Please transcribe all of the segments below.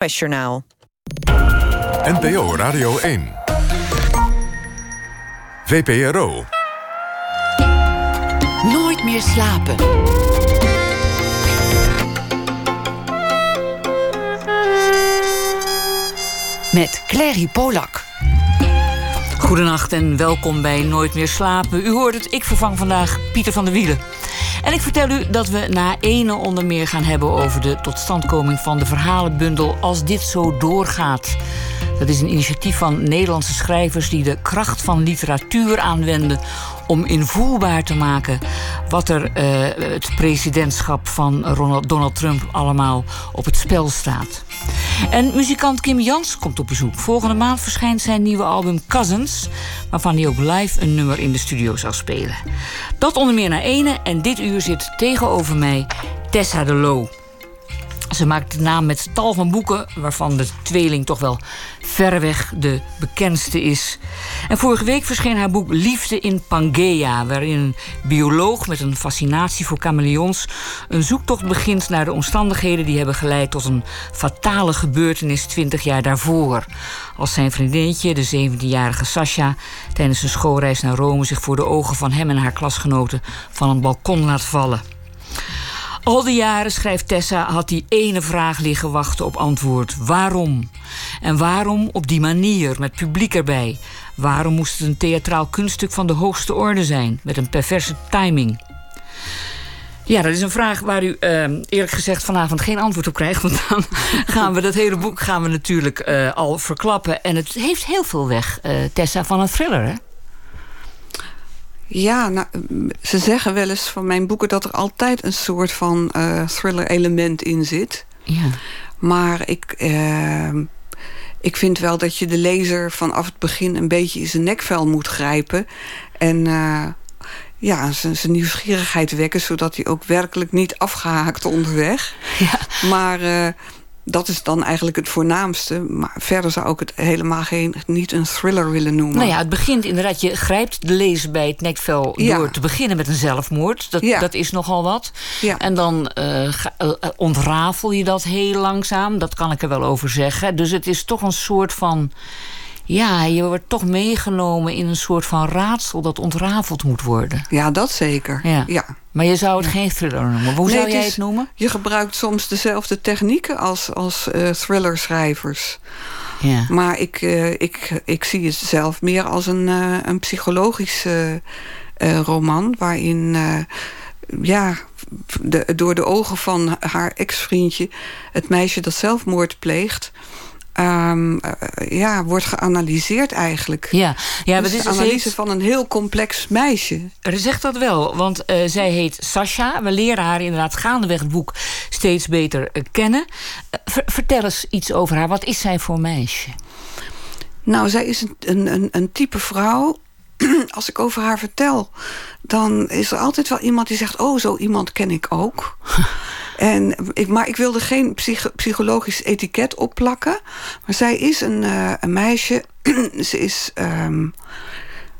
NOS-journaal. NPO Radio 1. VPRO. Nooit meer slapen. Met Clary Polak. Goedenacht en welkom bij Nooit meer slapen. U hoort het, ik vervang vandaag Pieter van der Wielen. En ik vertel u dat we na ene onder meer gaan hebben over de totstandkoming van de verhalenbundel Als dit zo doorgaat. Dat is een initiatief van Nederlandse schrijvers die de kracht van literatuur aanwenden om invoelbaar te maken wat er uh, het presidentschap van Ronald, Donald Trump allemaal op het spel staat. En muzikant Kim Jans komt op bezoek. Volgende maand verschijnt zijn nieuwe album Cousins, waarvan hij ook live een nummer in de studio zal spelen. Dat onder meer naar ene en dit uur zit tegenover mij Tessa de Loo. Ze maakt de naam met tal van boeken, waarvan de tweeling toch wel verreweg de bekendste is. En vorige week verscheen haar boek Liefde in Pangea, waarin een bioloog met een fascinatie voor chameleons een zoektocht begint naar de omstandigheden die hebben geleid tot een fatale gebeurtenis 20 jaar daarvoor. Als zijn vriendinnetje, de 17-jarige Sasha, tijdens een schoolreis naar Rome zich voor de ogen van hem en haar klasgenoten van een balkon laat vallen. Al die jaren, schrijft Tessa, had die ene vraag liggen wachten op antwoord. Waarom? En waarom op die manier, met publiek erbij? Waarom moest het een theatraal kunststuk van de hoogste orde zijn, met een perverse timing? Ja, dat is een vraag waar u uh, eerlijk gezegd vanavond geen antwoord op krijgt. Want dan gaan we dat hele boek gaan we natuurlijk uh, al verklappen. En het heeft heel veel weg, uh, Tessa, van een thriller, hè? Ja, nou, ze zeggen wel eens van mijn boeken... dat er altijd een soort van uh, thriller-element in zit. Ja. Maar ik, uh, ik vind wel dat je de lezer vanaf het begin... een beetje in zijn nekvel moet grijpen. En uh, ja, zijn nieuwsgierigheid wekken... zodat hij ook werkelijk niet afgehaakt onderweg. Ja. Maar dat is dan eigenlijk het voornaamste. Maar verder zou ik het helemaal geen, niet een thriller willen noemen. Nou ja, het begint inderdaad, je grijpt de lezer bij het nekvel... Ja. door te beginnen met een zelfmoord. Dat, Ja. dat is nogal wat. Ja. En dan eh, ga- eh, ontrafel je dat heel langzaam. Dat kan ik er wel over zeggen. Dus het is toch een soort van... Ja, je wordt toch meegenomen in een soort van raadsel... dat ontrafeld moet worden. Ja, dat zeker. Ja. Maar je zou het geen thriller noemen. Hoe Nee, zou het jij is- het noemen? Je gebruikt soms dezelfde technieken als, als eh thrillerschrijvers. Ja. Maar ik, eh, ik, ik zie het zelf meer als een, eh, een psychologische roman... waarin ja, de, door de ogen van haar ex-vriendje... het meisje dat zelfmoord pleegt... ehm, eh, ja, wordt geanalyseerd eigenlijk. Ja, ja dus dit de is analyse van een heel complex meisje. Er zegt dat wel, want eh, zij heet Sasha. We leren haar inderdaad gaandeweg het boek steeds beter eh, kennen. Ver- vertel eens iets over haar. Wat is zij voor meisje? Nou, zij is een, een, een type vrouw. Als ik over haar vertel, dan is er altijd wel iemand die zegt... oh, zo iemand ken ik ook. en, ik, maar ik wilde geen psych- psychologisch etiket opplakken. Maar zij is een, eh, een meisje. ze is ehm,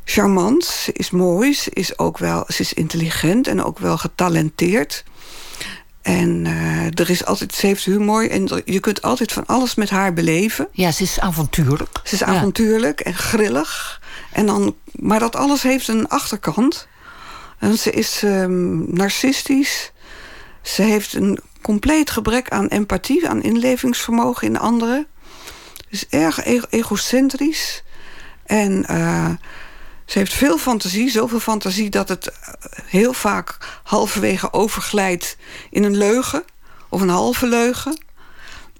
charmant, ze is mooi, ze is ook wel ze is intelligent en ook wel getalenteerd. En eh, er is altijd, ze heeft humor en er- je kunt altijd van alles met haar beleven. Ja, ze is avontuurlijk. Ze is Ja. avontuurlijk en grillig. En dan, maar dat alles heeft een achterkant. Ze is ehm, narcistisch. Ze heeft een compleet gebrek aan empathie, aan inlevingsvermogen in anderen. Is erg e- egocentrisch. En eh, ze heeft veel fantasie, zoveel fantasie dat het eh, heel vaak halverwege overglijdt in een leugen of een halve leugen.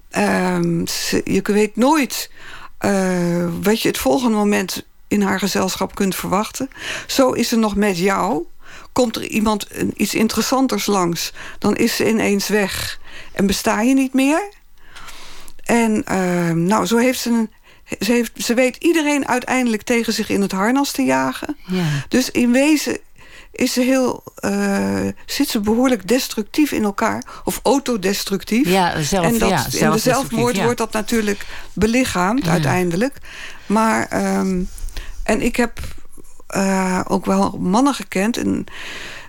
Ehm, je weet nooit eh, wat je het volgende moment in haar gezelschap kunt verwachten. Zo is ze nog met jou. Komt er iemand een- iets interessanters langs, dan is ze ineens weg en besta je niet meer. En ehm, nou, zo heeft ze een. Ze, heeft, ze weet iedereen uiteindelijk tegen zich in het harnas te jagen. Ja. Dus in wezen is ze heel, eh, zit ze behoorlijk destructief in elkaar. Of autodestructief. Ja, zelf- en dat, ja, in de zelfmoord ja. wordt dat natuurlijk belichaamd uiteindelijk. Maar, ehm, en ik heb eh, ook wel mannen gekend... En,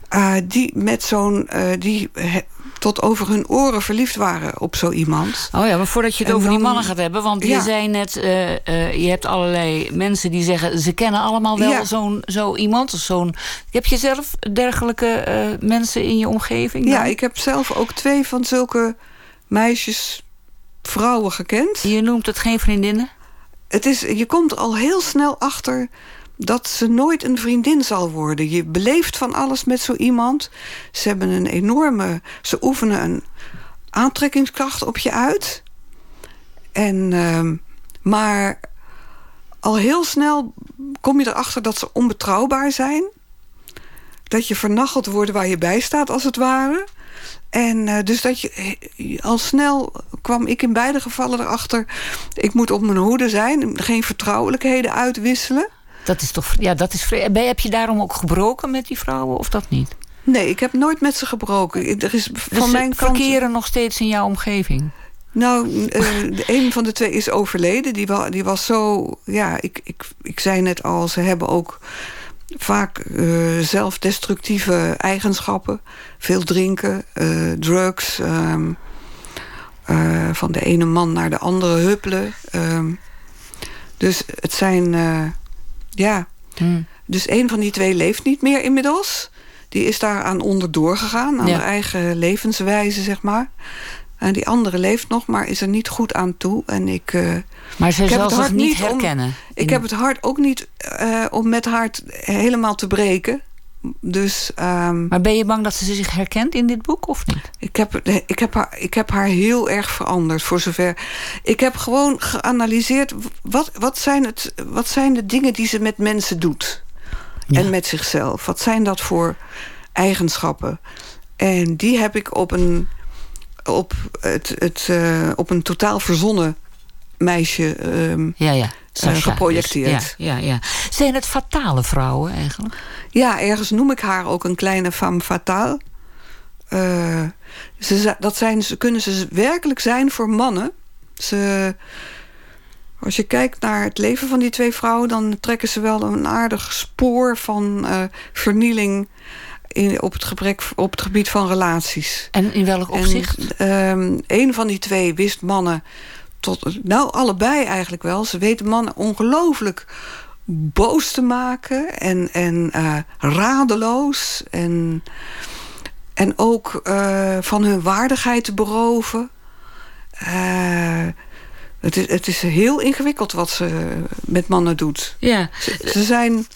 eh, die met zo'n... eh, die he- tot over hun oren verliefd waren op zo iemand. Oh ja, maar voordat je het over die mannen gaat hebben... want je zei net, je hebt allerlei mensen die zeggen... ze kennen allemaal wel zo'n zo iemand. Zo'n, heb je zelf dergelijke mensen in je omgeving? Dan? Ja, ik heb zelf ook twee van zulke meisjes, vrouwen gekend. Je noemt het geen vriendinnen? Het is, je komt al heel snel achter dat ze nooit een vriendin zal worden. Je beleeft van alles met zo iemand. Ze hebben een enorme... Ze oefenen een aantrekkingskracht op je uit. En, uh, maar al heel snel kom je erachter dat ze onbetrouwbaar zijn. Dat je vernacheld wordt waar je bij staat, als het ware. En uh, dus dat je al snel kwam ik in beide gevallen erachter... ik moet op mijn hoede zijn, geen vertrouwelijkheden uitwisselen. Dat is toch, ja, dat is. Heb je daarom ook gebroken met die vrouwen of dat niet? Nee, ik heb nooit met ze gebroken. Er is van dus mijn kant. verkeren nog steeds in jouw omgeving? Nou, uh, een van de twee is overleden. Die, wa die was zo. Ja, ik, ik, ik zei net al, ze hebben ook vaak uh, zelfdestructieve eigenschappen. Veel drinken, uh, drugs. Um, van de ene man naar de andere huppelen. Um, dus het zijn ja. Hmm. Dus een van die twee leeft niet meer inmiddels. Die is daaraan onderdoor gegaan. Aan ja. haar eigen levenswijze, zeg maar. En die andere leeft nog, maar is er niet goed aan toe. En ik, uh, maar ze zal zich niet herkennen. Om, ik heb het hart ook niet uh, om met haar helemaal te breken. Dus, um, maar ben je bang dat ze zich herkent in dit boek of niet? Ik heb, ik, heb haar, ik heb haar heel erg veranderd, voor zover. Ik heb gewoon geanalyseerd... wat, wat, zijn, het, wat zijn de dingen die ze met mensen doet? Ja. En met zichzelf. Wat zijn dat voor eigenschappen? En die heb ik op een, op het, het, uh, op een totaal verzonnen meisje um, ja, ja. Sasha, uh, geprojecteerd. Dus, ja, ja, ja. Zijn het fatale vrouwen eigenlijk? Ja, ergens noem ik haar ook een kleine femme fatale. Uh, ze, dat zijn, ze kunnen ze werkelijk zijn voor mannen. Ze, als je kijkt naar het leven van die twee vrouwen... dan trekken ze wel een aardig spoor van uh, vernieling... In, op, het gebrek, op het gebied van relaties. En in welk opzicht? En, um, een van die twee wist mannen tot, nou, allebei eigenlijk wel. Ze weten mannen ongelooflijk boos te maken en, en uh, radeloos. En, en ook uh, van hun waardigheid te beroven. Uh, het, is, het is heel ingewikkeld wat ze met mannen doet. Ja. Ze, ze zijn...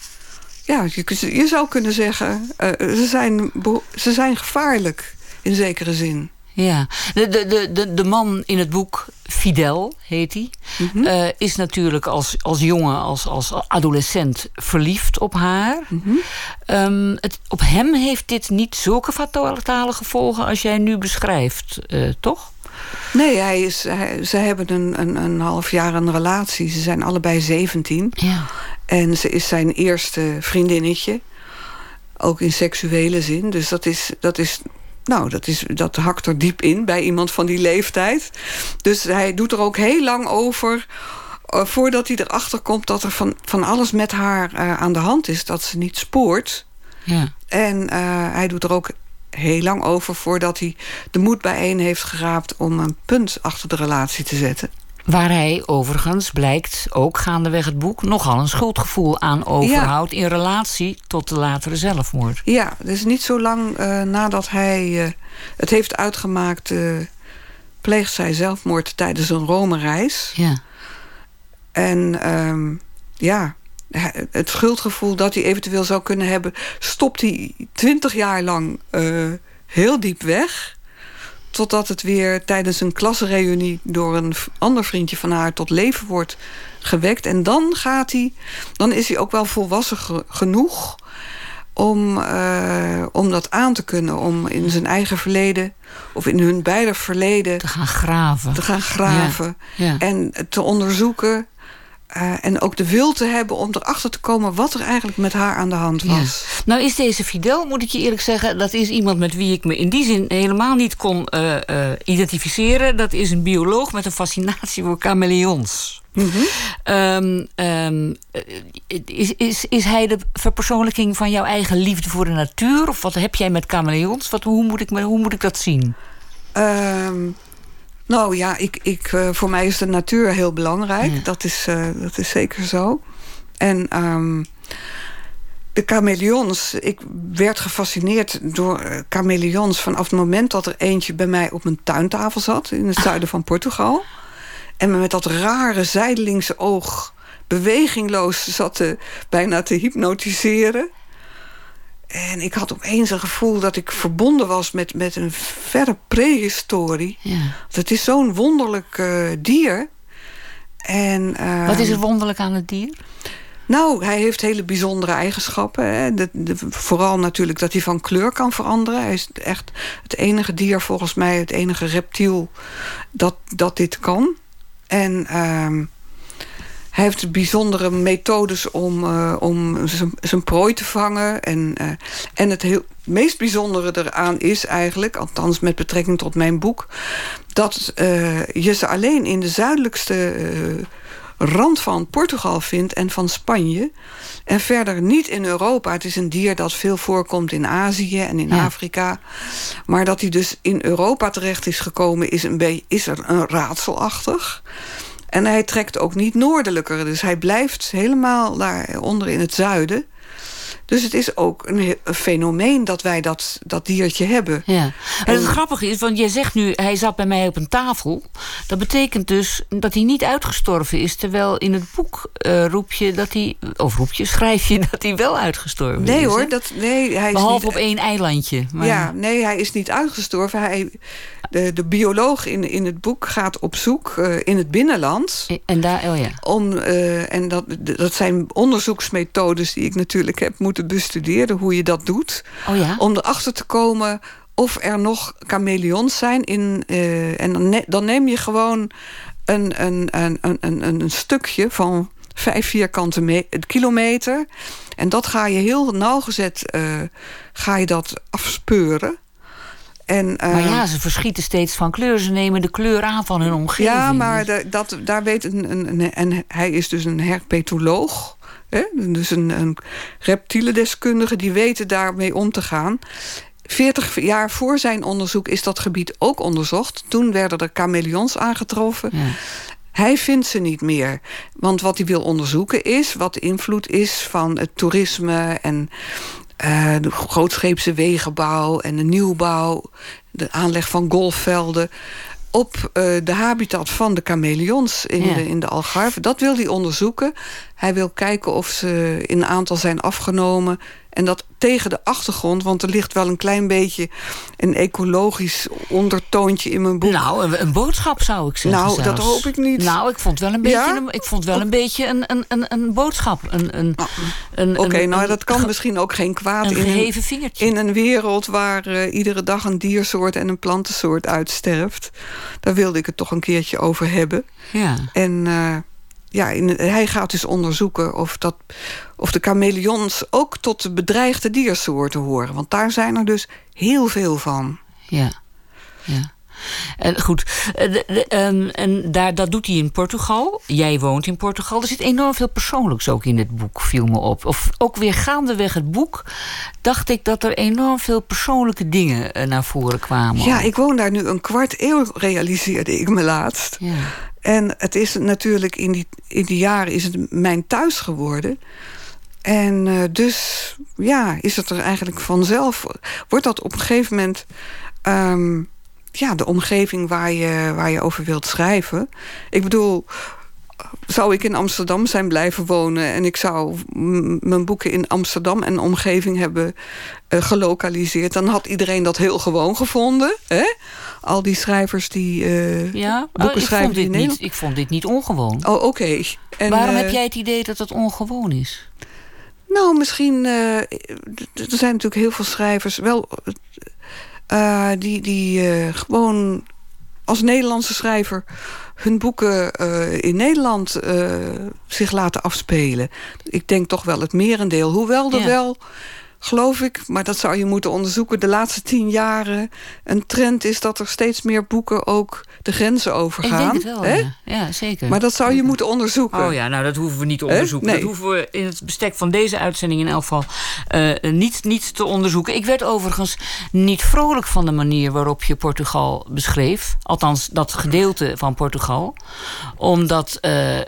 Ja, je, je zou kunnen zeggen... ze, zijn, ze zijn gevaarlijk, in zekere zin. Ja, de, de, de, de man in het boek, Fidel heet hij... Mm -hmm. uh, is natuurlijk als, als jongen, als, als adolescent verliefd op haar. Mm -hmm. um, het, op hem heeft dit niet zulke fatale gevolgen... als jij nu beschrijft, uh, toch? Nee, hij is, hij, ze hebben een, een, een half jaar een relatie. Ze zijn allebei 17. Ja. En ze is zijn eerste vriendinnetje. Ook in seksuele zin. Dus dat is, dat is nou, dat, is, dat hakt er diep in bij iemand van die leeftijd. Dus hij doet er ook heel lang over... Uh, voordat hij erachter komt dat er van, van alles met haar uh, aan de hand is. Dat ze niet spoort. Ja. En uh, hij doet er ook heel lang over... voordat hij de moed bijeen heeft geraapt... om een punt achter de relatie te zetten. Waar hij overigens, blijkt ook gaandeweg het boek... nogal een schuldgevoel aan overhoudt... Ja. in relatie tot de latere zelfmoord. Ja, dus niet zo lang uh, nadat hij uh, het heeft uitgemaakt... Uh, pleegt zij zelfmoord tijdens een Rome-reis. Ja. En um, ja, het schuldgevoel dat hij eventueel zou kunnen hebben... stopt hij twintig jaar lang heel diep weg... Totdat het weer tijdens een klasreunie door een ander vriendje van haar tot leven wordt gewekt. En dan gaat hij, dan is hij ook wel volwassen ge genoeg om, uh, om dat aan te kunnen. Om in zijn eigen verleden, of in hun beide verleden... Te gaan graven. Te gaan graven. Ja, ja. En te onderzoeken uh, en ook de wil te hebben om erachter te komen... wat er eigenlijk met haar aan de hand was. Ja. Nou is deze Fidel, moet ik je eerlijk zeggen... dat is iemand met wie ik me in die zin helemaal niet kon uh, uh, identificeren. Dat is een bioloog met een fascinatie voor chameleons. Mm -hmm. um, um, is, is, is hij de verpersoonlijking van jouw eigen liefde voor de natuur? Of wat heb jij met chameleons? Wat, hoe, moet ik, hoe moet ik dat zien? Ehm, nou ja, ik, ik, uh, voor mij is de natuur heel belangrijk. Dat, is, uh, dat is zeker zo. En um, de chameleons. Ik werd gefascineerd door uh, chameleons... vanaf het moment dat er eentje bij mij op mijn tuintafel zat... in het zuiden van Portugal. En me met dat rare zijdelingse oog... bewegingloos zat te, bijna te hypnotiseren. En ik had opeens een gevoel dat ik verbonden was met, met een verre prehistorie. Ja. Het is zo'n wonderlijk uh, dier. En, uh, Wat is er wonderlijk aan het dier? Nou, hij heeft hele bijzondere eigenschappen. Hè. De, de, vooral natuurlijk dat hij van kleur kan veranderen. Hij is echt het enige dier, volgens mij, het enige reptiel dat, dat dit kan. En uh, hij heeft bijzondere methodes om, uh, om zijn prooi te vangen. En, uh, en het heel, meest bijzondere eraan is eigenlijk... althans met betrekking tot mijn boek... dat uh, je ze alleen in de zuidelijkste rand van Portugal vindt en van Spanje. En verder niet in Europa. Het is een dier dat veel voorkomt in Azië en in ja. Afrika. Maar dat hij dus in Europa terecht is gekomen... is, een is er een raadselachtig... En hij trekt ook niet noordelijker. Dus hij blijft helemaal daaronder in het zuiden. Dus het is ook een, een, fenomeen dat wij dat, dat diertje hebben. Ja. En het grappige is, want jij zegt nu... hij zat bij mij op een tafel. Dat betekent dus dat hij niet uitgestorven is. Terwijl in het boek uh, roep je dat hij... of roep je, schrijf je dat hij wel uitgestorven nee, is. Nee hoor, dat, nee, hij is Behalve niet, op één eilandje. Maar... Ja, nee, hij is niet uitgestorven. Hij, de, de bioloog in, in het boek gaat op zoek uh, in het binnenland. En daar, oh ja. Om, uh, en dat, dat zijn onderzoeksmethodes die ik natuurlijk heb moeten bestuderen, hoe je dat doet. Oh ja? Om erachter te komen of er nog chameleons zijn. In, uh, en dan, ne dan neem je gewoon een, een, een, een, een, een stukje van vijf vierkante kilometer. En dat ga je heel nauwgezet uh, ga je dat afspeuren. En, uh, maar ja, ze verschieten steeds van kleur. Ze nemen de kleur aan van hun omgeving. Ja, maar de, dat, daar weet een, een, een, En hij is dus een herpetoloog. Hè? Dus een, een reptielendeskundige. Die weten daarmee om te gaan. 40 jaar voor zijn onderzoek is dat gebied ook onderzocht. Toen werden er chameleons aangetroffen. Ja. Hij vindt ze niet meer. Want wat hij wil onderzoeken is wat de invloed is van het toerisme en uh, de grootscheepse wegenbouw en de nieuwbouw, de aanleg van golfvelden op uh, de habitat van de chameleons in, ja. de, in de Algarve. Dat wil hij onderzoeken. Hij wil kijken of ze in aantal zijn afgenomen. En dat tegen de achtergrond, want er ligt wel een klein beetje een ecologisch ondertoontje in mijn boek. Nou, een, een boodschap zou ik zeggen. Nou, zelfs. dat hoop ik niet. Nou, ik vond wel een beetje, ja? een, ik vond wel een, beetje een, een, een, een boodschap. Een, een, Oké, okay, nou dat kan misschien ook geen kwaad een in, vingertje. in een wereld waar uh, iedere dag een diersoort en een plantensoort uitsterft. Daar wilde ik het toch een keertje over hebben. Ja. En uh, ja, in, hij gaat dus onderzoeken of, dat, of de chameleons ook tot de bedreigde diersoorten horen. Want daar zijn er dus heel veel van. Ja, ja. En goed, en, en daar, dat doet hij in Portugal. Jij woont in Portugal. Er zit enorm veel persoonlijks ook in het boek, viel me op. Of ook weer gaandeweg het boek dacht ik dat er enorm veel persoonlijke dingen naar voren kwamen. Ja, ik woon daar nu een kwart eeuw, realiseerde ik me laatst. Ja. En het is natuurlijk in die, in die jaren is het mijn thuis geworden. En uh, dus ja, is het er eigenlijk vanzelf. Wordt dat op een gegeven moment um, ja, de omgeving waar je, waar je over wilt schrijven. Ik bedoel, zou ik in Amsterdam zijn blijven wonen... en ik zou mijn boeken in Amsterdam en omgeving hebben uh, gelokaliseerd... dan had iedereen dat heel gewoon gevonden. Hè? Al die schrijvers die uh, ja? boeken oh, ik schrijven... Vond dit die niet, ik vond dit niet ongewoon. Oh, oké. Okay. Waarom uh, heb jij het idee dat het ongewoon is? Nou, misschien... Uh, er zijn natuurlijk heel veel schrijvers... wel die, die gewoon als Nederlandse schrijver hun boeken uh, in Nederland zich laten afspelen. Ik denk toch wel het merendeel. Hoewel er ja. wel geloof ik, maar dat zou je moeten onderzoeken... de laatste tien jaren een trend is dat er steeds meer boeken ook de grenzen overgaan. Ik denk het wel, ja. ja. zeker. Maar dat zou je moeten onderzoeken. Oh ja, nou dat hoeven we niet te onderzoeken. Dat hoeven we in het bestek van deze uitzending in elk geval uh, niet, niet te onderzoeken. Ik werd overigens niet vrolijk van de manier waarop je Portugal beschreef. Althans, dat gedeelte van Portugal. Omdat uh, uh,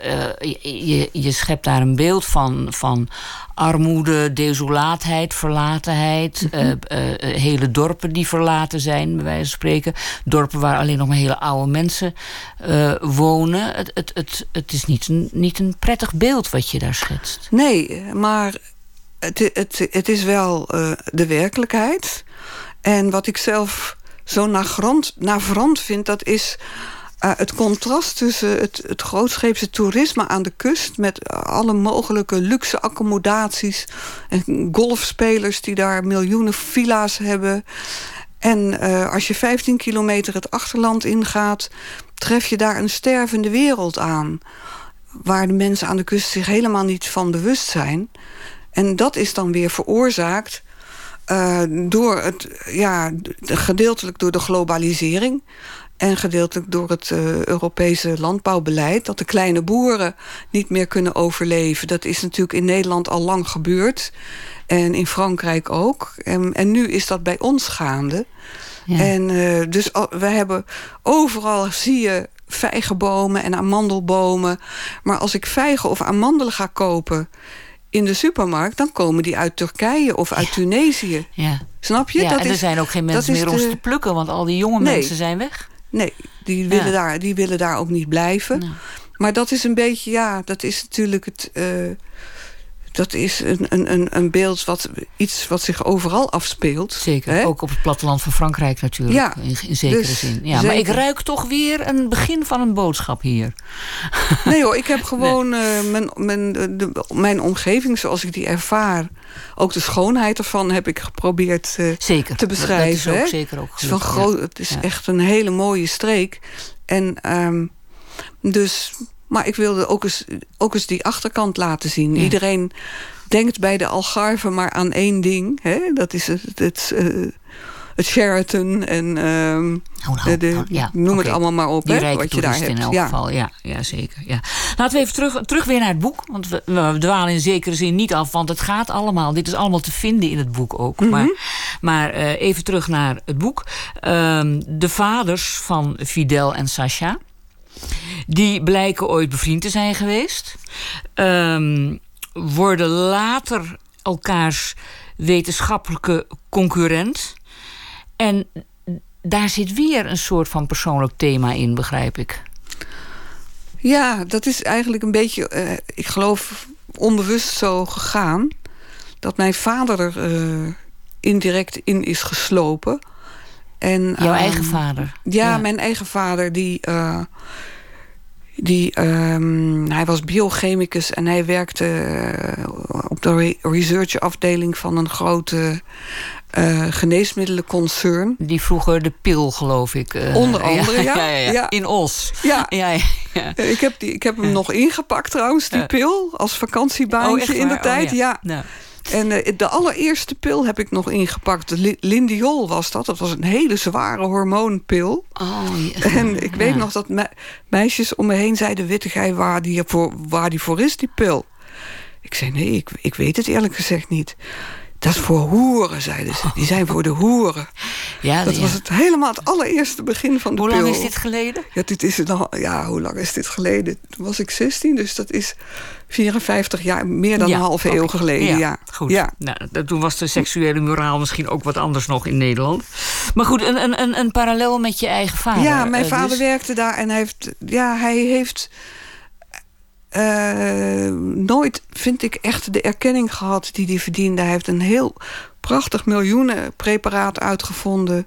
je, je schept daar een beeld van, van armoede, desolaatheid, verlatenheid. Mhm. Eh, eh, eh, hele dorpen die verlaten zijn, bij wijze van spreken. Dorpen waar alleen nog maar hele oude mensen wonen. Het, het, het, het is niet een, niet een prettig beeld wat je daar schetst. Nee, maar het, het, het is wel de werkelijkheid. En wat ik zelf zo navrant vind, dat is uh, het contrast tussen het, het grootscheepse toerisme aan de kust... met alle mogelijke luxe accommodaties... en golfspelers die daar miljoenen villa's hebben... En uh, als je 15 kilometer het achterland ingaat... tref je daar een stervende wereld aan... waar de mensen aan de kust zich helemaal niet van bewust zijn. En dat is dan weer veroorzaakt... Uh, door het, ja, gedeeltelijk door de globalisering. En gedeeltelijk door het uh, Europese landbouwbeleid... dat de kleine boeren niet meer kunnen overleven. Dat is natuurlijk in Nederland al lang gebeurd. En in Frankrijk ook. En, en nu is dat bij ons gaande. Ja. En uh, dus we hebben overal zie je vijgenbomen en amandelbomen. Maar als ik vijgen of amandelen ga kopen in de supermarkt... dan komen die uit Turkije of uit Tunesië. Ja. Snap je? Ja, dat en er zijn ook geen mensen meer om ze te plukken... want al die jonge nee. mensen zijn weg. Nee, die willen, daar, die willen daar ook niet blijven. Maar dat is een beetje, ja, dat is natuurlijk het... Uh, dat is een, een, een beeld wat iets wat zich overal afspeelt. Zeker, hè? ook op het platteland van Frankrijk natuurlijk. Ja, in, in zekere dus zin. Ja, maar ik ruik toch weer een begin van een boodschap hier. Nee hoor, ik heb gewoon nee. uh, mijn, mijn, de, mijn omgeving zoals ik die ervaar... ook de schoonheid ervan heb ik geprobeerd uh, zeker, te beschrijven. Dat, dat is ook zeker ook het is, van groot, het is echt een hele mooie streek. En um, dus maar ik wilde ook eens, ook eens die achterkant laten zien. Ja. Iedereen denkt bij de Algarve maar aan één ding. Hè? Dat is het, het, uh, het Sheraton en um, oh, nou, de, oh, ja, noem okay. het allemaal maar op. Die hè, wat je daar hebt. in elk ja. geval. Ja, ja, zeker. Ja. Laten we even terug, terug weer naar het boek. Want we, we dwalen in zekere zin niet af. Want het gaat allemaal. Dit is allemaal te vinden in het boek ook. Mhm. Mm -hmm. Maar, maar uh, even terug naar het boek. Um, de vaders van Fidel en Sasha. Die blijken ooit bevriend te zijn geweest. Um, worden later elkaars wetenschappelijke concurrent. En daar zit weer een soort van persoonlijk thema in, begrijp ik. Ja, dat is eigenlijk een beetje, uh, ik geloof, onbewust zo gegaan. Dat mijn vader er uh, indirect in is geslopen. En, Jouw um, eigen vader? Ja, ja, mijn eigen vader die... Die, um, hij was biochemicus en hij werkte uh, op de researchafdeling van een grote uh, geneesmiddelenconcern. Die vroeger de pil, geloof ik. Uh, Onder andere, ja. ja, ja, ja. In Os. Ja. Ik, heb die, ik heb hem nog ingepakt trouwens, die pil. Als vakantiebaantje oh, in de tijd. Oh, ja. En uh, de allereerste pil heb ik nog ingepakt. Lindiol was dat. Dat was een hele zware hormoonpil. Oh, ja. En ik weet ja. nog dat me meisjes om me heen zeiden... weet jij waar die voor, waar die voor is, die pil? Ik zei, nee, ik, ik weet het eerlijk gezegd niet. Dat is voor hoeren, zeiden ze. Die zijn voor de hoeren. Ja, dat ja. was het helemaal het allereerste begin van de hoe pil. Hoe lang is dit geleden? Ja, dit is een, ja, hoe lang is dit geleden? Toen was ik 16, dus dat is 54 jaar, meer dan ja, een halve okay. eeuw geleden. Ja, ja. goed. Ja. Nou, toen was de seksuele moraal misschien ook wat anders nog in Nederland. Maar goed, een, een, een parallel met je eigen vader. Ja, mijn uh, vader dus... werkte daar en hij heeft, ja, hij heeft uh, nooit, vind ik, echt de erkenning gehad die hij verdiende. Hij heeft een heel prachtig miljoenenpreparaat uitgevonden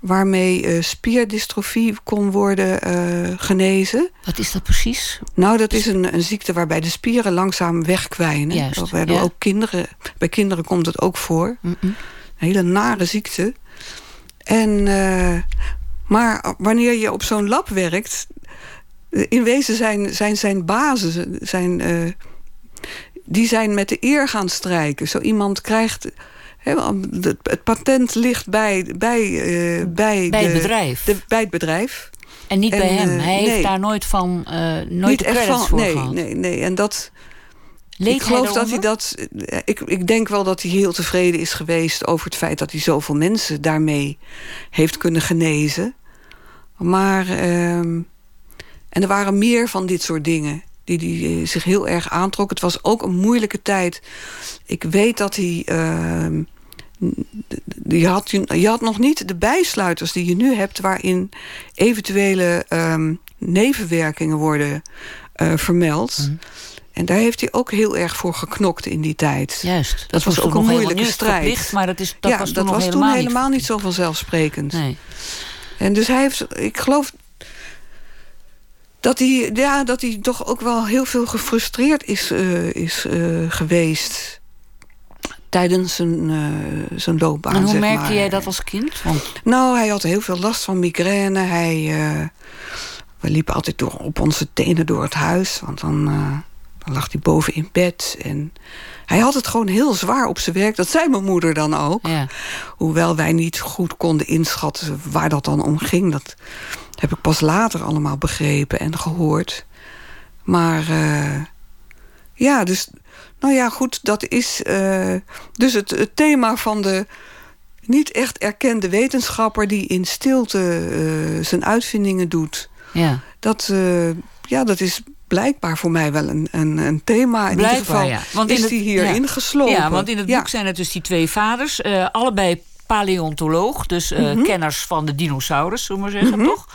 waarmee uh, spierdystrofie kon worden uh, genezen. Wat is dat precies? Nou, dat is een, een ziekte waarbij de spieren langzaam wegkwijnen. Juist, waardoor ja. ook kinderen, bij kinderen komt het ook voor. Mm -mm. Een hele nare ziekte. En, maar wanneer je op zo'n lab werkt... in wezen zijn, zijn zijn bazen... Zijn, die zijn met de eer gaan strijken. Zo iemand krijgt het patent ligt bij, bij, uh, bij, bij het bedrijf. De, bij het bedrijf. En niet bij hem. Hij heeft daar nooit van nooit niet credits van, voor nee, gehad. Nee, nee. En dat. Leed ik geloof dat hij dat. Ik, ik denk wel dat hij heel tevreden is geweest over het feit dat hij zoveel mensen daarmee heeft kunnen genezen. Maar. Uh, en er waren meer van dit soort dingen die, die eh, zich heel erg aantrok. Het was ook een moeilijke tijd. Ik weet dat hij... Uh, je, had, je had nog niet de bijsluiters die je nu hebt... waarin eventuele uh, nevenwerkingen worden uh, vermeld. Mm. En daar heeft hij ook heel erg voor geknokt in die tijd. Juist. Dat, dat was ook een moeilijke strijd. Verplicht, maar dat, is, dat ja, was toen, dat was helemaal, toen helemaal niet, niet zo vanzelfsprekend. Nee. En dus hij heeft, ik geloof dat hij, ja, dat hij toch ook wel heel veel gefrustreerd is, uh, is uh, geweest tijdens zijn, uh, zijn loopbaan. En hoe merkte maar. jij dat als kind? Want... Nou, hij had heel veel last van migraine. Hij, we liepen altijd door, op onze tenen door het huis. Want dan, dan lag hij boven in bed. En hij had het gewoon heel zwaar op zijn werk. Dat zei mijn moeder dan ook. Ja. Hoewel wij niet goed konden inschatten waar dat dan om ging. Dat heb ik pas later allemaal begrepen en gehoord. Maar uh, ja, dus... Nou ja, goed, dat is uh, dus het, het, thema van de niet echt erkende wetenschapper... die in stilte uh, zijn uitvindingen doet. Ja. Dat, ja, dat is blijkbaar voor mij wel een, een, een thema. In blijkbaar, ieder geval ja. Want is in die hierin ja. geslopen. Ja, want in het boek zijn het dus die twee vaders. Uh, allebei paleontoloog, dus uh, mm -hmm. kenners van de dinosaurus, zullen we maar zeggen, mm -hmm. toch?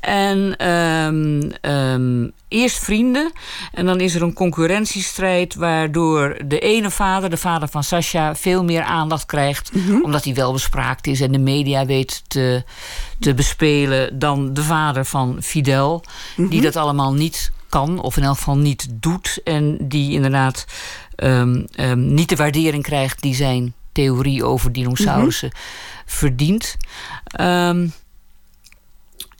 En um, um, eerst vrienden, en dan is er een concurrentiestrijd... waardoor de ene vader, de vader van Sasha, veel meer aandacht krijgt... Mm -hmm. omdat hij wel bespraakt is en de media weet te, te bespelen... dan de vader van Fidel, die dat allemaal niet kan, of in elk geval niet doet... en die inderdaad um, niet de waardering krijgt die zijn theorie over dinosaurussen mm -hmm. verdient. Um,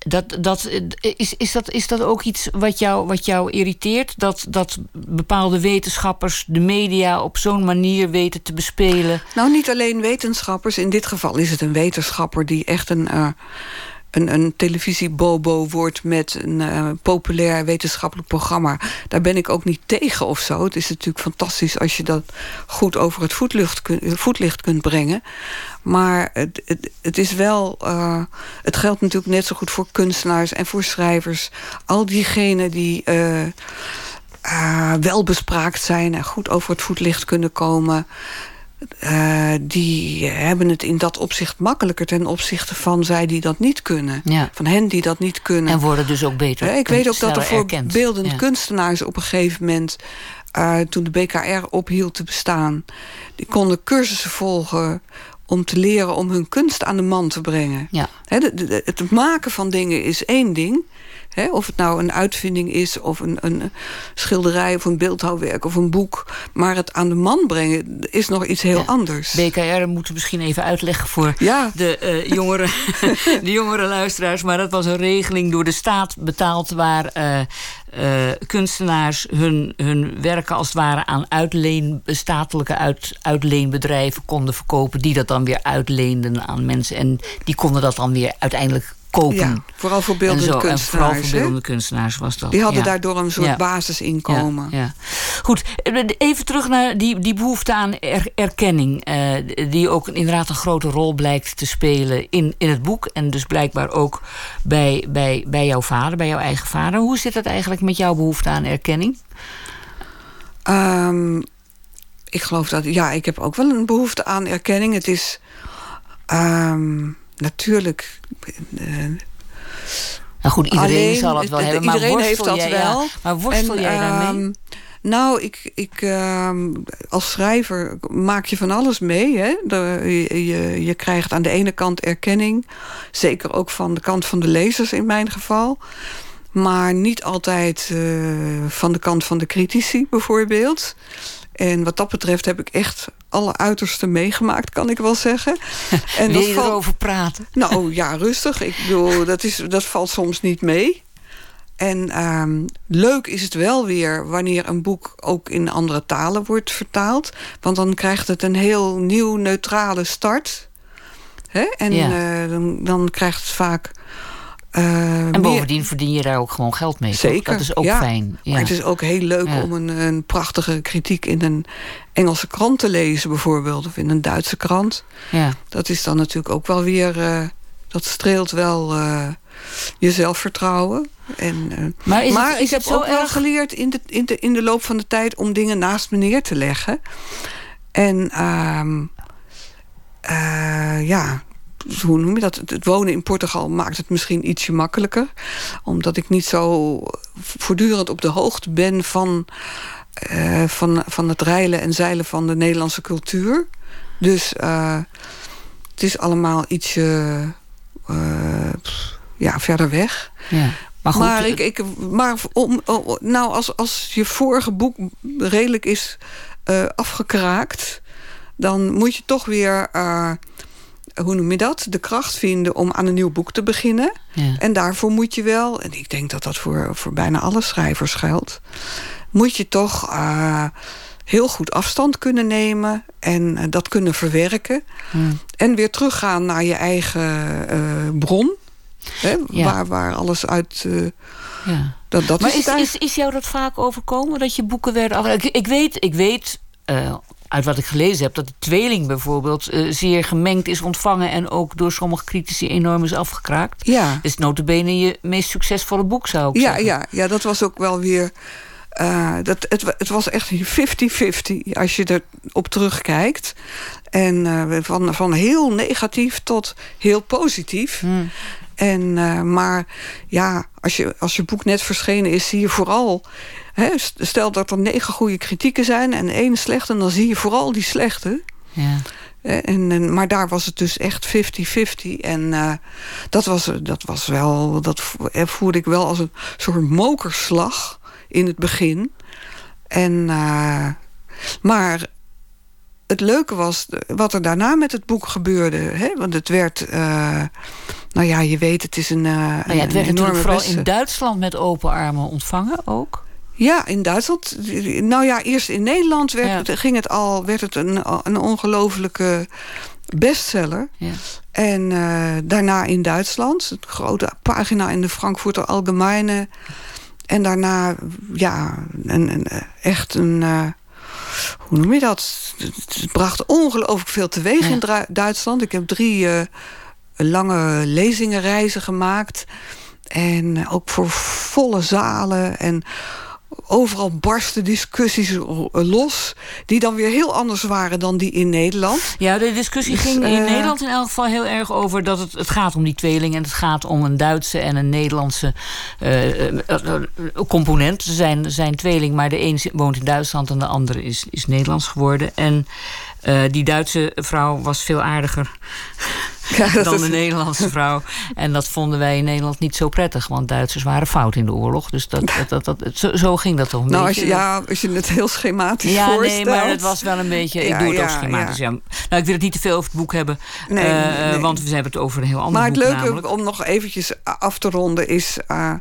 dat, dat, is, is, dat, is dat ook iets wat jou, wat jou irriteert? Dat, dat bepaalde wetenschappers de media op zo'n manier weten te bespelen? Nou, niet alleen wetenschappers. In dit geval is het een wetenschapper die echt een... Uh, een, een televisiebobo wordt met een uh, populair wetenschappelijk programma. Daar ben ik ook niet tegen of zo. Het is natuurlijk fantastisch als je dat goed over het voetlicht, kun, voetlicht kunt brengen. Maar het, het, is wel. Uh, het geldt natuurlijk net zo goed voor kunstenaars en voor schrijvers. Al diegenen die. Uh, wel bespraakt zijn en goed over het voetlicht kunnen komen. Uh, die hebben het in dat opzicht makkelijker ten opzichte van zij die dat niet kunnen. Ja. Van hen die dat niet kunnen. En worden dus ook beter. Ja, ik weet ook dat er voor erkend. beeldend ja. kunstenaars op een gegeven moment. Uh, toen de BKR ophield te bestaan. die konden cursussen volgen om te leren om hun kunst aan de man te brengen. Ja. He, de, de, het maken van dingen is één ding. He, of het nou een uitvinding is, of een, een schilderij, of een beeldhouwwerk, of een boek. Maar het aan de man brengen is nog iets heel ja. anders. BKR moeten misschien even uitleggen voor ja. de, uh, jongere, de jongere luisteraars. Maar dat was een regeling door de staat betaald waar. Uh, uh, kunstenaars hun, hun werken als het ware aan uitleen, statelijke uit, uitleenbedrijven konden verkopen, die dat dan weer uitleenden aan mensen. En die konden dat dan weer uiteindelijk kopen. Ja, vooral voor beeldende kunstenaars. En vooral voor beeldende kunstenaars was dat. Die hadden ja. daardoor een soort ja. basisinkomen. Ja, ja. Goed, even terug naar die, die behoefte aan er, erkenning. Uh, die ook inderdaad een grote rol blijkt te spelen in, in het boek. En dus blijkbaar ook bij, bij, bij jouw vader, bij jouw eigen vader. Hoe zit het eigenlijk met jouw behoefte aan erkenning? Um, ik geloof dat, ja, ik heb ook wel een behoefte aan erkenning. Het is um, natuurlijk. Nou goed, iedereen alleen, zal het wel hebben. Iedereen maar heeft dat jij, wel. Ja, maar worstel en, jij daarmee? Um, nou, ik, ik, uh, als schrijver maak je van alles mee. Hè? De, je, je, je, krijgt aan de ene kant erkenning. Zeker ook van de kant van de lezers in mijn geval. Maar niet altijd uh, van de kant van de critici bijvoorbeeld. En wat dat betreft heb ik echt alle uiterste meegemaakt, kan ik wel zeggen. En Wil je erover praten? Nou ja, rustig. Ik bedoel, dat, is, dat valt soms niet mee. En ehm, leuk is het wel weer wanneer een boek ook in andere talen wordt vertaald. Want dan krijgt het een heel nieuw neutrale start. Hè? En Ja. eh, dan, dan krijgt het vaak. Eh, En meer- bovendien verdien je daar ook gewoon geld mee. toch? Zeker. Dat is ook ja. fijn. Ja. Maar het is ook heel leuk Ja. om een, een prachtige kritiek in een Engelse krant te lezen, bijvoorbeeld. Of in een Duitse krant. ja. Dat is dan natuurlijk ook wel weer. eh, dat streelt wel eh, je zelfvertrouwen. En, Maar is maar het, ik heb zo ook wel geleerd in de, in, de, in de loop van de tijd om dingen naast me neer te leggen. En ehm, eh, ja, hoe noem je dat? Het- wonen in Portugal maakt het misschien ietsje makkelijker. Omdat ik niet zo voortdurend op de hoogte ben van, eh, van, van het reilen en zeilen van de Nederlandse cultuur. Dus eh, het is allemaal ietsje eh, ja, verder weg. Ja. Maar goed, maar ik, ik, maar om, om- nou, als, als je vorige boek redelijk is afgekraakt, dan moet je toch weer, hoe noem je dat? De kracht vinden om aan een nieuw boek te beginnen. ja. En daarvoor moet je wel, en ik denk dat dat voor, voor bijna alle schrijvers geldt, moet je toch eh, heel goed afstand kunnen nemen en eh, dat kunnen verwerken. Hmm. En weer teruggaan naar je eigen eh, bron. Hè, Ja. waar, waar alles uit. ja. dat, dat Maar is, is, is, jou dat vaak overkomen? Dat je boeken werden. Ik, ik weet, ik weet uit wat ik gelezen heb... dat de tweeling bijvoorbeeld eh, zeer gemengd is ontvangen... en ook door sommige critici enorm is afgekraakt. Ja, Dus notabene je meest succesvolle boek, zou ik ja, zeggen. ja, ja, dat was ook wel weer. eh, dat, het, het was echt 50-50 als je erop terugkijkt. En eh, van, van heel negatief tot heel positief. Hmm. En, maar ja, als je, als je boek net verschenen is, zie je vooral. Stel dat er negen goede kritieken zijn en één slechte, dan zie je vooral die slechte. Ja. Eh, En, en, maar daar was het dus echt 50-50. En eh, dat, was, dat was wel. Dat eh, voelde ik wel als een soort mokerslag in het begin. En, maar het leuke was wat er daarna met het boek gebeurde. Hè? Want het werd. nou ja, je weet, het is een. eh, Nou ja, het werd natuurlijk vooral in Duitsland met open armen ontvangen ook. Ja, in Duitsland. Nou ja, eerst in Nederland werd, Ja. het, ging het al, werd het een, een ongelofelijke bestseller. Ja. En eh, daarna in Duitsland. Een grote pagina in de Frankfurter Allgemeine. En daarna, ja, een, een, echt een... eh, hoe noem je dat? Het, bracht ongelooflijk veel teweeg Ja. in Duitsland. Ik heb drie eh, lange lezingenreizen gemaakt. En ook voor volle zalen. En overal barsten discussies los. Die dan weer heel anders waren dan die in Nederland. Ja, de discussie Dus, ging in eh, Nederland in elk geval heel erg over dat het, het gaat om die tweeling en het gaat om een Duitse en een Nederlandse eh, eh, component. Ze zijn, zijn tweeling, maar de een woont in Duitsland en de andere is, is Nederlands geworden. En eh, die Duitse vrouw was veel aardiger Ja, dan de Nederlandse vrouw. En dat vonden wij in Nederland niet zo prettig, want Duitsers waren fout in de oorlog. Dus dat, dat, dat, dat, zo, zo ging dat toch een Nou, als beetje. je, ja, als je het heel schematisch Ja, voorstelt. nee, maar het was wel een beetje. Ik Ja, doe het ook ja, schematisch. Ja. Nou, ik wil het niet te veel over het boek hebben. Nee, eh, nee, nee. Want we hebben het over een heel ander Maar het boek. leuke namelijk. om nog eventjes af te ronden is... eh,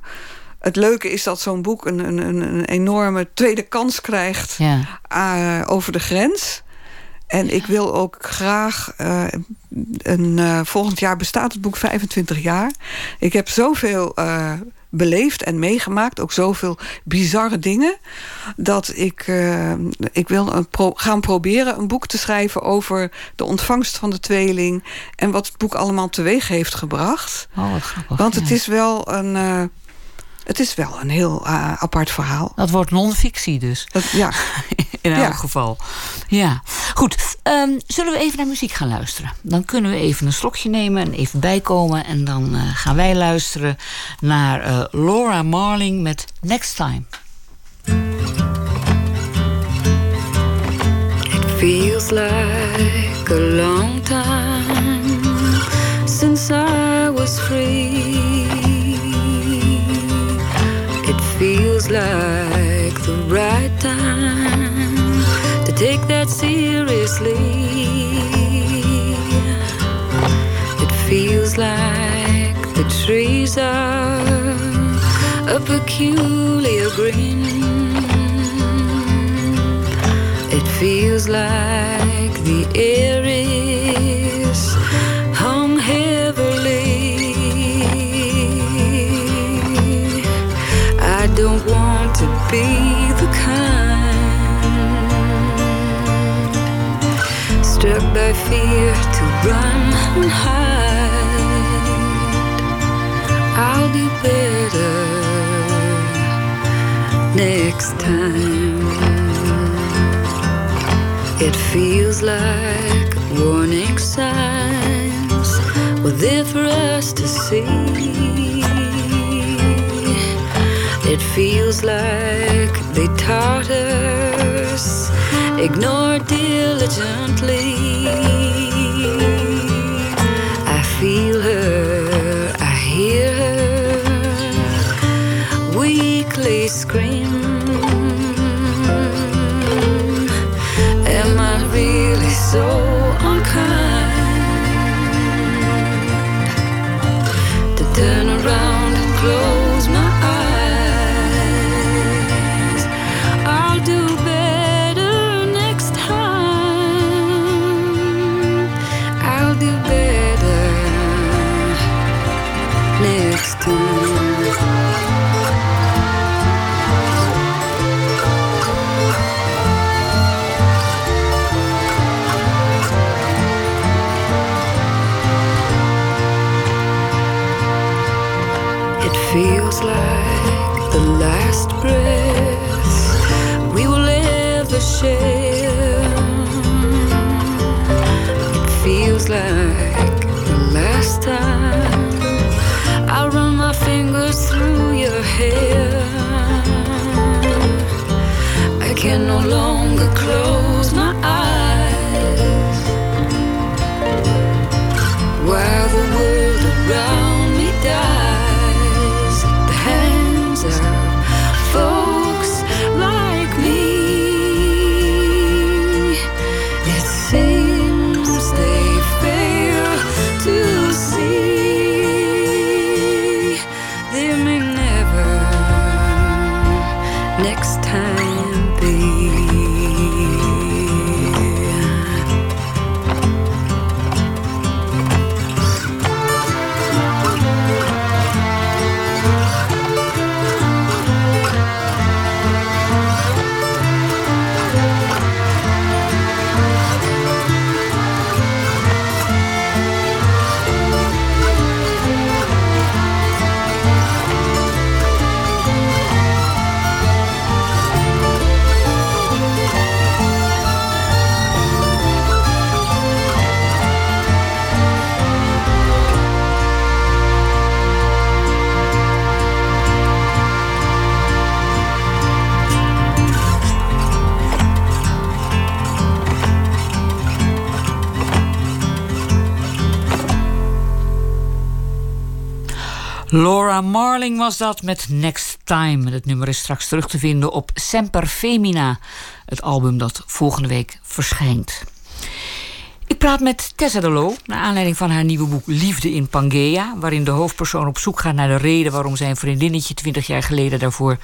het leuke is dat zo'n boek een, een, een enorme tweede kans krijgt Ja. eh, over de grens. En ik wil ook graag... eh, een, eh, volgend jaar bestaat het boek 25 jaar. Ik heb zoveel eh, beleefd en meegemaakt. Ook zoveel bizarre dingen. Dat ik, ik wil een pro- gaan proberen een boek te schrijven... over de ontvangst van de tweeling. En wat het boek allemaal teweeg heeft gebracht. Oh, wat grappig. Want het ja. is wel een... het is wel een heel apart verhaal. Dat wordt non-fictie dus. Dat, ja, In Ja. elk geval. Ja. Goed. ehm, zullen we even naar muziek gaan luisteren? Dan kunnen we even een slokje nemen en even bijkomen. En dan eh, gaan wij luisteren naar eh, Laura Marling met Next Time. It feels like a long time since I was free. It feels like take that seriously. It feels like the trees are a peculiar green. It feels like the air is hung heavily. I don't want to be fear to run and hide. I'll do better next time. It feels like warning signs were there for us to see. It feels like they taught us ignore diligently. I feel her, I hear her weakly scream. Am I really so unkind to turn around and close Laura Marling was dat met Next Time. Het nummer is straks terug te vinden op Semper Femina, het album dat volgende week verschijnt. Ik praat met Tessa de Loo naar aanleiding van haar nieuwe boek Liefde in Pangea, waarin de hoofdpersoon op zoek gaat naar de reden waarom zijn vriendinnetje 20 jaar geleden daarvoor,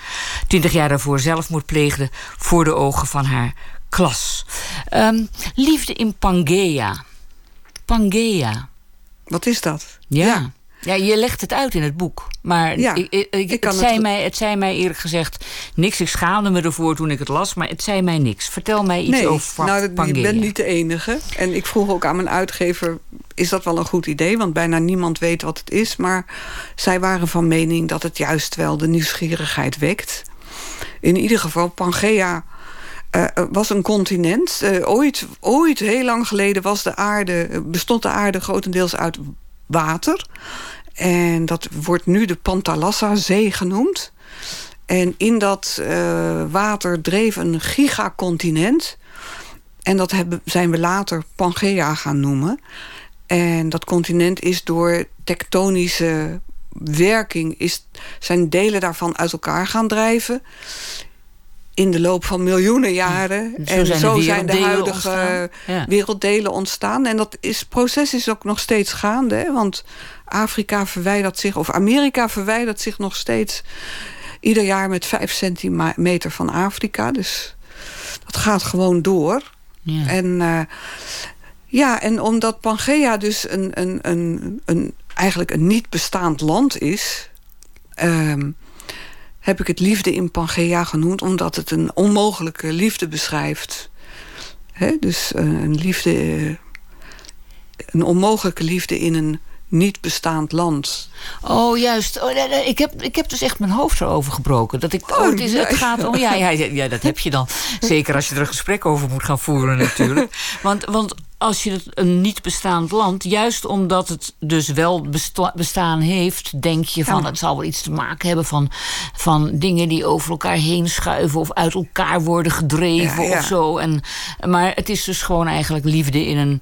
20 jaar daarvoor zelfmoord pleegde voor de ogen van haar klas. Ehm, liefde in Pangea. Pangea. Wat is dat? Ja. ja. Je legt het uit in het boek. Maar Ja, ik, ik, ik het, zei mij, het zei mij eerlijk gezegd niks. Ik schaamde me ervoor toen ik het las, maar het zei mij niks. Vertel mij iets nee, over nou, je bent niet de enige. En ik vroeg ook aan mijn uitgever, is dat wel een goed idee? Want bijna niemand weet wat het is. Maar zij waren van mening dat het juist wel de nieuwsgierigheid wekt. In ieder geval, Pangea eh, was een continent. Eh, ooit, ooit, heel lang geleden, was de aarde, bestond de aarde grotendeels uit water. En dat wordt nu de Pantalassa-zee genoemd. En in dat eh, water dreef een gigacontinent. En dat hebben, zijn we later Pangea gaan noemen. En dat continent is door tektonische werking... Is, zijn delen daarvan uit elkaar gaan drijven. In de loop van miljoenen jaren. Zo en zijn zo zijn de huidige ontstaan. Ja. werelddelen ontstaan. En dat is, proces is ook nog steeds gaande. Hè? Want Afrika verwijdert zich, of Amerika verwijdert zich nog steeds ieder jaar met vijf centimeter van Afrika. Dus dat gaat gewoon door. Ja. En, uh, ja, en omdat Pangea dus een, een, een, een, eigenlijk een niet bestaand land is... Um, heb ik het liefde in Pangea genoemd... omdat het een onmogelijke liefde beschrijft. He, dus uh, een liefde... een onmogelijke liefde in een niet bestaand land. Oh, juist. Oh, ik, heb, ik heb dus echt mijn hoofd erover gebroken. Dat ik, oh, het, is, het gaat om... Ja, ja, ja, dat heb je dan. Zeker als je er een gesprek over moet gaan voeren natuurlijk. Want, want als je het een niet bestaand land... juist omdat het dus wel bestaan heeft... denk je van het zal wel iets te maken hebben... Van, van dingen die over elkaar heen schuiven... of uit elkaar worden gedreven of zo. En, maar het is dus gewoon eigenlijk liefde in een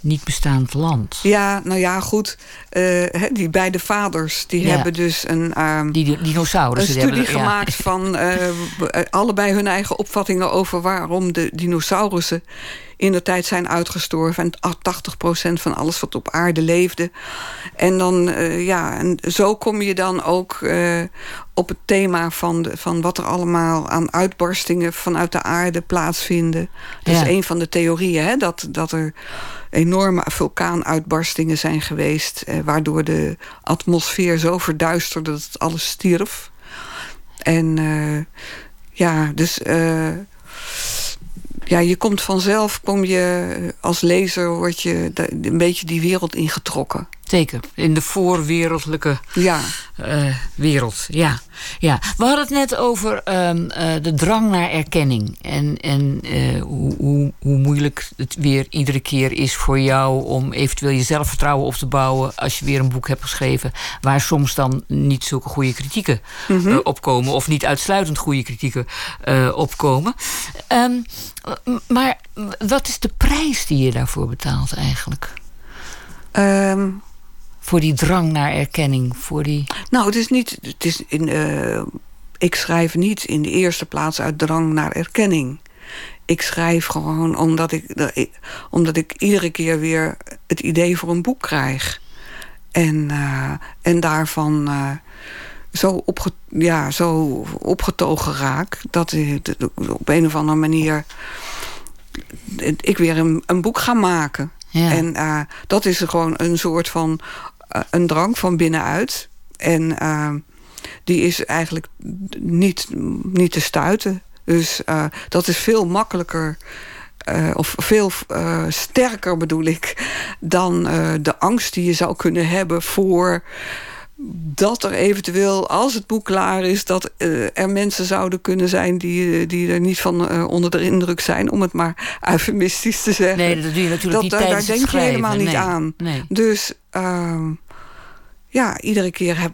niet bestaand land. Ja, nou ja, goed. Uh, die beide vaders, die hebben dus een... Uh, die dinosaurussen. Een studie gemaakt van uh, allebei hun eigen opvattingen... over waarom de dinosaurussen in de tijd zijn uitgestorven. En 80% van alles wat op aarde leefde. En dan, uh, ja, en zo kom je dan ook uh, op het thema van, de, van wat er allemaal aan uitbarstingen vanuit de aarde plaatsvinden. Dat is een van de theorieën, hè, dat, dat er enorme vulkaanuitbarstingen zijn geweest... Eh, waardoor de atmosfeer zo verduisterde dat alles stierf. En uh, ja, dus... Uh, ja, je komt vanzelf, kom je als lezer, word je een beetje die wereld ingetrokken. Zeker, in de voorwereldlijke ja. Uh, wereld. Ja. Ja. We hadden het net over um, uh, de drang naar erkenning. En, en uh, hoe, hoe, hoe, moeilijk het weer iedere keer is voor jou om eventueel je zelfvertrouwen op te bouwen als je weer een boek hebt geschreven waar soms dan niet zulke goede kritieken mm -hmm. opkomen of niet uitsluitend goede kritieken opkomen. Um, maar wat is de prijs die je daarvoor betaalt eigenlijk? Um, voor die drang naar erkenning? Voor die... Nou, het is niet. Het is in, uh, ik schrijf niet in de eerste plaats uit drang naar erkenning. Ik schrijf gewoon omdat ik, omdat ik iedere keer weer het idee voor een boek krijg. En, uh, en daarvan uh, zo, opge, ja, zo opgetogen raak dat ik op een of andere manier ik weer een, een boek ga maken. Ja. En uh, dat is gewoon een soort van een drang van binnenuit. En uh, die is eigenlijk niet, niet te stuiten. Dus dat is veel makkelijker... of veel sterker bedoel ik... dan de angst die je zou kunnen hebben voor dat er eventueel, als het boek klaar is... dat uh, er mensen zouden kunnen zijn die, die er niet van uh, onder de indruk zijn... om het maar eufemistisch te zeggen. Nee, dat doe je natuurlijk dat, niet Daar denk je helemaal niet aan. Nee. Dus uh, ja, iedere keer heb,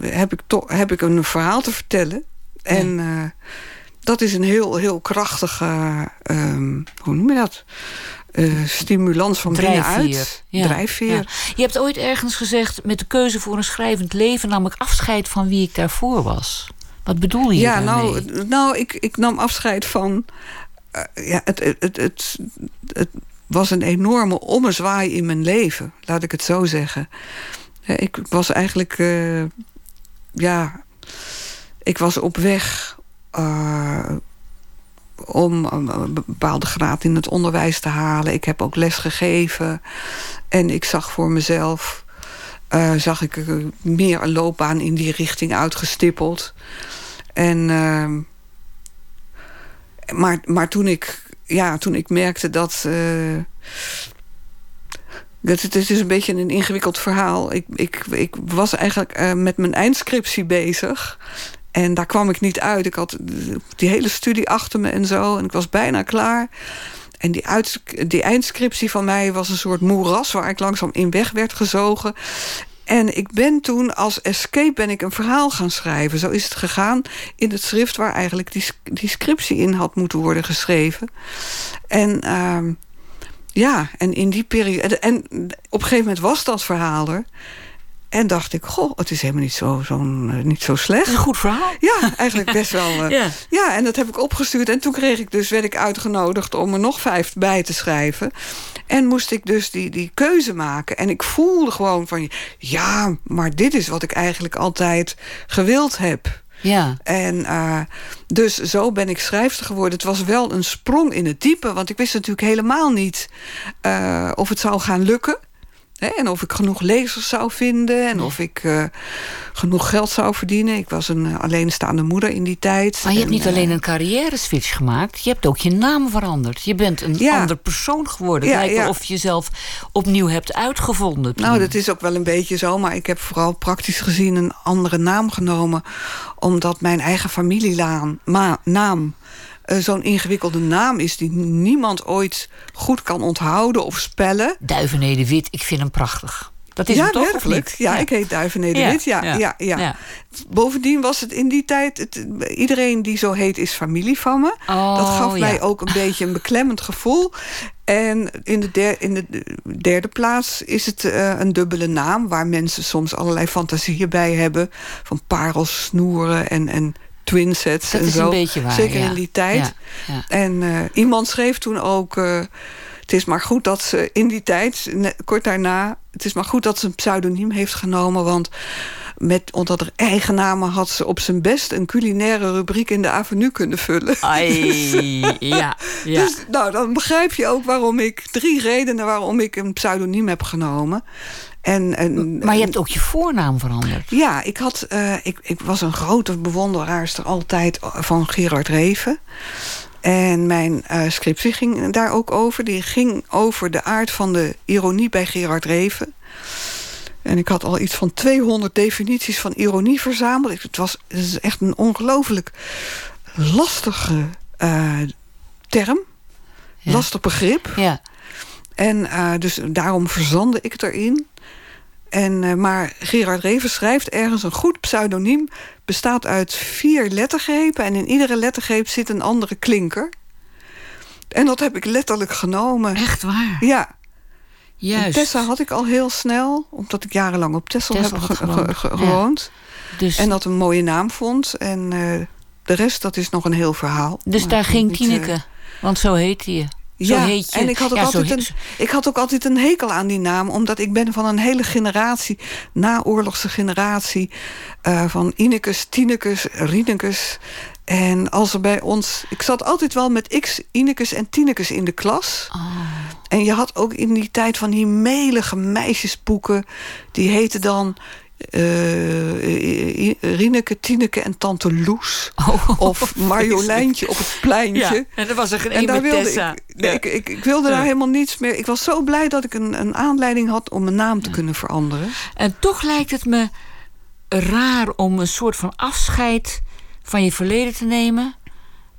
heb, ik toch, heb ik een verhaal te vertellen. En ja. dat is een heel, heel krachtige... hoe noem je dat? Uh, stimulans van Drijfveer. binnenuit. Ja. Drijfveer. Ja. Je hebt ooit ergens gezegd... met de keuze voor een schrijvend leven... nam ik afscheid van wie ik daarvoor was. Wat bedoel je ja, daarmee? Nou, nou ik, ik nam afscheid van... Uh, ja, het, het, het, het, het was een enorme ommezwaai in mijn leven. Laat ik het zo zeggen. Ik was eigenlijk... Uh, ja... Ik was op weg... Uh, om een bepaalde graad in het onderwijs te halen. Ik heb ook les gegeven. En ik zag voor mezelf... Uh, zag ik meer een loopbaan in die richting uitgestippeld. En... Uh, maar, maar toen ik... Ja, toen ik merkte dat... Dat, het is een beetje een ingewikkeld verhaal. Ik, ik, ik was eigenlijk met mijn eindscriptie bezig. En daar kwam ik niet uit. Ik had die hele studie achter me en zo. En ik was bijna klaar. En die, uit, die eindscriptie van mij was een soort moeras... waar ik langzaam in weg werd gezogen. En ik ben toen als escape ben ik een verhaal gaan schrijven. Zo is het gegaan in het schrift... waar eigenlijk die, scriptie in had moeten worden geschreven. En... Uh, ja, en in die periode... En op een gegeven moment was dat verhaal er... En dacht ik, goh, het is helemaal niet zo, zo, niet zo slecht. Een goed verhaal. Ja, eigenlijk best wel. Uh, ja. ja, en dat heb ik opgestuurd. En toen kreeg ik dus, werd ik uitgenodigd om er nog vijf bij te schrijven. En moest ik dus die, die keuze maken. En ik voelde gewoon van, ja, maar dit is wat ik eigenlijk altijd gewild heb. Ja. En uh, dus zo ben ik schrijfster geworden. Het was wel een sprong in het diepe, want ik wist natuurlijk helemaal niet uh, of het zou gaan lukken. En of ik genoeg lezers zou vinden en of ik uh, genoeg geld zou verdienen. Ik was een alleenstaande moeder in die tijd. Maar je hebt En, niet alleen een carrière switch gemaakt, je hebt ook je naam veranderd. Je bent een Ja. ander persoon geworden. Ja, lijkt wel ja. of je jezelf opnieuw hebt uitgevonden. Nou, dat is ook wel een beetje zo, maar ik heb vooral praktisch gezien een andere naam genomen. Omdat mijn eigen familienaam ma- naam, eh, zo'n ingewikkelde naam is die niemand ooit goed kan onthouden of spellen. Duivenede Wit, ik vind hem prachtig. Dat is ja, hem toch, werkelijk. niet? Ja, ik heet Duivenede Wit. Ja, ja, ja, Bovendien was het in die tijd... Het, iedereen die zo heet is familie van me. Oh, dat gaf ja. mij ook een beetje een beklemmend gevoel. En in de, der- in de derde plaats is het eh, een dubbele naam... waar mensen soms allerlei fantasieën bij hebben. Van parels, snoeren en, en twinsets Dat en is zo. een beetje waar, Zeker ja. in die tijd. Ja. En eh, iemand schreef toen ook... eh, het is maar goed dat ze in die tijd, kort daarna... het is maar goed dat ze een pseudoniem heeft genomen... want met, onder haar eigen namen had ze op zijn best... een culinaire rubriek in de avenue kunnen vullen. Ai, ja, ja. Dus nou, dan begrijp je ook waarom ik... drie redenen waarom ik een pseudoniem heb genomen. En, en, maar je hebt ook je voornaam veranderd. ja, ik, had, eh, ik, ik was een grote bewonderaarster altijd van Gerard Reven. En mijn eh, scriptie ging daar ook over. Die ging over de aard van de ironie bij Gerard Reven. En ik had al iets van 200 definities van ironie verzameld. Het, was, het is echt een ongelooflijk lastige eh, term. Ja. Lastig begrip. Ja. En eh, dus daarom verzandde ik het erin. En, eh, maar Gerard Reven schrijft ergens een goed pseudoniem... bestaat uit vier lettergrepen... en in iedere lettergreep zit een andere klinker. En dat heb ik letterlijk genomen. Echt waar. Ja, Juist. Tessa had ik al heel snel... omdat ik jarenlang op Texel heb ge- gewoond, ja. Dus, En dat een mooie naam vond. En eh, de rest, dat is nog een heel verhaal. dus Maar daar ging niet, eh, Tineke. Want zo heette je. Zo ja, heet je. en ik had, ook Ja, altijd een, ik had ook altijd een hekel aan die naam... omdat ik ben van een hele generatie, naoorlogse generatie... eh, van Inekes, Tinekes, Rienekes. En als er bij ons... Ik zat altijd wel met X, Inekes en Tinekes in de klas. Oh. En je had ook in die tijd van die melige meisjesboeken... die heten dan... eh, Rieneke, Tineke en Tante Loes. Oh, Of Marjoleintje op het pleintje. Ja, en er was er geen En daar wilde ik, nee, Ja. ik, ik, ik wilde daar Ja. helemaal niets meer. Ik was zo blij dat ik een, een aanleiding had om mijn naam te kunnen veranderen. En toch lijkt het me raar om een soort van afscheid van je verleden te nemen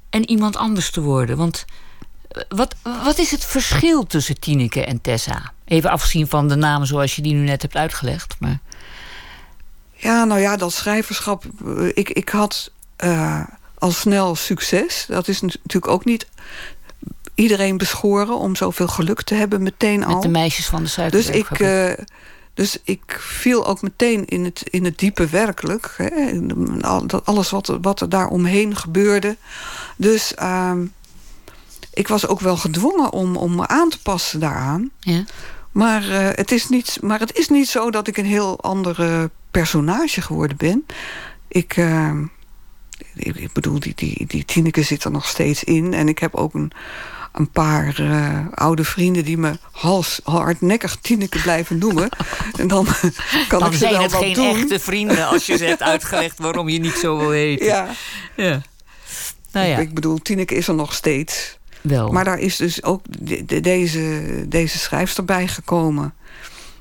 en iemand anders te worden. Want eh, wat, wat is het verschil tussen Tineke en Tessa? Even afzien van de namen zoals je die nu net hebt uitgelegd. Maar Ja, nou ja, dat schrijverschap. eh, Ik, ik had eh, al snel succes. Dat is natuurlijk ook niet iedereen beschoren om zoveel geluk te hebben meteen al. met de meisjes van de Dus suikerwerk. ik, dus ik viel ook meteen in het, in het diepe werkelijk. Hè? Alles wat, wat er daar omheen gebeurde. Dus ehm, ik was ook wel gedwongen om, om me aan te passen daaraan. ja? Maar, eh, het is niet, maar het is niet zo dat ik een heel andere personage geworden ben. Ik, eh, ik, ik bedoel, die, die, die Tineke zit er nog steeds in. En ik heb ook een, een paar eh, oude vrienden die me hals, hardnekkig Tineke blijven noemen. En dan kan Dan ik ze zijn wel het wat geen doen. echte vrienden als je ze hebt uitgelegd waarom je niet zo wil heten. Ja, Ja. Nou ja, ik bedoel, Tineke is er nog steeds. wel. Maar daar is dus ook de- de- deze, deze schrijfster bij gekomen.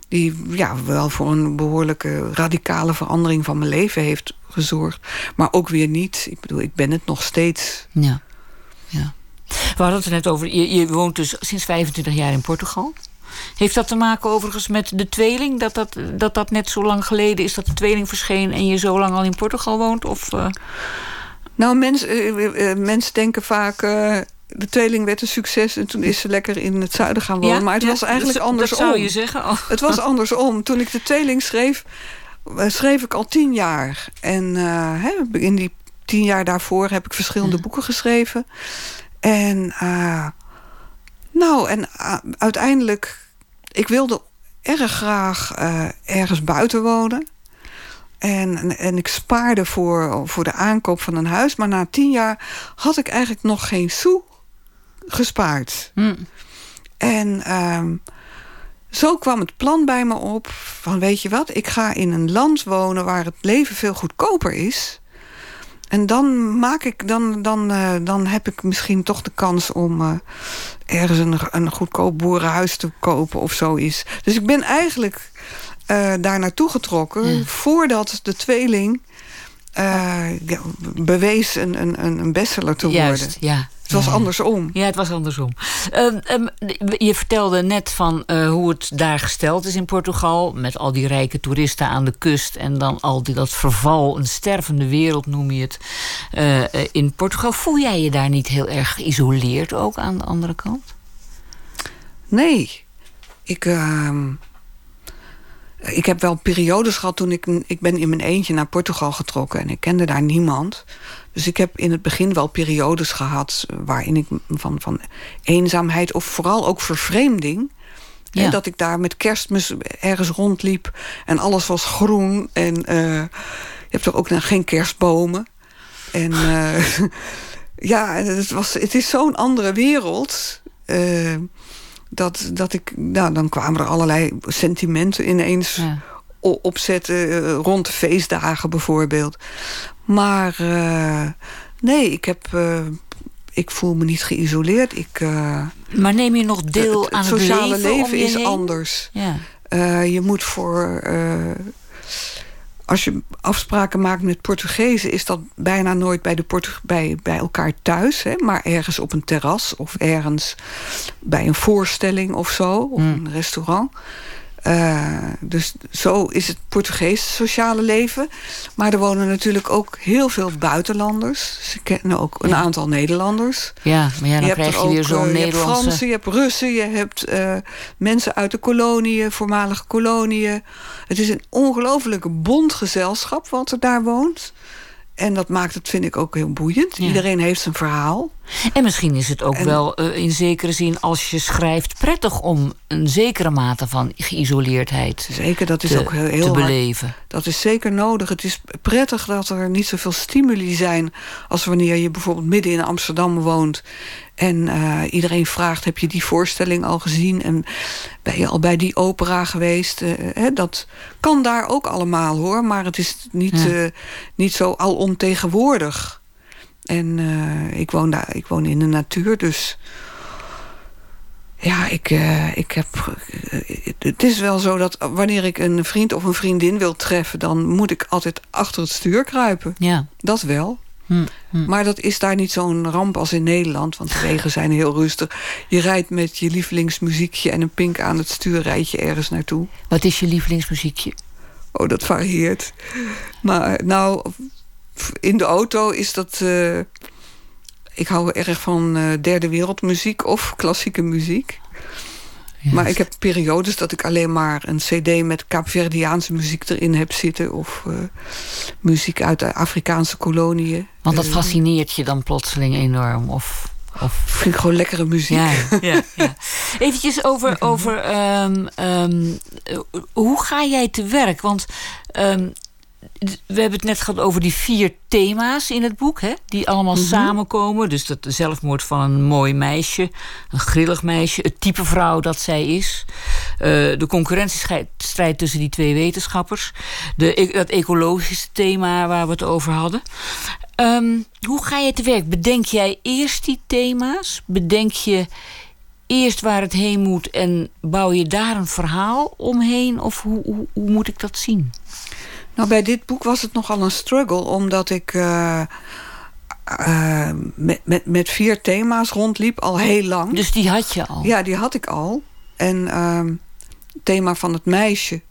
Die ja, wel voor een behoorlijke radicale verandering van mijn leven heeft gezorgd. Maar ook weer niet. Ik bedoel, ik ben het nog steeds. Ja. ja. We hadden het er net over. Je, je woont dus sinds 25 jaar in Portugal. Heeft dat te maken overigens met de tweeling? Dat dat, dat dat net zo lang geleden is dat de tweeling verscheen... en je zo lang al in Portugal woont? Of, eh, Nou, mensen eh, eh, mensen denken vaak... de tweeling werd een succes en toen is ze lekker in het zuiden gaan wonen. ja? maar het Ja, was eigenlijk dat, andersom. Dat zou je zeggen. Oh. Het was andersom. Toen ik de tweeling schreef, schreef ik al tien jaar. En hè, in die tien jaar daarvoor heb ik verschillende Ja. boeken geschreven. En eh, nou, en eh, uiteindelijk, ik wilde erg graag eh, ergens buiten wonen. En, en ik spaarde voor, voor de aankoop van een huis. Maar na tien jaar had ik eigenlijk nog geen sou gespaard. Hm. En ehm, zo kwam het plan bij me op van weet je wat, ik ga in een land wonen waar het leven veel goedkoper is. En dan maak ik, dan, dan, eh, dan heb ik misschien toch de kans om eh, ergens een, een goedkoop boerenhuis te kopen of zoiets. Dus ik ben eigenlijk eh, daar naartoe getrokken voordat de tweeling bewees een, een, een bestseller te Juist, worden. ja. Het was andersom. Ja, het was andersom. Ehm, ehm, je vertelde net van eh, hoe het daar gesteld is in Portugal. Met al die rijke toeristen aan de kust. En dan al die, dat verval, een stervende wereld noem je het. eh, eh, in Portugal. Voel jij je daar niet heel erg geïsoleerd ook aan de andere kant? Nee. Ik, ehm, ik heb wel periodes gehad toen ik... Ik ben in mijn eentje naar Portugal getrokken en ik kende daar niemand. Dus ik heb in het begin wel periodes gehad... waarin ik van, van eenzaamheid of vooral ook vervreemding... Ja. dat ik daar met kerstmis ergens rondliep en alles was groen. En eh, je hebt er ook nog geen kerstbomen. En eh, ja, het, was, het is zo'n andere wereld... eh, dat, dat ik, nou, dan kwamen er allerlei sentimenten ineens Ja. opzetten. eh, rond de feestdagen bijvoorbeeld. Maar eh, nee, ik, heb, eh, ik voel me niet geïsoleerd. Ik, Maar neem je nog deel aan het het sociale leven, is heen? anders. Ja. Je moet voor. Als je afspraken maakt met Portugezen, is dat bijna nooit bij, de bij, bij elkaar thuis. Hè, maar ergens op een terras of ergens bij een voorstelling of zo. Of Hmm. een restaurant. Eh, dus zo is het Portugese sociale leven. Maar er wonen natuurlijk ook heel veel buitenlanders. Ze kennen ook een Ja. aantal Nederlanders. ja, maar ja, dan je krijg je weer ook, zo'n eh, Je hebt Nederlandse... Fransen, je hebt Russen, je hebt eh, mensen uit de koloniën, voormalige koloniën. Het is een ongelofelijke bond gezelschap wat er daar woont. En dat maakt het, vind ik, ook heel boeiend. Ja. Iedereen heeft zijn verhaal. En misschien is het ook En- wel eh, in zekere zin, als je schrijft, prettig om een zekere mate van geïsoleerdheid Zeker, dat is te, ook heel, heel te hard. beleven. Dat is zeker nodig. Het is prettig dat er niet zoveel stimuli zijn... als wanneer je bijvoorbeeld midden in Amsterdam woont... en eh, iedereen vraagt, heb je die voorstelling al gezien? En ben je al bij die opera geweest? Eh, hè, dat kan daar ook allemaal, hoor. Maar het is niet, Ja. niet zo alomtegenwoordig. En eh, ik, woon daar, ik woon in de natuur, dus... Ja, ik, eh, ik heb. eh, het is wel zo dat wanneer ik een vriend of een vriendin wil treffen, dan moet ik altijd achter het stuur kruipen. Ja. Dat wel. Hm, hm. Maar dat is daar niet zo'n ramp als in Nederland, want de wegen zijn heel rustig. Je rijdt met je lievelingsmuziekje en een pink aan het stuur, rijd je ergens naartoe. Wat is je lievelingsmuziekje? Oh, dat varieert. Maar nou, in de auto is dat. eh, ik hou erg van eh, derde wereldmuziek of klassieke muziek. Maar ik heb periodes dat ik alleen maar een cd met Kaapverdiaanse muziek erin heb zitten. Of eh, muziek uit de Afrikaanse koloniën. Want dat fascineert je dan plotseling enorm. Of, of... vind ik gewoon lekkere muziek. Ja, ja, ja. Eventjes over, over ehm, ehm, eh, hoe ga jij te werk? Want ehm, we hebben het net gehad over die vier thema's in het boek, hè? die allemaal samenkomen. Dus dat zelfmoord van een mooi meisje, een grillig meisje, het type vrouw dat zij is, eh, de concurrentiestrijd tussen die twee wetenschappers, de, e- dat ecologische thema waar we het over hadden. Ehm, hoe ga je te werk? Bedenk jij eerst die thema's? Bedenk je eerst waar het heen moet en bouw je daar een verhaal omheen? Of hoe, hoe, hoe moet ik dat zien? Nou, bij dit boek was het nogal een struggle, omdat ik eh, eh, met, met, met vier thema's rondliep al heel lang. Dus die had je al. Ja, die had ik al. En ehm, het thema van het meisje.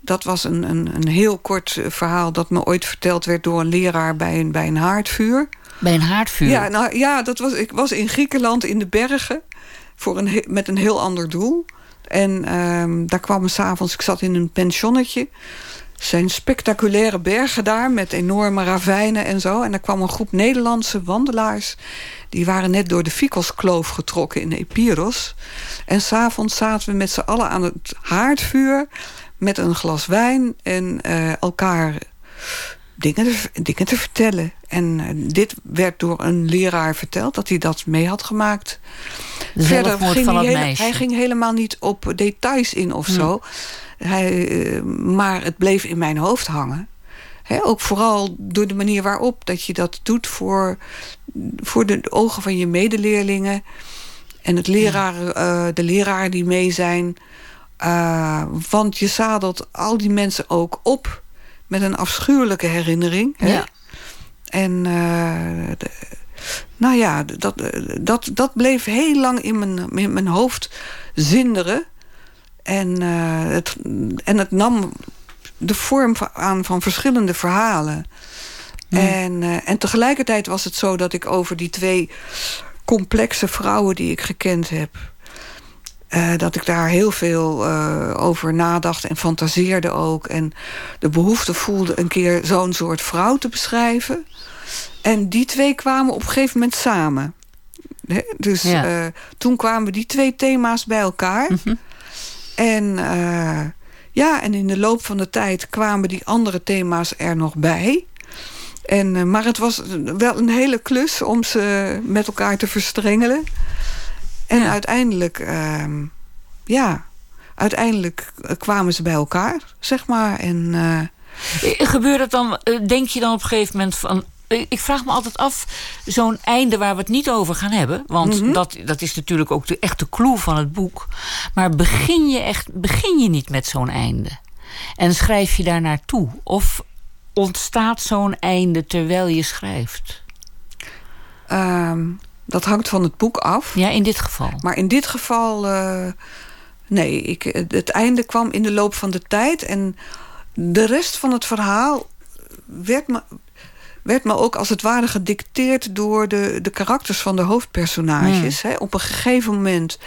Dat was een, een, een heel kort eh, verhaal dat me ooit verteld werd door een leraar bij een, bij een haardvuur. Bij een haardvuur. Ja, nou, ja dat was, ik was in Griekenland in de bergen voor een, met een heel ander doel. En ehm, daar kwamen s'avonds, ik zat in een pensionnetje. Er zijn spectaculaire bergen daar met enorme ravijnen en zo. En daar kwam een groep Nederlandse wandelaars. Die waren net door de Fikoskloof getrokken in Epiros. En s'avonds zaten we met z'n allen aan het haardvuur met een glas wijn en eh, elkaar dingen, te, dingen te vertellen. En uh, dit werd door een leraar verteld, dat hij dat mee had gemaakt. De Verder ging hij, hele, hij, ging helemaal niet op details in of hm. zo. Hij, uh, maar het bleef in mijn hoofd hangen. He, ook vooral door de manier waarop dat je dat doet voor, voor de ogen van je medeleerlingen. En het leraar, uh, de leraren die mee zijn. Uh, want je zadelt al die mensen ook op met een afschuwelijke herinnering. Ja. En uh, de, nou ja, dat, dat, dat bleef heel lang in mijn, in mijn hoofd zinderen. En, het, en het nam de vorm aan van verschillende verhalen. En, uh, en tegelijkertijd was het zo dat ik over die twee complexe vrouwen die ik gekend heb. Uh, dat ik daar heel veel uh, over nadacht en fantaseerde ook. En de behoefte voelde een keer zo'n soort vrouw te beschrijven. En die twee kwamen op een gegeven moment samen. He? Dus ja. toen kwamen die twee thema's bij elkaar. Mm -hmm. En ja, en in de loop van de tijd kwamen die andere thema's er nog bij. En, uh, maar het was wel een hele klus om ze met elkaar te verstrengelen. En ja. uiteindelijk, uh, ja, uiteindelijk kwamen ze bij elkaar, zeg maar. En, uh... Gebeurt het dan, denk je dan op een gegeven moment van ik vraag me altijd af, zo'n einde waar we het niet over gaan hebben... want mm -hmm. dat, dat is natuurlijk ook de echte clue van het boek... maar begin je, echt, begin je niet met zo'n einde? En schrijf je daar naartoe? Of ontstaat zo'n einde terwijl je schrijft? Um, dat hangt van het boek af. Ja, in dit geval. Maar in dit geval... Uh, nee, ik, het einde kwam in de loop van de tijd... en de rest van het verhaal werd me werd me ook als het ware gedicteerd door de, de karakters van de hoofdpersonages. Mm. Hè. Op een gegeven moment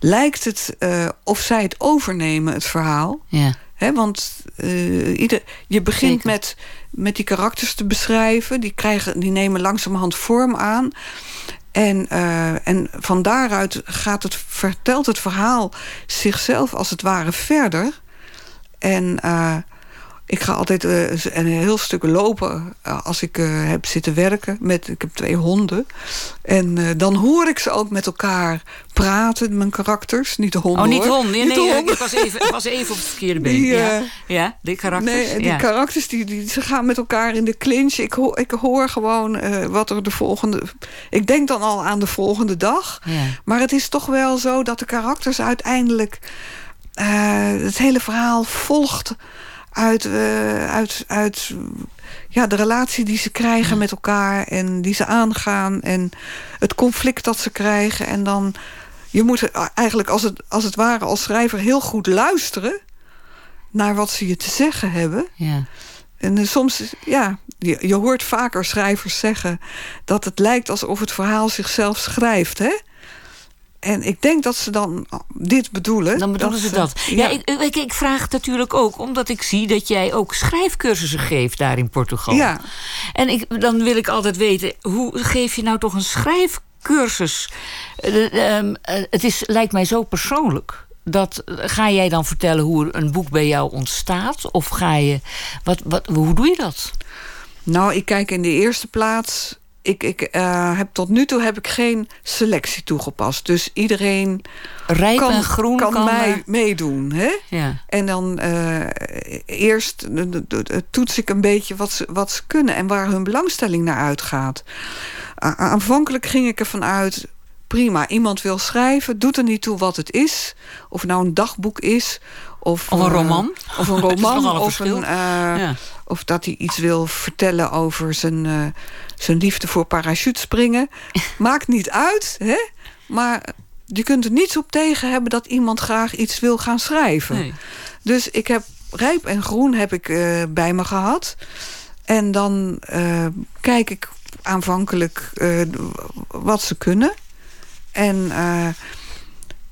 lijkt het uh, of zij het overnemen, het verhaal. Ja. Want uh, ieder, je begint met, met die karakters te beschrijven. Die, krijgen, die nemen langzamerhand vorm aan. En, uh, en van daaruit gaat het, vertelt het verhaal zichzelf als het ware verder. En ik ga altijd uh, een heel stuk lopen uh, als ik uh, heb zitten werken. Met, ik heb twee honden. En dan hoor ik ze ook met elkaar praten, mijn karakters. Niet de honden, Oh, niet hoor. honden. Nee, niet nee, honden. ik was even, was even op het verkeerde been. Die, ja. ja, die karakters. Nee, die ja. karakters die, die, ze gaan met elkaar in de clinch. Ik, ho ik hoor gewoon wat er de volgende... Ik denk dan al aan de volgende dag. Ja. Maar het is toch wel zo dat de karakters uiteindelijk... het hele verhaal volgt uit, uh, uit, uit ja, de relatie die ze krijgen met elkaar en die ze aangaan en het conflict dat ze krijgen. En dan, je moet eigenlijk als het, als het ware als schrijver heel goed luisteren naar wat ze je te zeggen hebben. Ja. En uh, soms, ja, je, je hoort vaker schrijvers zeggen dat het lijkt alsof het verhaal zichzelf schrijft, hè? En ik denk dat ze dan dit bedoelen. Dan bedoelen dat ze dat. Ja, ja ik, ik, ik, vraag het natuurlijk ook omdat ik zie dat jij ook schrijfcursussen geeft daar in Portugal. Ja. En ik, dan wil ik altijd weten, hoe geef je nou toch een schrijfcursus? Uh, uh, uh, het is, lijkt mij zo persoonlijk. Dat, ga jij dan vertellen hoe een boek bij jou ontstaat? Of ga je. Wat, wat, hoe doe je dat? Nou, ik kijk in de eerste plaats ik, ik uh, heb tot nu toe heb ik geen selectie toegepast. Dus iedereen Rijp kan, en groen kan, kan mij uh, meedoen. Hè? Ja. En dan uh, eerst toets ik een beetje wat ze, wat ze kunnen en waar hun belangstelling naar uitgaat. aanvankelijk ging ik ervan uit. Prima, iemand wil schrijven, doet er niet toe wat het is. Of het nou een dagboek is. Of, of een roman. Of een roman. een of, een, ja. of dat hij iets wil vertellen over zijn zijn liefde voor parachutespringen. Maakt niet uit, hè? maar je kunt er niets op tegen hebben... dat iemand graag iets wil gaan schrijven. Nee. Dus ik heb rijp en groen heb ik uh, bij me gehad. En dan uh, kijk ik aanvankelijk uh, wat ze kunnen. En,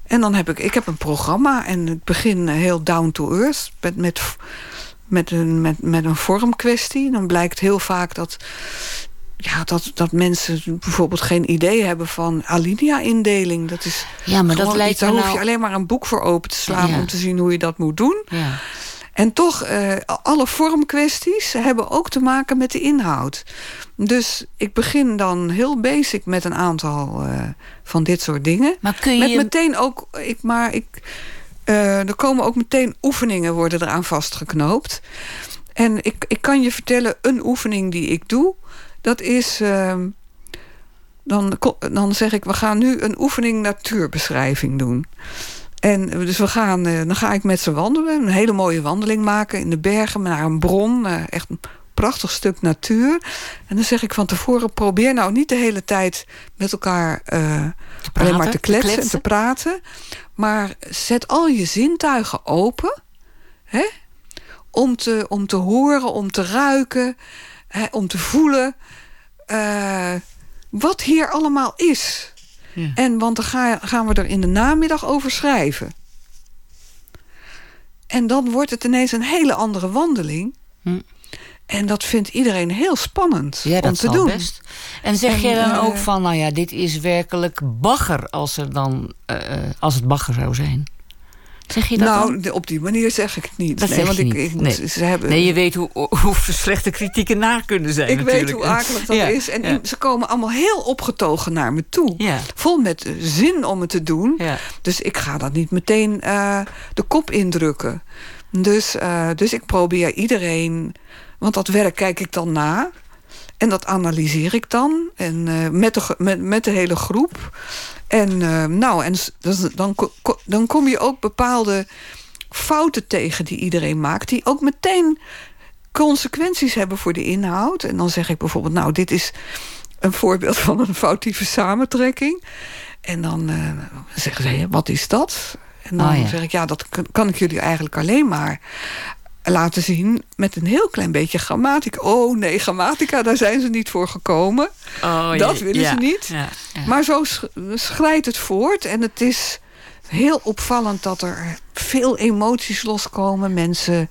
en dan heb ik, ik heb een programma... en het begin heel down to earth... met, met, met, een, met, met een vormkwestie. Dan blijkt heel vaak dat ja, dat, dat mensen bijvoorbeeld geen idee hebben van alinea-indeling. Dat is ja, maar dat lijkt iets, daar nou... hoef je alleen maar een boek voor open te slaan... Ja. om te zien hoe je dat moet doen. Ja. En toch, uh, alle vormkwesties hebben ook te maken met de inhoud. Dus ik begin dan heel basic met een aantal uh, van dit soort dingen. Maar kun je... Met meteen ook, ik, maar ik, uh, er komen ook meteen oefeningen worden eraan vastgeknoopt. En ik, ik kan je vertellen, een oefening die ik doe, dat is. Uh, dan, dan zeg ik, we gaan nu een oefening natuurbeschrijving doen. En dus we gaan, uh, dan ga ik met ze wandelen. Een hele mooie wandeling maken in de bergen naar een bron. Uh, echt een prachtig stuk natuur. En dan zeg ik van tevoren: probeer nou niet de hele tijd met elkaar uh, alleen maar te kletsen, te kletsen, en te praten. Maar zet al je zintuigen open. Hè? Om, te, om te horen, om te ruiken, hè? om te voelen. wat hier allemaal is. Ja. En want dan ga, gaan we er in de namiddag over schrijven. En dan wordt het ineens een hele andere wandeling. Hm. En dat vindt iedereen heel spannend ja, om te doen. Best. En zeg je dan uh, ook van, nou ja, dit is werkelijk bagger als, er dan, uh, als het bagger zou zijn? Zeg je dat nou, dan? op die manier zeg ik het niet. Dat nee, zeg want je ik, niet. ik, nee. Ze hebben, nee, je weet hoe, hoe slechte kritieken na kunnen zijn. Ik natuurlijk. weet hoe akelig dat ja, is. En ja. ze komen allemaal heel opgetogen naar me toe. Ja. Vol met zin om het te doen. Ja. Dus ik ga dat niet meteen uh, de kop indrukken. Dus, uh, dus ik probeer iedereen... Want dat werk kijk ik dan na. En dat analyseer ik dan. En uh, met, de, met, met de hele groep. En uh, nou, en dan, dan kom je ook bepaalde fouten tegen die iedereen maakt. Die ook meteen consequenties hebben voor de inhoud. En dan zeg ik bijvoorbeeld, nou, dit is een voorbeeld van een foutieve samentrekking. En dan uh, zeggen ze, wat is dat? En dan Oh, ja. zeg ik, ja, dat kan ik jullie eigenlijk alleen maar laten zien met een heel klein beetje grammatica. Oh nee, grammatica, daar zijn ze niet voor gekomen. Oh, dat willen ja, ze niet. ja, ja. Maar zo sch- schrijdt het voort. En het is heel opvallend dat er veel emoties loskomen. Mensen,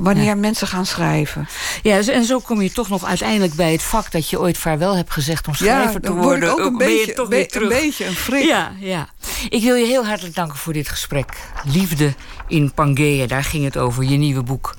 wanneer Ja. mensen gaan schrijven. Ja, dus- en zo kom je toch nog uiteindelijk bij het vak dat je ooit vaarwel hebt gezegd om schrijver te dan word worden. ik ook een Ben je beetje, toch be- een beetje een frik. Ja, ja. Ik wil je heel hartelijk danken voor dit gesprek. Liefde in Pangea, daar ging het over, je nieuwe boek.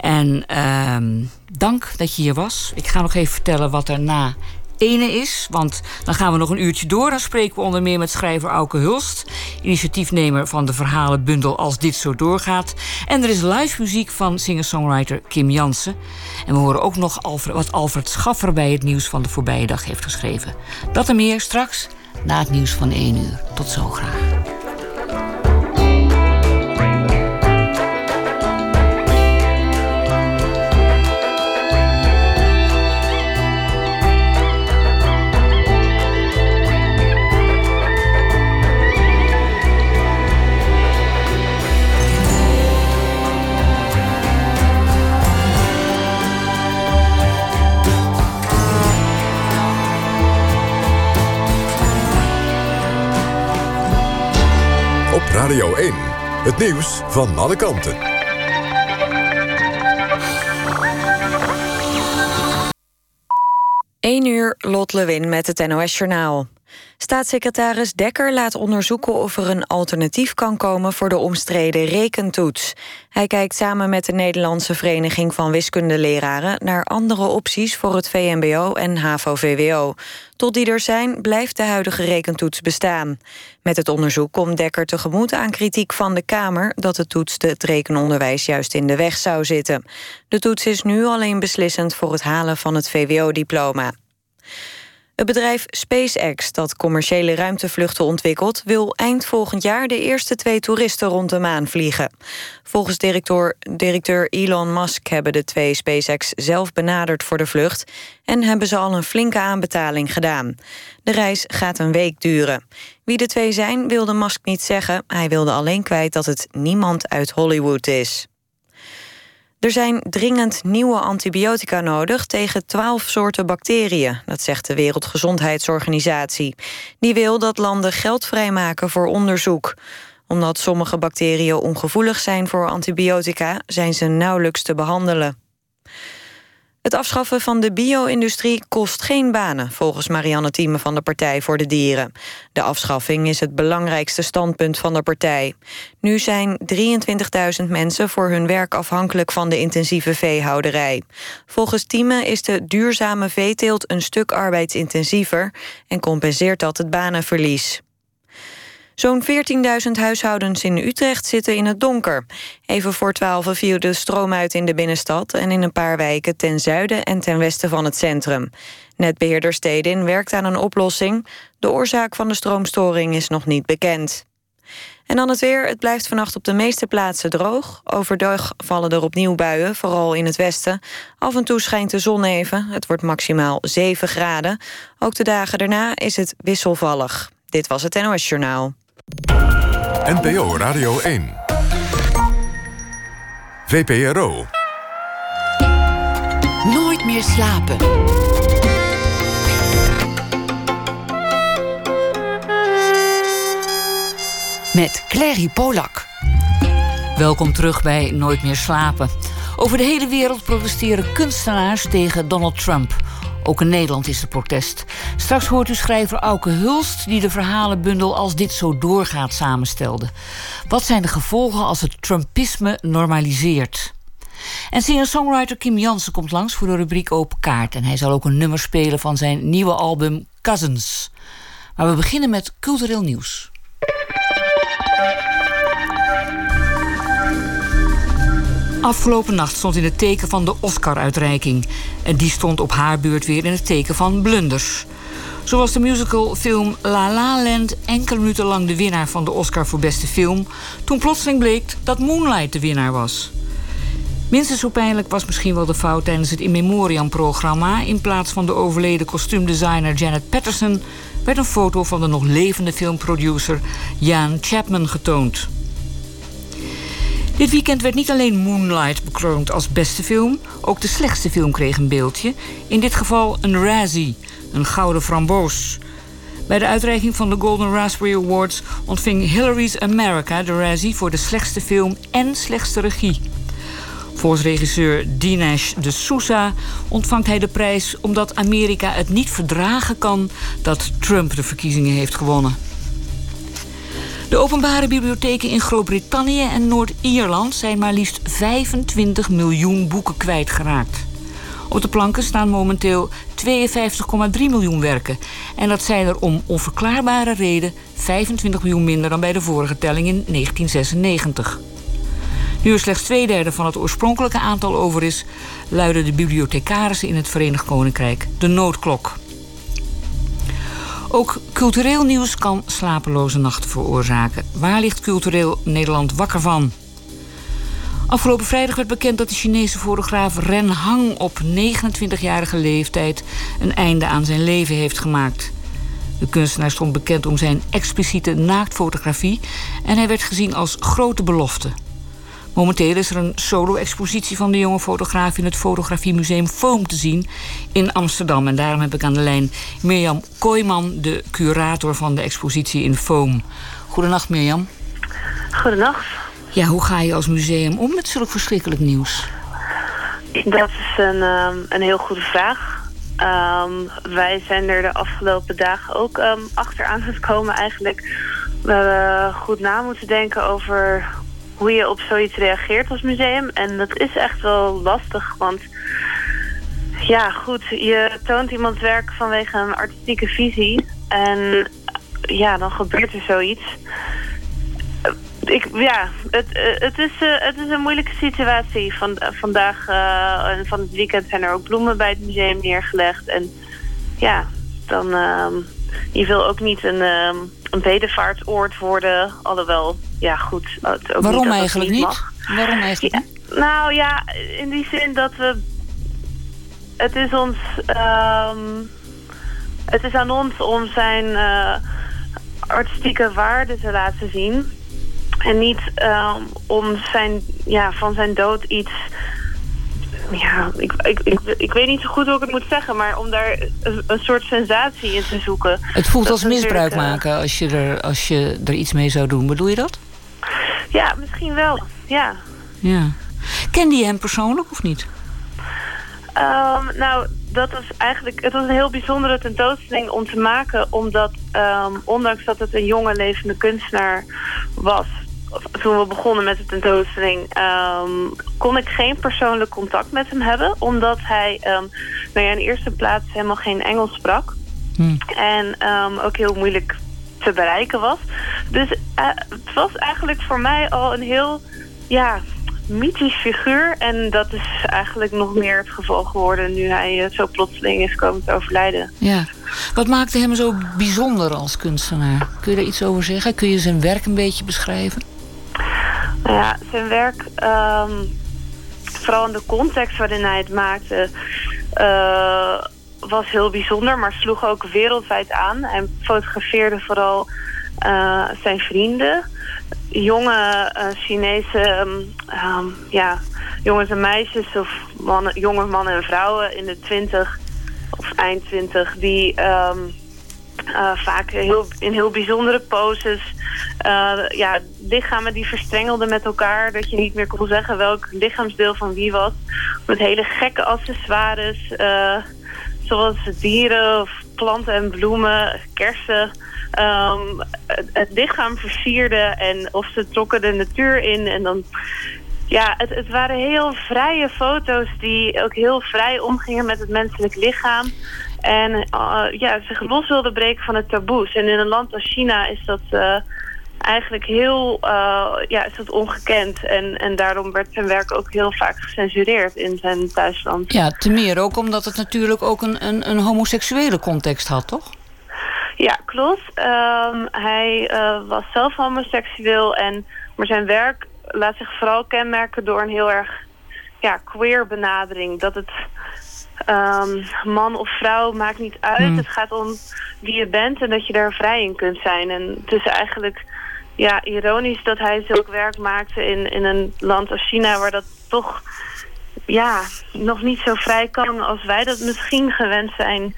En ehm, dank dat je hier was. Ik ga nog even vertellen wat er na ene is. Want dan gaan we nog een uurtje door. Dan spreken we onder meer met schrijver Auke Hulst... initiatiefnemer van de verhalenbundel Als Dit Zo Doorgaat. En er is live muziek van singer-songwriter Kim Jansen. En we horen ook nog wat Alfred Schaffer... bij het nieuws van de voorbije dag heeft geschreven. Dat en meer straks na het nieuws van 1 uur. Tot zo graag. Radio 1. Het nieuws van alle kanten. Eén uur, Lot Lewin met het NOS-journaal. Staatssecretaris Dekker laat onderzoeken of er een alternatief kan komen voor de omstreden rekentoets. Hij kijkt samen met de Nederlandse Vereniging van Wiskundeleraren naar andere opties voor het VMBO en HAVO-VWO. Tot die er zijn, blijft de huidige rekentoets bestaan. Met het onderzoek komt Dekker tegemoet aan kritiek van de Kamer dat de toets het rekenonderwijs juist in de weg zou zitten. De toets is nu alleen beslissend voor het halen van het VWO-diploma. Het bedrijf SpaceX, dat commerciële ruimtevluchten ontwikkelt... wil eind volgend jaar de eerste twee toeristen rond de maan vliegen. Volgens directeur, directeur Elon Musk hebben de twee SpaceX zelf benaderd voor de vlucht... en hebben ze al een flinke aanbetaling gedaan. De reis gaat een week duren. Wie de twee zijn, wilde Musk niet zeggen. Hij wilde alleen kwijt dat het niemand uit Hollywood is. Er zijn dringend nieuwe antibiotica nodig tegen twaalf soorten bacteriën, dat zegt de Wereldgezondheidsorganisatie. Die wil dat landen geld vrijmaken voor onderzoek. Omdat sommige bacteriën ongevoelig zijn voor antibiotica, zijn ze nauwelijks te behandelen. Het afschaffen van de bio-industrie kost geen banen... volgens Marianne Thieme van de Partij voor de Dieren. De afschaffing is het belangrijkste standpunt van de partij. Nu zijn 23.000 mensen voor hun werk afhankelijk... van de intensieve veehouderij. Volgens Thieme is de duurzame veeteelt een stuk arbeidsintensiever... en compenseert dat het banenverlies. Zo'n 14.000 huishoudens in Utrecht zitten in het donker. Even voor 12 viel de stroom uit in de binnenstad... en in een paar wijken ten zuiden en ten westen van het centrum. Netbeheerder Stedin werkt aan een oplossing. De oorzaak van de stroomstoring is nog niet bekend. En dan het weer. Het blijft vannacht op de meeste plaatsen droog. Overdag vallen er opnieuw buien, vooral in het westen. Af en toe schijnt de zon even. Het wordt maximaal 7 graden. Ook de dagen daarna is het wisselvallig. Dit was het NOS Journaal. NPO Radio 1. VPRO. Nooit meer slapen. Met Clary Polak. Welkom terug bij Nooit meer slapen. Over de hele wereld protesteren kunstenaars tegen Donald Trump ook in Nederland is er protest. Straks hoort u schrijver Auke Hulst... die de verhalenbundel Als dit zo doorgaat samenstelde. Wat zijn de gevolgen als het Trumpisme normaliseert? En singer-songwriter Kim Jansen komt langs voor de rubriek Open Kaart. En hij zal ook een nummer spelen van zijn nieuwe album Cousins. Maar we beginnen met cultureel nieuws. Afgelopen nacht stond in het teken van de Oscar-uitreiking. En die stond op haar beurt weer in het teken van blunders. Zo was de musicalfilm La La Land enkele minuten lang de winnaar van de Oscar voor beste film... toen plotseling bleek dat Moonlight de winnaar was. Minstens zo pijnlijk was misschien wel de fout tijdens het In Memoriam-programma. In plaats van de overleden kostuumdesigner Janet Patterson... werd een foto van de nog levende filmproducer Jan Chapman getoond. Dit weekend werd niet alleen Moonlight bekroond als beste film, ook de slechtste film kreeg een beeldje. In dit geval een Razzie, een gouden framboos. Bij de uitreiking van de Golden Raspberry Awards ontving Hillary's America de Razzie voor de slechtste film en slechtste regie. Volgens regisseur Dinesh de Sousa ontvangt hij de prijs omdat Amerika het niet verdragen kan dat Trump de verkiezingen heeft gewonnen. De openbare bibliotheken in Groot-Brittannië en Noord-Ierland zijn maar liefst 25 miljoen boeken kwijtgeraakt. Op de planken staan momenteel 52,3 miljoen werken. En dat zijn er om onverklaarbare reden 25 miljoen minder dan bij de vorige telling in 1996. Nu er slechts twee derde van het oorspronkelijke aantal over is, luiden de bibliothecarissen in het Verenigd Koninkrijk de noodklok. Ook cultureel nieuws kan slapeloze nachten veroorzaken. Waar ligt cultureel Nederland wakker van? Afgelopen vrijdag werd bekend dat de Chinese fotograaf Ren Hang op 29-jarige leeftijd een einde aan zijn leven heeft gemaakt. De kunstenaar stond bekend om zijn expliciete naaktfotografie en hij werd gezien als grote belofte. Momenteel is er een solo-expositie van de jonge fotograaf in het Fotografiemuseum Foam te zien in Amsterdam. En daarom heb ik aan de lijn Mirjam Kooijman, de curator van de expositie in Foam. Goedenacht Mirjam. Goedenacht. Ja, hoe ga je als museum om met zulk verschrikkelijk nieuws? Dat is een, um, een heel goede vraag. Um, wij zijn er de afgelopen dagen ook um, achteraan gekomen eigenlijk. We hebben goed na moeten denken over hoe je op zoiets reageert als museum. En dat is echt wel lastig, want ja, goed, je toont iemands werk vanwege een artistieke visie. En ja, dan gebeurt er zoiets. Ik, ja, het, het, is, uh, het is een moeilijke situatie. Van, vandaag uh, en van het weekend zijn er ook bloemen bij het museum neergelegd. En ja, dan... Uh, je wil ook niet een, een bedevaartoord worden. Alhoewel ja, goed. Het ook Waarom niet eigenlijk niet? Mag. Waarom eigenlijk ja, niet? Nou ja, in die zin dat we... Het is ons... Um, het is aan ons om zijn uh, artistieke waarde te laten zien. En niet um, om zijn, ja, van zijn dood iets ja, ik, ik, ik, ik, weet niet zo goed hoe ik het moet zeggen, maar om daar een, een soort sensatie in te zoeken. Het voelt als misbruik maken als je, er, als je er iets mee zou doen. Bedoel je dat? Ja, misschien wel. Ja. ja. Kende je hem persoonlijk of niet? Um, nou, dat was eigenlijk, het was een heel bijzondere tentoonstelling om te maken. Omdat, um, ondanks dat het een jonge levende kunstenaar was... toen we begonnen met de tentoonstelling... Um, kon ik geen persoonlijk contact met hem hebben. Omdat hij nou ja, in eerste plaats helemaal geen Engels sprak. Hmm. En ook heel moeilijk te bereiken was. Dus uh, het was eigenlijk voor mij al een heel... Ja, mythisch figuur. En dat is eigenlijk nog meer het geval geworden... nu hij uh, zo plotseling is komen te overlijden. Ja. Wat maakte hem zo bijzonder als kunstenaar? Kun je daar iets over zeggen? Kun je zijn werk een beetje beschrijven? Nou ja, zijn werk... Um, vooral in de context waarin hij het maakte... Uh, was heel bijzonder, maar sloeg ook wereldwijd aan. Hij fotografeerde vooral uh, zijn vrienden jonge uh, Chinese um, ja, jongens en meisjes of mannen, jonge mannen en vrouwen in de twintig of eind twintig die uh, vaak heel, in heel bijzondere poses. Uh, ja, lichamen die verstrengelden met elkaar dat je niet meer kon zeggen welk lichaamsdeel van wie was. Met hele gekke accessoires zoals dieren of planten en bloemen, kersen. Um, het, lichaam versierden en of ze trokken de natuur in en dan ja, het, het, waren heel vrije foto's die ook heel vrij omgingen met het menselijk lichaam. En uh, ja, zich los wilden breken van het taboes. En in een land als China is dat uh, eigenlijk heel uh, ja, is dat ongekend. En, en daarom werd zijn werk ook heel vaak gecensureerd in zijn thuisland. Ja, te meer ook omdat het natuurlijk ook een, een, een homoseksuele context had, toch? Ja, klopt. Um, hij was zelf homoseksueel, en, maar zijn werk laat zich vooral kenmerken door een heel erg ja, queer benadering. Dat het um, man of vrouw maakt niet uit. Hmm. Het gaat om wie je bent en dat je daar vrij in kunt zijn. En het is eigenlijk ja, ironisch dat hij zulk werk maakte in, in een land als China... waar dat toch ja, nog niet zo vrij kan als wij dat misschien gewend zijn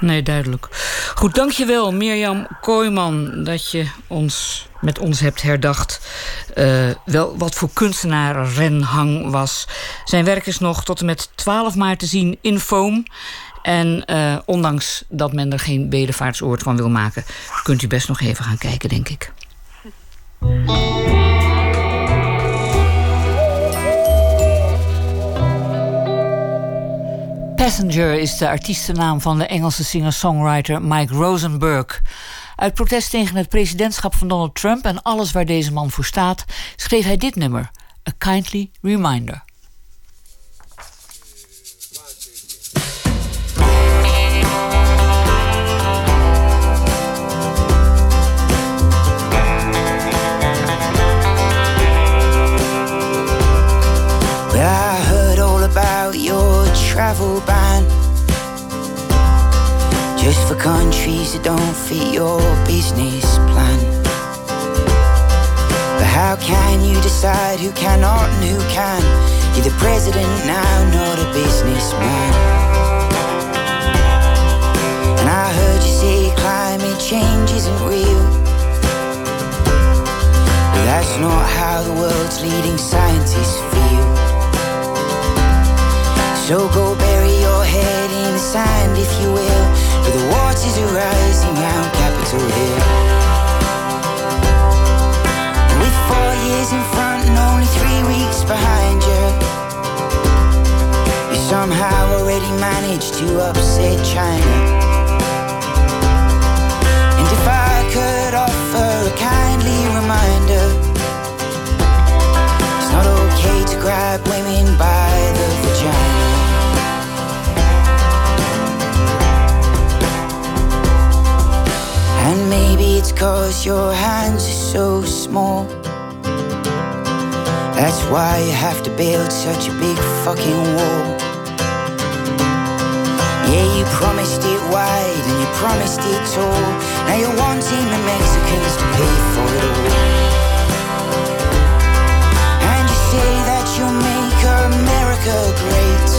Nee, duidelijk. Goed, dankjewel Mirjam Kooijman dat je ons met ons hebt herdacht. Uh, wel wat voor kunstenaar Renhang was. Zijn werk is nog tot en met 12 maart te zien in Foam. En uh, ondanks dat men er geen bedevaartsoord van wil maken... kunt u best nog even gaan kijken, denk ik. Passenger is de artiestennaam van de Engelse singer-songwriter Mike Rosenberg. Uit protest tegen het presidentschap van Donald Trump en alles waar deze man voor staat, schreef hij dit nummer: A Kindly Reminder. Travel ban. Just for countries that don't fit your business plan. But how can you decide who cannot and who can? You're the president now, not a businessman. And I heard you say climate change isn't real. But that's not how the world's leading scientists feel so go bury your head in the sand if you will For the waters are rising round Capitol Hill. With four years in front and only three weeks behind you You somehow already managed to upset China. And if I could offer a kindly reminder It's not okay to grab women by the maybe it's cause your hands are so small. That's why you have to build such a big fucking wall. Yeah, you promised it wide and you promised it tall. Now you're wanting the Mexicans to pay for it all. And you say that you'll make America great.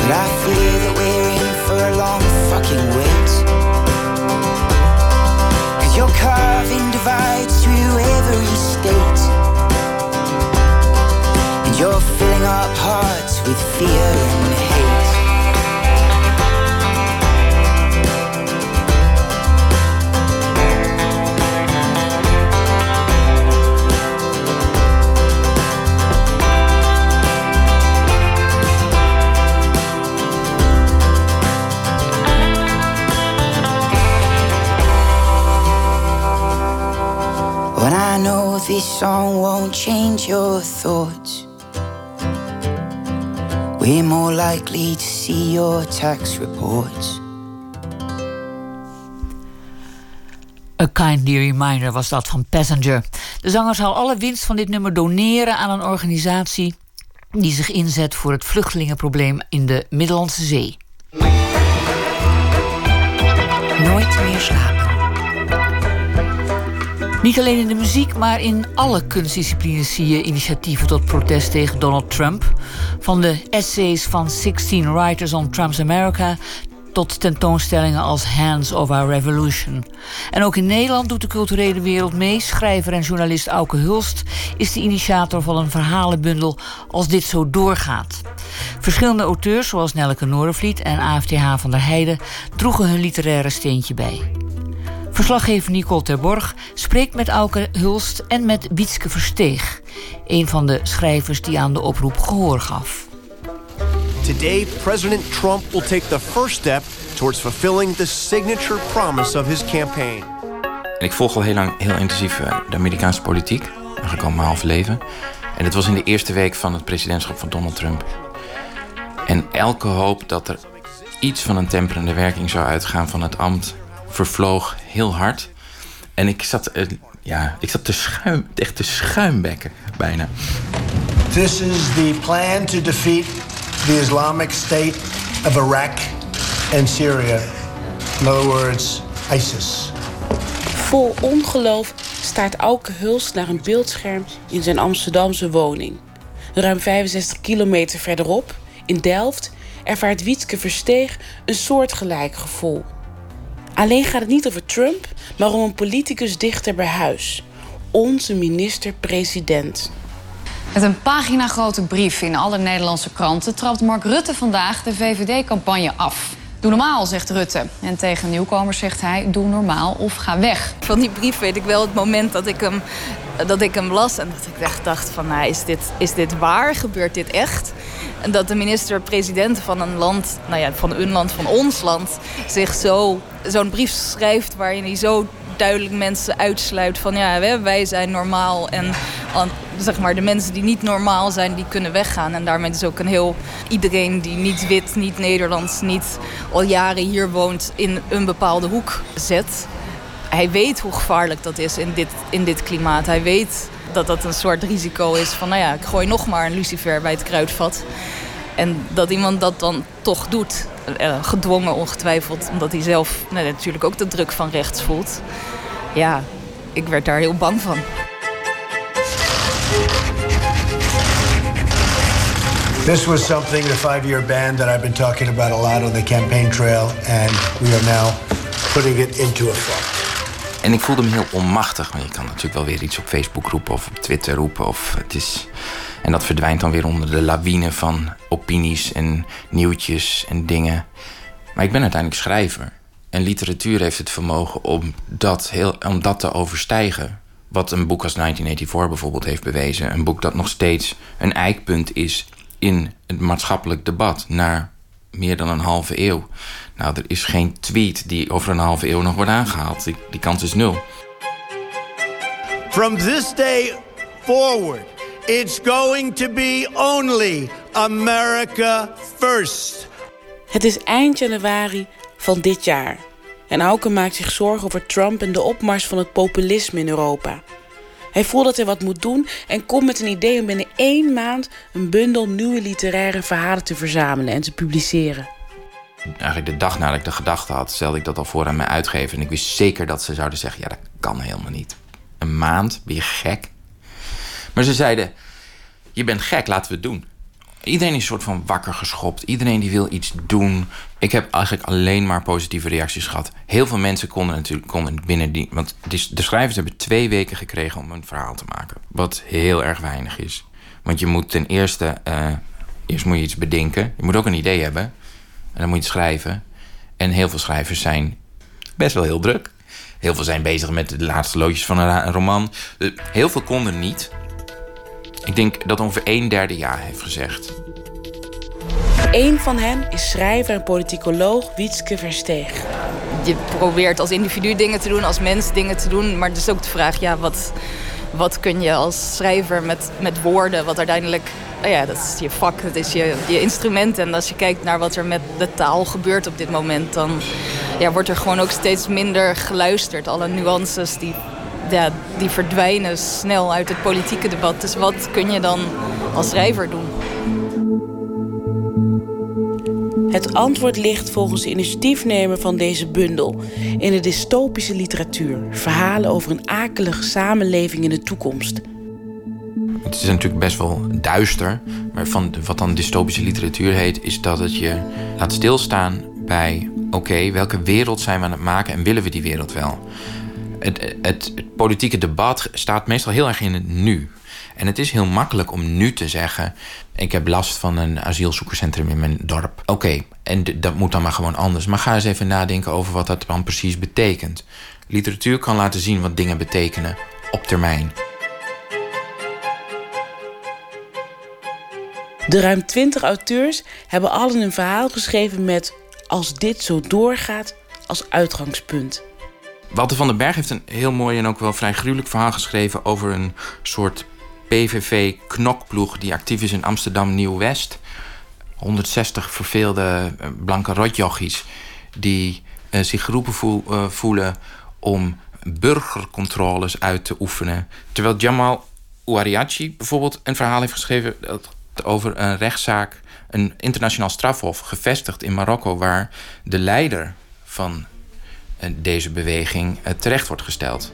But I fear that we're in for a long fucking wait. Carving divides through every state. And you're filling up hearts with fear and hate. This song won't change your thoughts. We're more likely to see your tax reports. A Kindly Reminder was dat van Passenger. De zanger zal alle winst van dit nummer doneren aan een organisatie die zich inzet voor het vluchtelingenprobleem in de Middellandse Zee. Nooit meer slapen. Niet alleen in de muziek, maar in alle kunstdisciplines zie je initiatieven tot protest tegen Donald Trump. Van de essays van 16 Writers on Trump's America tot tentoonstellingen als Hands of Our Revolution. En ook in Nederland doet de culturele wereld mee. Schrijver en journalist Auke Hulst is de initiator van een verhalenbundel Als dit zo doorgaat. Verschillende auteurs, zoals Nelleke Noordervliet en AFTH van der Heijden, droegen hun literaire steentje bij. Verslaggever Nicole Terborg spreekt met Auke Hulst en met Wietske Versteeg, een van de schrijvers die aan de oproep gehoor gaf. Today, President Trump will take the first step towards fulfilling the signature promise of his campaign. Ik volg al heel lang heel intensief eh, de Amerikaanse politiek. Eigenlijk al mijn half leven. En het was in de eerste week van het presidentschap van Donald Trump. En elke hoop dat er iets van een temperende werking zou uitgaan van het ambt... vervloog heel hard. En ik zat, eh, ja, ik zat te schuim, echt te schuimbekken bijna. This is the plan to defeat the Islamic State of Iraq and Syria. In other words, ISIS. Vol ongeloof staart Auke Hulst naar een beeldscherm in zijn Amsterdamse woning. Ruim 65 kilometer verderop, in Delft, ervaart Wietske Versteeg een soortgelijk gevoel. Alleen gaat het niet over Trump, maar om een politicus dichter bij huis. Onze minister-president. Met een pagina grote brief in alle Nederlandse kranten trapt Mark Rutte vandaag de VVD-campagne af. Doe normaal, zegt Rutte. En tegen nieuwkomers zegt hij: doe normaal of ga weg. Van die brief weet ik wel het moment dat ik hem, dat ik hem las. En dat ik echt dacht: van, nou, is, dit, is dit waar? Gebeurt dit echt? En dat de minister-president van een land, nou ja, van een land, van ons land, zich zo zo'n brief schrijft waarin hij zo duidelijk mensen uitsluit van ja, wij zijn normaal en zeg maar de mensen die niet normaal zijn, die kunnen weggaan. En daarmee is ook een heel iedereen die niet wit, niet Nederlands, niet al jaren hier woont in een bepaalde hoek zet. Hij weet hoe gevaarlijk dat is in dit, in dit klimaat. Hij weet dat dat een soort risico is van nou ja, ik gooi nog maar een lucifer bij het kruidvat. En dat iemand dat dan toch doet, uh, gedwongen ongetwijfeld, omdat hij zelf nou, natuurlijk ook de druk van rechts voelt. Ja, ik werd daar heel bang van. This was something, the five-year ban that I've been talking about a lot on the campaign trail, and we are now putting it into effect. En ik voelde me heel onmachtig. Want je kan natuurlijk wel weer iets op Facebook roepen of op Twitter roepen. Of het is... En dat verdwijnt dan weer onder de lawine van opinies en nieuwtjes en dingen. Maar ik ben uiteindelijk schrijver. En literatuur heeft het vermogen om dat, heel, om dat te overstijgen. Wat een boek als 1984 bijvoorbeeld heeft bewezen. Een boek dat nog steeds een eikpunt is in het maatschappelijk debat. Na meer dan een halve eeuw. Nou, er is geen tweet die over een halve eeuw nog wordt aangehaald. Die, die kans is nul. From this day forward, it's going to be only America first. Het is eind januari van dit jaar. En Auken maakt zich zorgen over Trump en de opmars van het populisme in Europa. Hij voelt dat hij wat moet doen en komt met een idee om binnen één maand een bundel nieuwe literaire verhalen te verzamelen en te publiceren. Eigenlijk de dag nadat ik de gedachte had, stelde ik dat al voor aan mijn uitgever. En ik wist zeker dat ze zouden zeggen: ja, dat kan helemaal niet. Een maand, ben je gek? Maar ze zeiden: je bent gek, laten we het doen. Iedereen is een soort van wakker geschopt. Iedereen die wil iets doen. Ik heb eigenlijk alleen maar positieve reacties gehad. Heel veel mensen konden natuurlijk konden binnen die. Want de schrijvers hebben twee weken gekregen om een verhaal te maken. Wat heel erg weinig is. Want je moet ten eerste uh, Eerst moet je iets bedenken. Je moet ook een idee hebben. En dan moet je het schrijven. En heel veel schrijvers zijn best wel heel druk. Heel veel zijn bezig met de laatste loodjes van een roman. Eh, heel veel konden niet. Ik denk dat ongeveer een derde ja heeft gezegd. Eén van hen is schrijver en politicoloog Wietske Versteeg. Je probeert als individu dingen te doen, als mens dingen te doen. Maar het is ook de vraag, ja, wat, wat kun je als schrijver met, met woorden... wat uiteindelijk, nou ja, dat is je vak, dat is je, je instrument. En als je kijkt naar wat er met de taal gebeurt op dit moment... dan ja, wordt er gewoon ook steeds minder geluisterd. Alle nuances die, ja, die verdwijnen snel uit het politieke debat. Dus wat kun je dan als schrijver doen? Het antwoord ligt volgens de initiatiefnemer van deze bundel in de dystopische literatuur. Verhalen over een akelige samenleving in de toekomst. Het is natuurlijk best wel duister, maar van wat dan dystopische literatuur heet, is dat het je laat stilstaan bij: oké, welke wereld zijn we aan het maken en willen we die wereld wel? Het, het, politieke debat staat meestal heel erg in het nu. En het is heel makkelijk om nu te zeggen: Ik heb last van een asielzoekerscentrum in mijn dorp. Oké, en dat moet dan maar gewoon anders. Maar ga eens even nadenken over wat dat dan precies betekent. Literatuur kan laten zien wat dingen betekenen op termijn. De ruim 20 auteurs hebben allen een verhaal geschreven met als dit zo doorgaat als uitgangspunt. Walter van den Berg heeft een heel mooi en ook wel vrij gruwelijk verhaal geschreven over een soort PVV-knokploeg die actief is in Amsterdam Nieuw-West. 160 verveelde eh, blanke rotjochies die uh, zich geroepen uh, voelen om burgercontroles uit te oefenen. Terwijl Jamal Ouariachi bijvoorbeeld een verhaal heeft geschreven over een rechtszaak, een internationaal strafhof gevestigd in Marokko, waar de leider van deze beweging terecht wordt gesteld.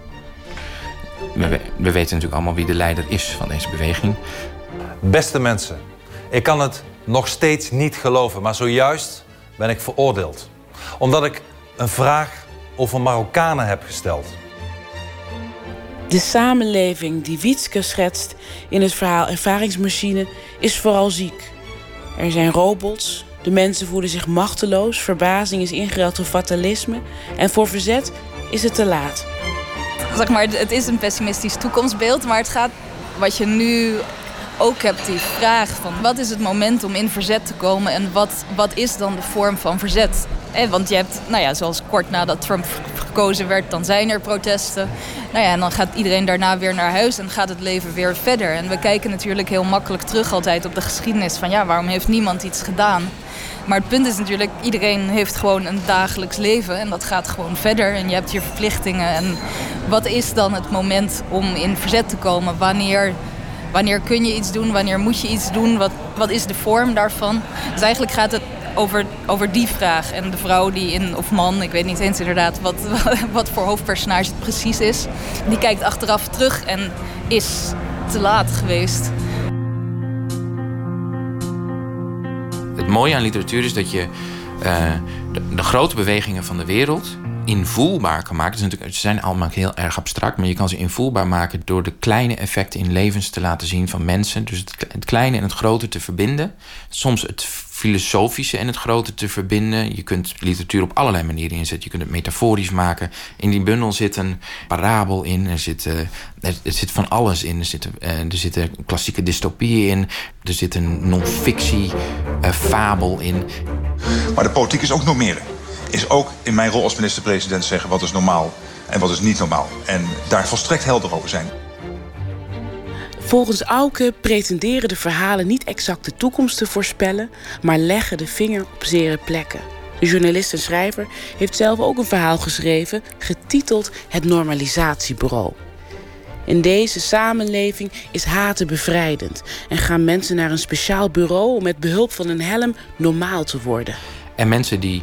We, we weten natuurlijk allemaal wie de leider is van deze beweging. Beste mensen, ik kan het nog steeds niet geloven, maar zojuist ben ik veroordeeld. Omdat ik een vraag over Marokkanen heb gesteld. De samenleving die Wietske schetst in het verhaal Ervaringsmachine is vooral ziek. Er zijn robots, de mensen voelen zich machteloos, verbazing is ingeruild door fatalisme en voor verzet is het te laat zeg maar, het is een pessimistisch toekomstbeeld, maar het gaat wat je nu ook hebt, die vraag van wat is het moment om in verzet te komen en wat, wat is dan de vorm van verzet? Eh, want je hebt, nou ja, zoals kort nadat Trump gekozen werd, dan zijn er protesten. Nou ja, en dan gaat iedereen daarna weer naar huis en gaat het leven weer verder. En we kijken natuurlijk heel makkelijk terug altijd op de geschiedenis van ja, waarom heeft niemand iets gedaan? Maar het punt is natuurlijk, iedereen heeft gewoon een dagelijks leven en dat gaat gewoon verder. En je hebt je verplichtingen. En wat is dan het moment om in verzet te komen? Wanneer, wanneer kun je iets doen? Wanneer moet je iets doen? Wat, wat is de vorm daarvan? Dus eigenlijk gaat het over, over die vraag. En de vrouw die in, of man, ik weet niet eens inderdaad wat, wat voor hoofdpersonage het precies is, die kijkt achteraf terug en is te laat geweest. Mooie aan literatuur is dat je uh, de, grote bewegingen van de wereld invoelbaar kan maken. Ze zijn allemaal heel erg abstract, maar je kan ze invoelbaar maken door de kleine effecten in levens te laten zien van mensen. Dus het, het kleine en het grote te verbinden. Soms het filosofische en het grote te verbinden. Je kunt literatuur op allerlei manieren inzetten. Je kunt het metaforisch maken. In die bundel zit een parabel in. Er zit, uh, er, zit van alles in. Er zitten, uh, er zitten klassieke dystopieën in. Er zit een non-fictie uh, fabel in. Maar de politiek is ook normeren. Is ook in mijn rol als minister-president zeggen wat is normaal en wat is niet normaal. En daar volstrekt helder over zijn. Volgens Auke pretenderen de verhalen niet exact de toekomst te voorspellen, maar leggen de vinger op zere plekken. De journalist en schrijver heeft zelf ook een verhaal geschreven, getiteld Het Normalisatiebureau. In deze samenleving is haten bevrijdend en gaan mensen naar een speciaal bureau om met behulp van een helm normaal te worden. En mensen die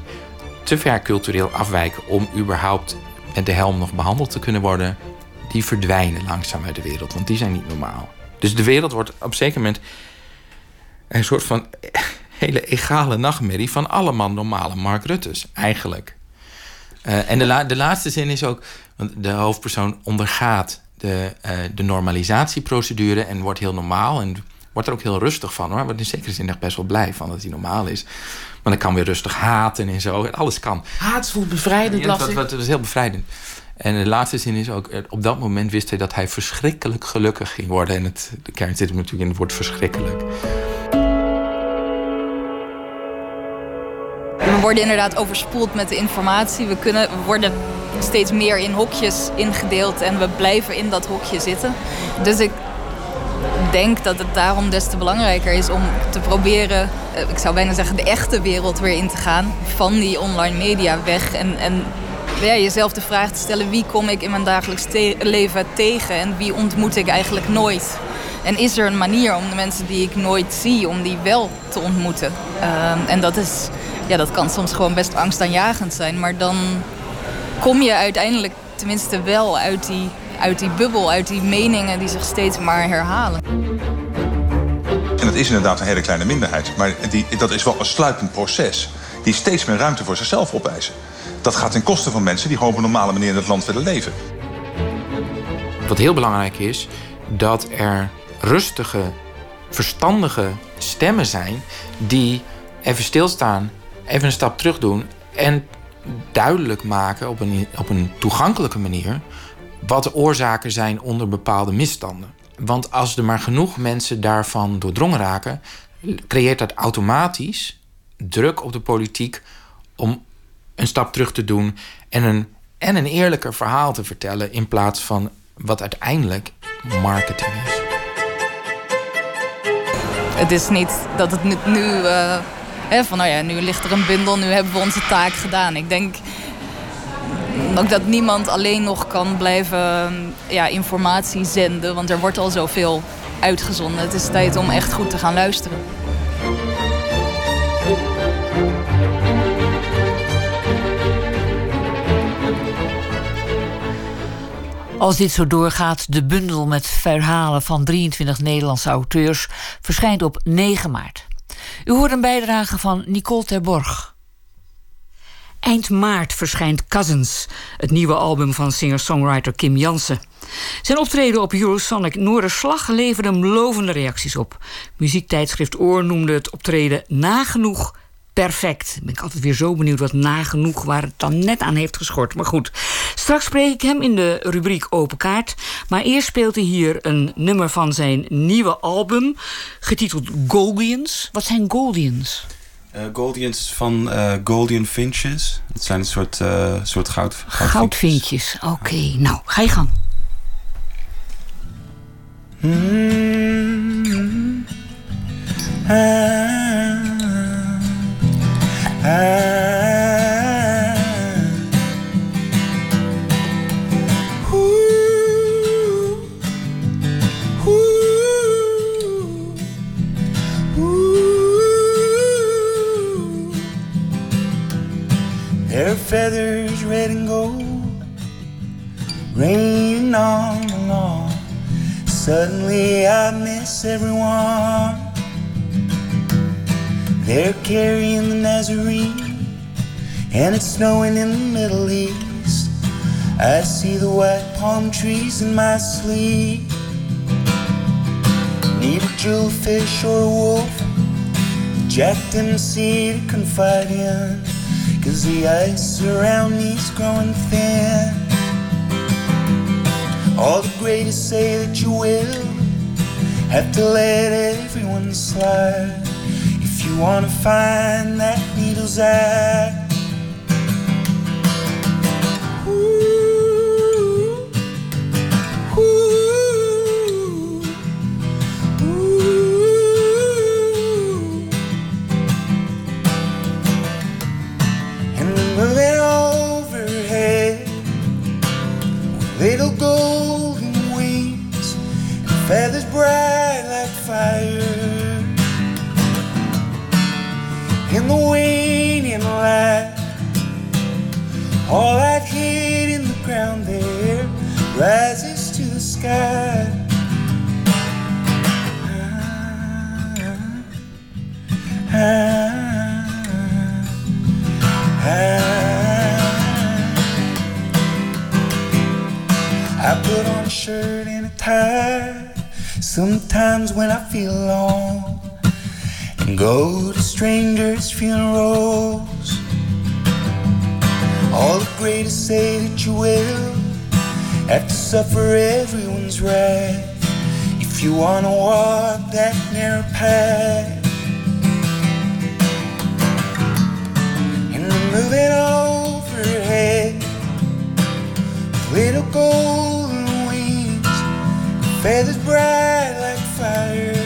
te ver cultureel afwijken om überhaupt met de helm nog behandeld te kunnen worden, die verdwijnen langzaam uit de wereld, want die zijn niet normaal. Dus de wereld wordt op een zeker moment een soort van hele egale nachtmerrie van allemaal normale Mark Rutte's, eigenlijk. Uh, en de, la de, laatste zin is ook, want de hoofdpersoon ondergaat de, uh, de normalisatieprocedure en wordt heel normaal en word er ook heel rustig van hoor. Word in zekere zin echt best wel blij van dat hij normaal is. Maar dan kan weer rustig haten en zo. Alles kan. Haat voelt bevrijdend, ja, dat, dat, is heel bevrijdend. En de laatste zin is ook, op dat moment wist hij dat hij verschrikkelijk gelukkig ging worden. En het, de kern zit hem natuurlijk in het woord verschrikkelijk. We worden inderdaad overspoeld met de informatie. We, kunnen, we worden steeds meer in hokjes ingedeeld en we blijven in dat hokje zitten. Dus ik denk dat het daarom des te belangrijker is om te proberen, eh, ik zou bijna zeggen, de echte wereld weer in te gaan. Van die online media weg en, en ja, jezelf de vraag te stellen: wie kom ik in mijn dagelijks leven tegen en wie ontmoet ik eigenlijk nooit? En is er een manier om de mensen die ik nooit zie, om die wel te ontmoeten? Ehm, en dat, is, ja, dat kan soms gewoon best angstaanjagend zijn, maar dan kom je uiteindelijk tenminste wel uit die, uit die bubbel, uit die meningen die zich steeds maar herhalen. En dat is inderdaad een hele kleine minderheid, maar die, dat is wel een sluitend proces die steeds meer ruimte voor zichzelf opeisen. Dat gaat ten koste van mensen die gewoon op een normale manier in het land willen leven. Wat heel belangrijk is, dat er rustige, verstandige stemmen zijn die even stilstaan, even een stap terug doen en duidelijk maken op een, op een toegankelijke manier wat de oorzaken zijn onder bepaalde misstanden. Want als er maar genoeg mensen daarvan doordrongen raken, creëert dat automatisch druk op de politiek om een stap terug te doen en een, en een eerlijker verhaal te vertellen in plaats van wat uiteindelijk marketing is. Het is niet dat het nu, uh, hè, van nou ja, nu ligt er een bundel, nu hebben we onze taak gedaan. Ik denk ook dat niemand alleen nog kan blijven ja, informatie zenden, want er wordt al zoveel uitgezonden. Het is tijd om echt goed te gaan luisteren. Als dit zo doorgaat, de bundel met verhalen van 23 Nederlandse auteurs verschijnt op 9 maart. U hoort een bijdrage van Nicole Terborg. Eind maart verschijnt Cousins, het nieuwe album van singer-songwriter Kim Jansen. Zijn optreden op Eurosonic Noorderslag leverde hem lovende reacties op. Muziektijdschrift Oor noemde het optreden nagenoeg perfect. Ben ik altijd weer zo benieuwd wat nagenoeg waar het dan net aan heeft geschort. Maar goed, straks spreek ik hem in de rubriek Open Kaart. Maar eerst speelt hij hier een nummer van zijn nieuwe album, getiteld Goldians. Wat zijn Goldians? Uh, Goldians van uh, Goldian Finches. Het zijn een soort, uh, soort goud, goudvintjes. Oké, okay. nou, ga je gang. Mm -hmm. Their feathers red and gold, raining on the lawn. Suddenly I miss everyone. They're carrying the Nazarene, and it's snowing in the Middle East. I see the white palm trees in my sleep. Need a jewelfish or a wolf, Jack Dempsey to confide in. Cause the ice around me's growing thin. All the greatest say that you will have to let everyone slide you wanna find that needle's eye. All I've hid in the ground there rises to the sky. I put on a shirt and a tie Sometimes when I feel alone and go to strangers' funerals, all the greatest say that you will have to suffer everyone's wrath if you wanna walk that narrow path. And they're moving overhead, little golden wings, feathers bright like fire.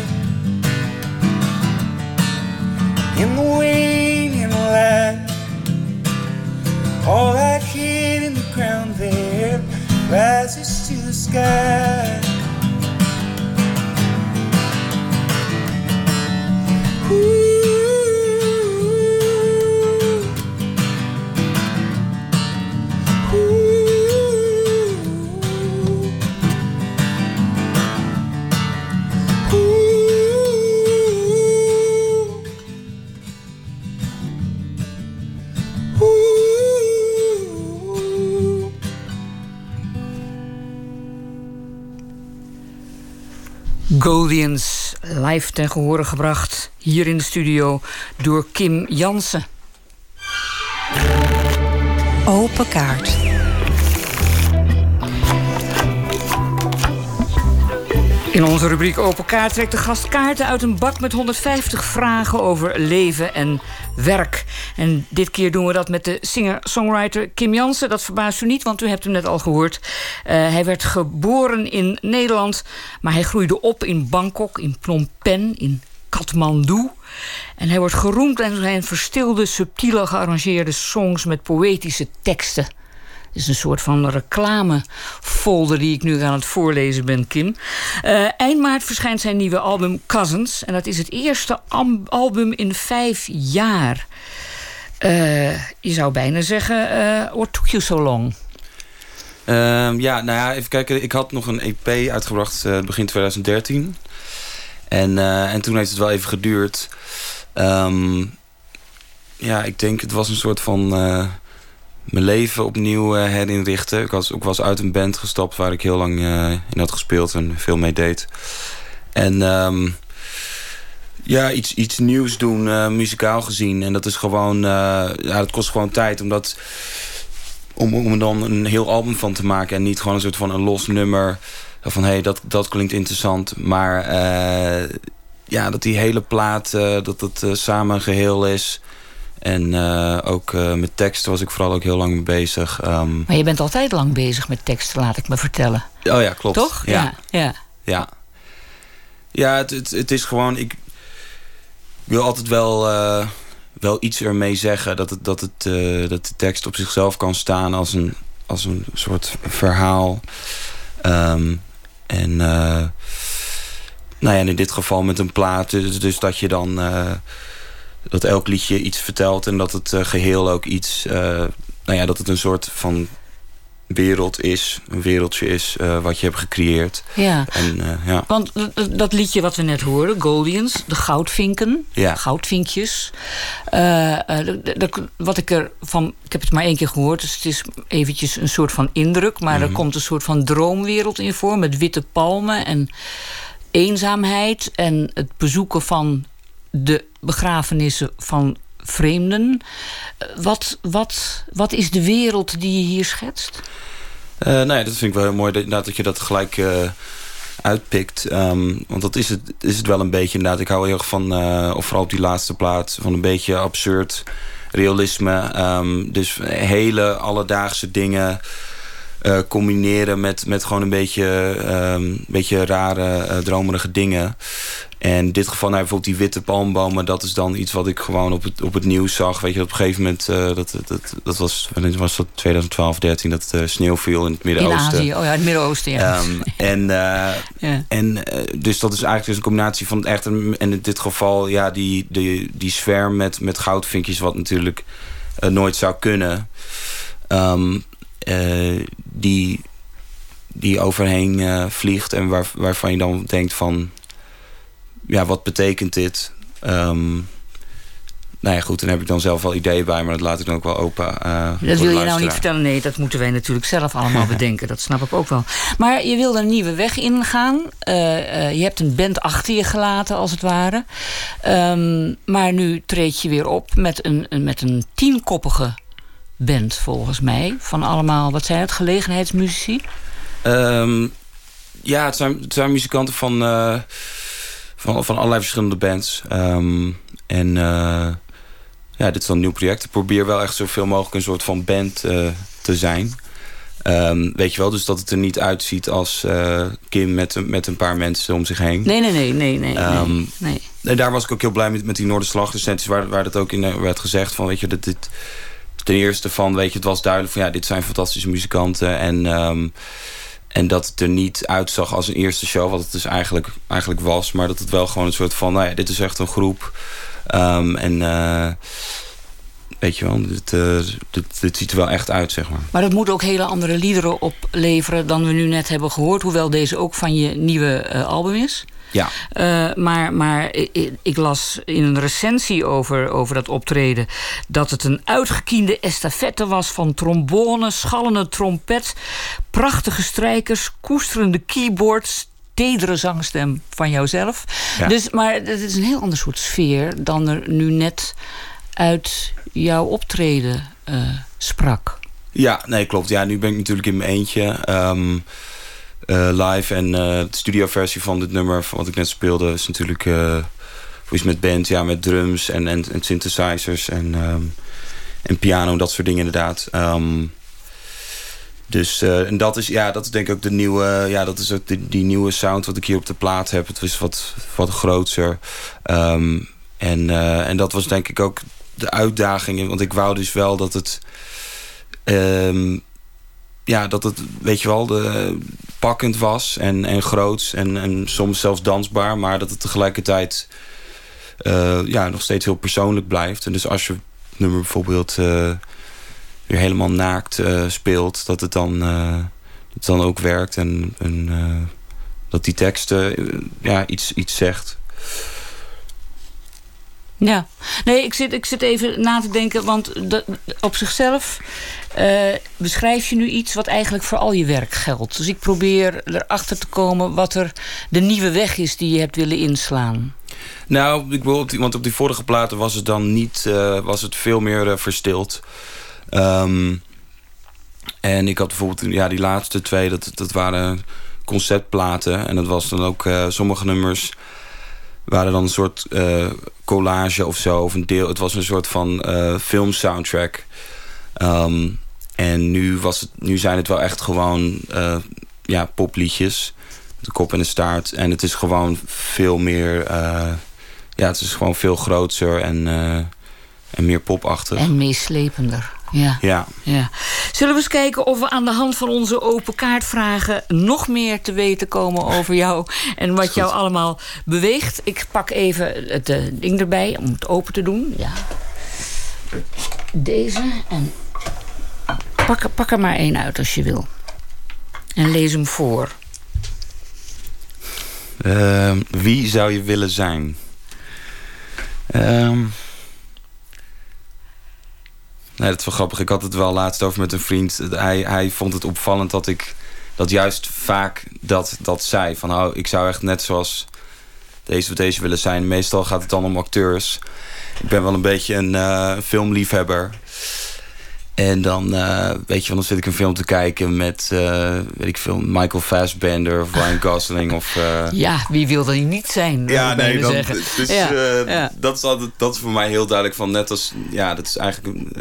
In the waning light, all that hid in the ground there rises to the sky. Live ten gehore gebracht hier in de studio door Kim Jansen. Open kaart. In onze rubriek Open Kaart trekt de gast kaarten uit een bak met 150 vragen over leven en werk. En dit keer doen we dat met de singer-songwriter Kim Jansen. Dat verbaast u niet, want u hebt hem net al gehoord. Uh, hij werd geboren in Nederland, maar hij groeide op in Bangkok, in Phnom Penh, in Kathmandu. En hij wordt geroemd aan zijn verstilde, subtiele, gearrangeerde songs met poëtische teksten. Is een soort van reclamefolder die ik nu aan het voorlezen ben, Kim. Uh, eind maart verschijnt zijn nieuwe album Cousins. En dat is het eerste album in vijf jaar. Uh, je zou bijna zeggen, uh, what took you so long? Uh, ja, nou ja, even kijken. Ik had nog een EP uitgebracht begin 2013. En, en toen heeft het wel even geduurd. Um, ja, ik denk het was een soort van mijn leven opnieuw uh, herinrichten. Ik was ook was uit een band gestapt waar ik heel lang uh, in had gespeeld en veel mee deed. En um, ja, iets, iets nieuws doen, uh, muzikaal gezien. En dat is gewoon, ja, dat kost gewoon tijd. Omdat, om, om er dan een heel album van te maken en niet gewoon een soort van een los nummer. Van hé, hey, dat, dat klinkt interessant. Maar ja, dat die hele plaat, dat het samen geheel is. En uh, ook uh, met teksten was ik vooral ook heel lang mee bezig. Um... Maar je bent altijd lang bezig met teksten, laat ik me vertellen. Oh ja, klopt. Toch? Ja. Ja, ja. ja. het, het, het, is gewoon... Ik wil altijd wel, uh, wel iets ermee zeggen. Dat, het, dat, het, dat de tekst op zichzelf kan staan als een, als een soort verhaal. Um, en... nou ja, in dit geval met een plaat. Dus, dus dat je dan dat elk liedje iets vertelt en dat het uh, geheel ook iets, uh, nou ja, dat het een soort van wereld is, een wereldje is uh, wat je hebt gecreëerd. Ja, en, ja. want dat liedje wat we net hoorden, Goldians, de goudvinken, ja. goudvinkjes. wat ik er van, ik heb het maar één keer gehoord, dus het is eventjes een soort van indruk, maar mm -hmm. er komt een soort van droomwereld in voor met witte palmen en eenzaamheid en het bezoeken van de begrafenissen van vreemden. Wat, wat, wat is de wereld die je hier schetst? Uh, nou dat vind ik wel heel mooi dat, dat je dat gelijk uh, uitpikt. Um, want dat is het, is het wel een beetje inderdaad. Ik hou heel erg van, of vooral op die laatste plaats, van een beetje absurd realisme. Um, dus hele alledaagse dingen combineren met, met gewoon een beetje, um, beetje rare, dromerige dingen. En in dit geval, nou, bijvoorbeeld die witte palmbomen... dat is dan iets wat ik gewoon op het, op het nieuws zag. Weet je, op een gegeven moment... Uh, dat, dat, dat was, was dat 2012, 13, dat uh, sneeuw viel in het Midden-Oosten. In Azië, oh ja, het Midden-Oosten, ja. Um, en uh, ja. en dus dat is eigenlijk dus een combinatie van echt... en in dit geval, ja, die, die, die zwerm met, met goudvinkjes... wat natuurlijk nooit zou kunnen... Um, die, die overheen vliegt en waar, waarvan je dan denkt van ja, wat betekent dit? Um, nou ja, goed, dan heb ik dan zelf wel ideeën bij, maar dat laat ik dan ook wel open. Uh, dat wil je nou niet vertellen. Nee, dat moeten wij natuurlijk zelf allemaal bedenken. Dat snap ik ook wel. Maar je wilde een nieuwe weg ingaan. Uh, uh, je hebt een band achter je gelaten, als het ware. Um, maar nu treed je weer op met een, een, met een tienkoppige band, volgens mij. Van allemaal, wat zijn het, gelegenheidsmuzici? Um, ja, het zijn, het zijn muzikanten van, van, van allerlei verschillende bands. Um, en uh, ja, dit is dan een nieuw project. Ik probeer wel echt zoveel mogelijk een soort van band uh, te zijn. Um, weet je wel, dus dat het er niet uitziet als Kim met, met een paar mensen om zich heen. Nee, nee, nee, nee, nee. nee, nee. En daar was ik ook heel blij met, met die Noorderslag-recensies... Waar, waar dat ook in werd gezegd van, weet je, dat dit ten eerste van, weet je, het was duidelijk van ja, dit zijn fantastische muzikanten. En, um, en dat het er niet uitzag als een eerste show, wat het dus eigenlijk, eigenlijk was. Maar dat het wel gewoon een soort van, nou ja, dit is echt een groep. Um, en uh, weet je wel, dit, uh, dit, dit, ziet er wel echt uit, zeg maar. Maar dat moet ook hele andere liederen opleveren dan we nu net hebben gehoord. Hoewel deze ook van je nieuwe uh, album is. Ja. Uh, maar maar ik, ik, las in een recensie over, over dat optreden... dat het een uitgekiende estafette was van trombone, schallende trompet... prachtige strijkers, koesterende keyboards... tedere zangstem van jouzelf. Ja. Dus, maar het is een heel ander soort sfeer... dan er nu net uit jouw optreden uh, sprak. Ja, nee, klopt. Ja, nu ben ik natuurlijk in mijn eentje... Um, uh, live. En uh, de studioversie van dit nummer, van wat ik net speelde, is natuurlijk uh, is met band, ja, met drums en, en, en synthesizers en, um, en piano, dat soort dingen inderdaad. Um, dus en dat is, ja, dat is denk ik ook de nieuwe, ja, dat is ook die, nieuwe sound wat ik hier op de plaat heb. Het is wat, wat groter. Um, en, en dat was denk ik ook de uitdaging, want ik wou dus wel dat het ja, dat het, weet je wel, de, pakkend was en, en groots en, en soms zelfs dansbaar, maar dat het tegelijkertijd uh, ja, nog steeds heel persoonlijk blijft. En dus als je het nummer bijvoorbeeld uh, weer helemaal naakt uh, speelt, dat het dan, dat dan ook werkt en, en dat die teksten ja, iets, iets zegt. Ja, nee, ik zit, ik zit even na te denken, want op zichzelf uh, beschrijf je nu iets wat eigenlijk voor al je werk geldt. Dus ik probeer erachter te komen wat er de nieuwe weg is die je hebt willen inslaan. Nou, ik wil op die, want op die vorige platen was het dan niet, uh, was het veel meer uh, verstild. Um, en ik had bijvoorbeeld, ja, die laatste twee, dat, dat waren conceptplaten. En dat was dan ook sommige nummers waren dan een soort uh, collage of zo. Of een deel. Het was een soort van uh, film soundtrack. Um, en nu, was het, nu zijn het wel echt gewoon uh, ja, popliedjes. De kop en de staart. En het is gewoon veel meer... ja, het is gewoon veel groter en, en meer popachtig. En meeslepender. Ja. ja. ja. Zullen we eens kijken of we aan de hand van onze open kaartvragen... nog meer te weten komen over jou en wat jou allemaal beweegt. Ik pak even het uh, ding erbij om het open te doen. Ja. Deze. En pak, pak er maar één uit als je wil. En lees hem voor. Uh, wie zou je willen zijn? Um... Nee, dat is wel grappig. Ik had het wel laatst over met een vriend. Hij, hij vond het opvallend dat ik dat juist vaak dat, dat zei. Van oh, ik zou echt net zoals deze of deze willen zijn. Meestal gaat het dan om acteurs. Ik ben wel een beetje een uh, filmliefhebber. En dan, uh, weet je, dan zit ik een film te kijken met, uh, weet ik veel, Michael Fassbender of Ryan Gosling of... Uh... Ja, wie wil dat niet zijn? Ja, nee, dan, dus ja, ja. dat is altijd, dat is voor mij heel duidelijk van net als, ja, dat is eigenlijk,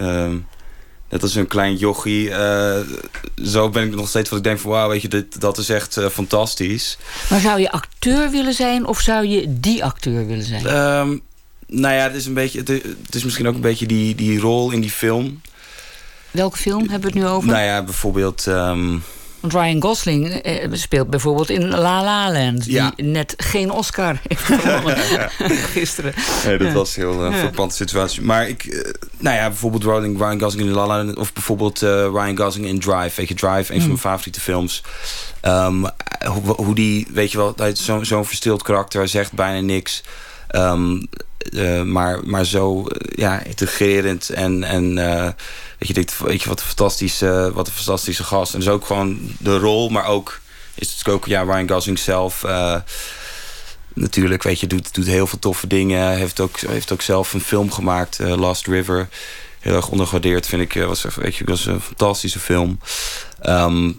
net als een klein jochie. zo ben ik nog steeds wat ik denk van, wauw, weet je, dit, dat is echt fantastisch. Maar zou je acteur willen zijn of zou je die acteur willen zijn? Um, nou ja, het is een beetje, het is misschien ook een beetje die, die rol in die film... Welke film hebben we het nu over? Nou ja, bijvoorbeeld... Um... Want Ryan Gosling eh, speelt bijvoorbeeld in La La Land... Ja. die net geen Oscar heeft gewonnen gisteren. Nee, dat ja. was een heel uh, verpante situatie. Maar ik... Uh, nou ja, bijvoorbeeld Ryan, Ryan Gosling in La La Land... of bijvoorbeeld uh, Ryan Gosling in Drive. Weet je, Drive, een mm. van mijn favoriete films. Um, hoe, hoe, die, weet je wel... Zo'n zo verstild karakter, hij zegt bijna niks... Ehm, eh, maar, maar zo eh, ja, integrerend en, en eh, weet, je, denkt, weet je wat een fantastische, wat een fantastische gast. En dus ook gewoon de rol, maar ook is het ook ja, Ryan Gosling zelf. natuurlijk, weet je, doet, doet heel veel toffe dingen. Heeft ook, heeft ook zelf een film gemaakt, Last River. Heel erg ondergewaardeerd, vind ik. Was, weet je, was een fantastische film. Ehm,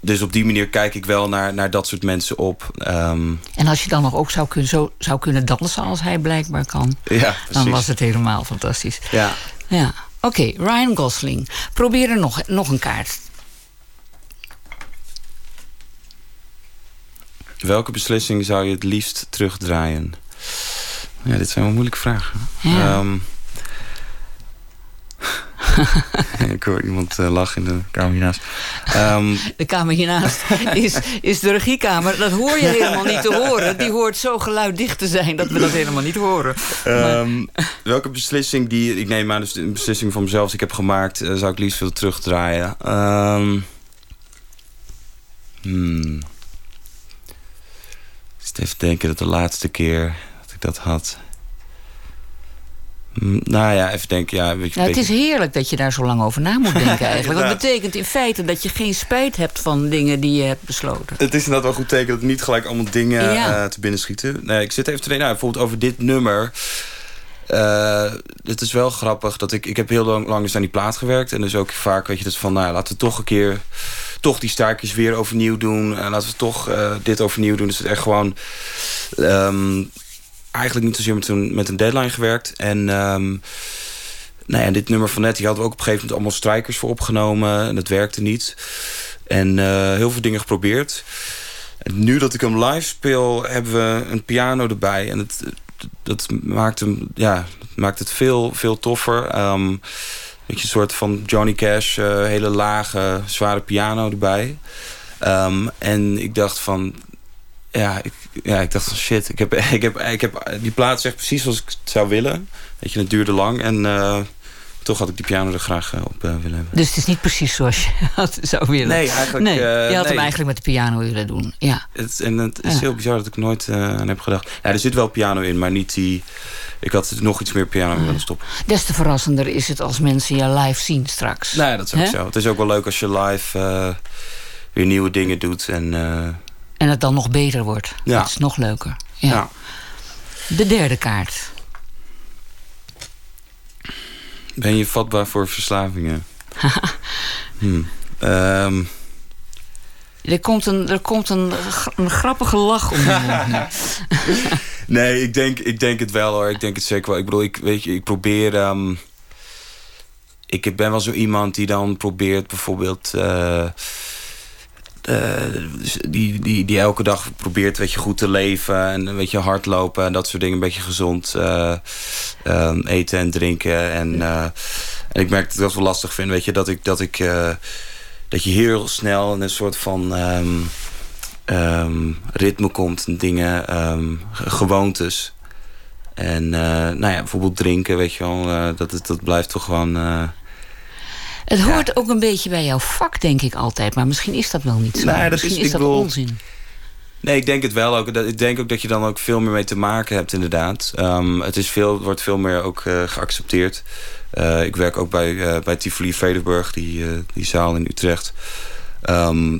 dus op die manier kijk ik wel naar, naar dat soort mensen op. Ehm, En als je dan nog ook zou kunnen, zo, zou kunnen dansen als hij blijkbaar kan... ja, dan was het helemaal fantastisch. Ja. Ja, oké, Ryan Gosling. Probeer er nog, nog een kaart. Welke beslissing zou je het liefst terugdraaien? Ja, dit zijn wel moeilijke vragen. Ja. Ehm, ik hoor iemand eh, lachen in de kamer hiernaast. Ehm, De kamer hiernaast is, is de regiekamer. Dat hoor je helemaal niet te horen. Die hoort zo geluiddicht te zijn dat we dat helemaal niet horen. Ehm, welke beslissing die... Ik neem aan, dus een beslissing van mezelf die ik heb gemaakt... eh, zou ik liefst willen terugdraaien. Hmm. Ik zit even denken dat de laatste keer dat ik dat had... Hmm, nou ja, even denken. Ja, weet je, Nou, het is heerlijk dat je daar zo lang over na moet denken eigenlijk. Dat betekent in feite dat je geen spijt hebt van dingen die je hebt besloten. Het is inderdaad wel goed teken dat niet gelijk allemaal dingen Ja. eh, te binnen schieten. Nee, ik zit even te denken, nou, bijvoorbeeld over dit nummer. Eh, het is wel grappig dat ik... Ik heb heel lang, lang eens aan die plaat gewerkt. En dus ook vaak, weet je, dat van... Nou, laten we toch een keer... Toch die staartjes weer overnieuw doen. En laten we toch eh, dit overnieuw doen. Dus het echt gewoon... ehm, eigenlijk niet zozeer met een, met een deadline gewerkt. En... ehm, nou ja, dit nummer van net, die hadden we ook op een gegeven moment allemaal strijkers voor opgenomen. En dat werkte niet. En eh, heel veel dingen geprobeerd. En nu dat ik hem live speel, hebben we een piano erbij. En het, dat maakt, hem, ja, maakt het veel, veel toffer. Ehm weet je, een soort van Johnny Cash, eh, hele lage, zware piano erbij. Ehm, en ik dacht van... Ja, ik, ja, ik dacht van shit, ik heb, ik heb, ik heb die plaat zegt precies zoals ik het zou willen. Weet je, het duurde lang en eh, toch had ik die piano er graag eh, op eh, willen hebben. Dus het is niet precies zoals je had zou willen. Nee, eigenlijk, Nee, je had hem nee. eigenlijk met de piano willen doen. Ja. Het, en het is Ja. heel bizar dat ik nooit aan heb gedacht. Ja, er zit wel piano in, maar niet die... Ik had er nog iets meer piano in willen stoppen. Des te verrassender is het als mensen je live zien straks. Nou ja, dat is ook zo. Het is ook wel leuk als je live weer nieuwe dingen doet. En, En het dan nog beter wordt. Ja. Dat is nog leuker. Ja. ja. De derde kaart. Ben je vatbaar voor verslavingen? Hm. Ehm, Er komt een, er komt een, een grappige lach om je. Nee, ik denk, ik denk het wel hoor. Ik denk het zeker wel. Ik bedoel, ik, weet je, ik probeer. ehm, ik ben wel zo iemand die dan probeert bijvoorbeeld. eh, die, die, die elke dag probeert weet je, goed te leven en weet je, hardlopen en dat soort dingen. Een beetje gezond eh, ehm, eten en drinken. En, eh, en ik merk dat ik dat wel lastig vind. Weet je, dat ik. Dat ik eh, dat je heel snel in een soort van ehm, ehm, ritme komt en dingen, ge- gewoontes. En eh, nou ja, bijvoorbeeld drinken, weet je wel, eh, dat, dat, dat blijft toch gewoon. eh, Het hoort ook een beetje bij jouw vak, denk ik altijd. Maar misschien is dat wel niet zo. Nee, dat misschien is- is, dat bedoel- onzin. Nee, ik denk het wel ook. Ik denk ook dat je dan ook veel meer mee te maken hebt, inderdaad. Ehm, het is veel, wordt veel meer ook eh, geaccepteerd. Eh, ik werk ook bij, eh, bij Tivoli Vredenburg, die, die zaal in Utrecht. Ehm,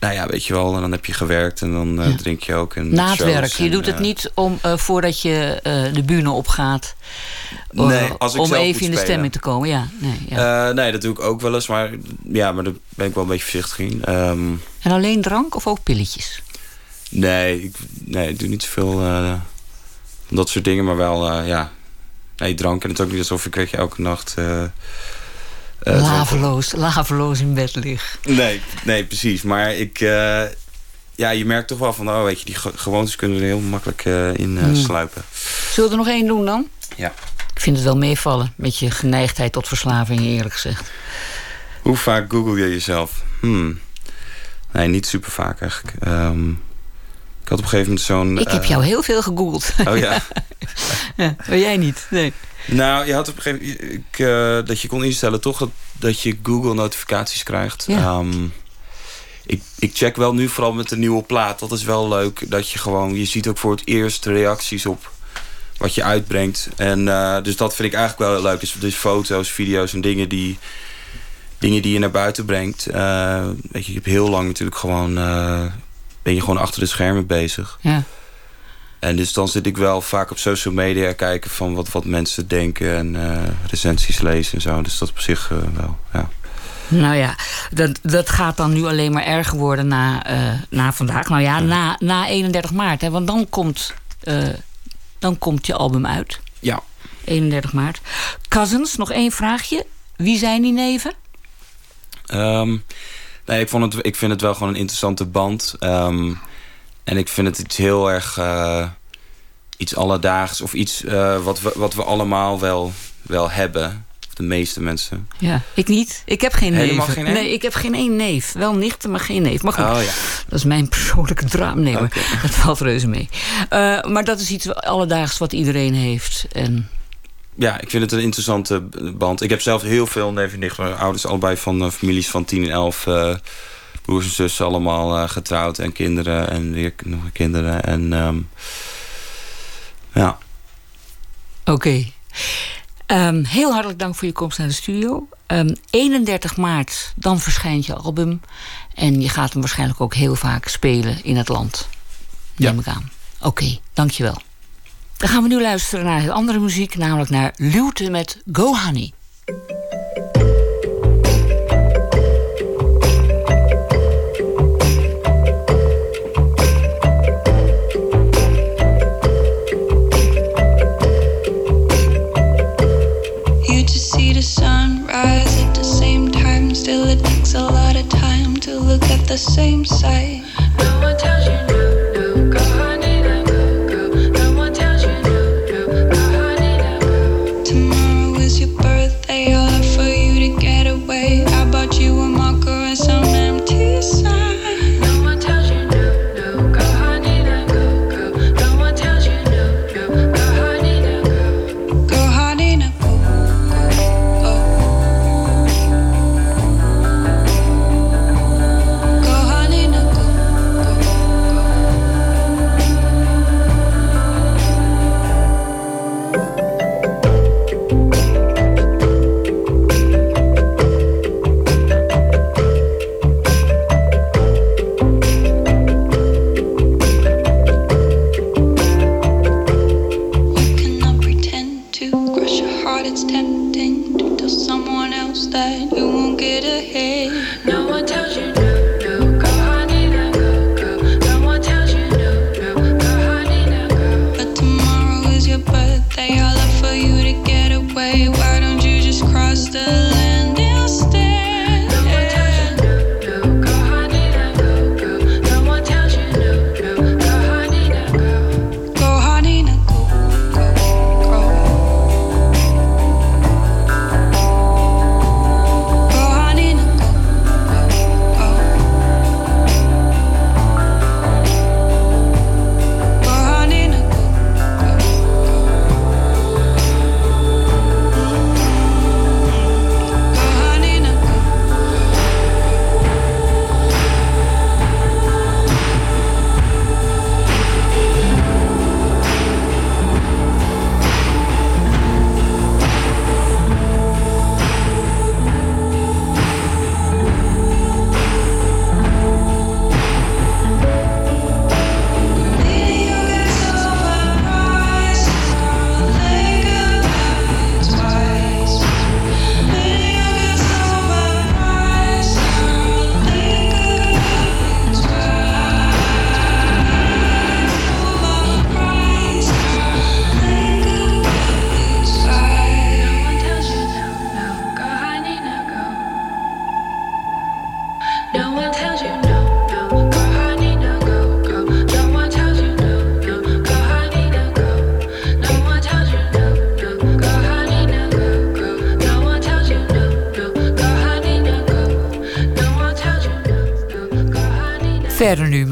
nou ja, weet je wel, en dan heb je gewerkt en dan eh, drink je ook. En Na het werk. Je en, doet het eh, niet om, eh, voordat je eh, de bühne opgaat. Nee, als ik om zelf even moet in de spelen. stemming te komen. Ja, nee, ja. Eh, nee, dat doe ik ook wel eens, maar ja, maar daar ben ik wel een beetje voorzichtig in. Ehm, En alleen drank of ook pilletjes? nee, ik, nee, ik doe niet zoveel eh, dat soort dingen, maar wel, eh, ja, nee, drank. En het is ook niet alsof ik weet je, elke nacht. eh, drank- laveloos, laveloos in bed lig. Nee, nee, precies. Maar ik, eh, ja, je merkt toch wel van, oh, weet je, die ge- gewoontes kunnen er heel makkelijk eh, in Hmm. sluipen. Zullen we er nog één doen dan? Ja. Ik vind het wel meevallen. Met je geneigdheid tot verslaving, eerlijk gezegd. Hoe vaak google je jezelf? Hmm. Nee, niet super vaak eigenlijk. Ehm, had op een gegeven moment zo'n. Ik heb eh, jou heel veel gegoogeld. Oh ja. ja. Maar jij niet, nee. Nou, je had op een gegeven moment eh, dat je kon instellen toch dat, dat je Google notificaties krijgt. Ja. Ehm, ik, ik check wel nu vooral met de nieuwe plaat. Dat is wel leuk. Dat je gewoon, je ziet ook voor het eerst reacties op wat je uitbrengt. En uh, dus dat vind ik eigenlijk wel leuk. Dus, dus foto's, video's en dingen die, dingen die je naar buiten brengt. Uh, weet je, ik heb heel lang natuurlijk gewoon... Ben je gewoon achter de schermen bezig. Ja. En dus dan zit ik wel vaak op social media kijken van wat, wat mensen denken en uh, recensies lezen en zo. Dus dat op zich uh, wel, ja. Nou ja, dat, dat gaat dan nu alleen maar erger worden na, uh, na vandaag. Nou ja, na, na 31 maart. Hè, want dan komt, dan komt je album uit. Ja. 31 maart. Cousins, nog één vraagje. Wie zijn die neven? Um, nee, ik, vond het, ik vind het wel gewoon een interessante band. Um, en ik vind het iets heel erg uh, iets alledaags of iets uh, wat, we, wat we allemaal wel, wel hebben. De meeste mensen. Ja, ik niet. Ik heb geen Helemaal neef. geen neef? Nee, ik heb geen één neef. Wel nichten, maar geen neef. Maar goed, Oh, ja. dat is mijn persoonlijke draam. Nee, dat valt reuze mee. Uh, maar dat is iets alledaags wat iedereen heeft. En Ja, ik vind het een interessante band. Ik heb zelf heel veel neven en nichten. Mijn ouders allebei van uh, families van 10 en 11. Uh, broers en zussen allemaal uh, getrouwd. En kinderen en weer nog kinderen. En um, ja. Oké. Okay. Um, heel hartelijk dank voor je komst naar de studio. Um, 31 maart, dan verschijnt je album. En je gaat hem waarschijnlijk ook heel vaak spelen in het land. Neem ja. ik aan. Oké, okay, dankjewel. Dan gaan we nu luisteren naar heel andere muziek, namelijk naar Luwte met Go Honey. You just see the sun rise at the same time. Still, it takes a lot of time to look at the same sight. No one tells you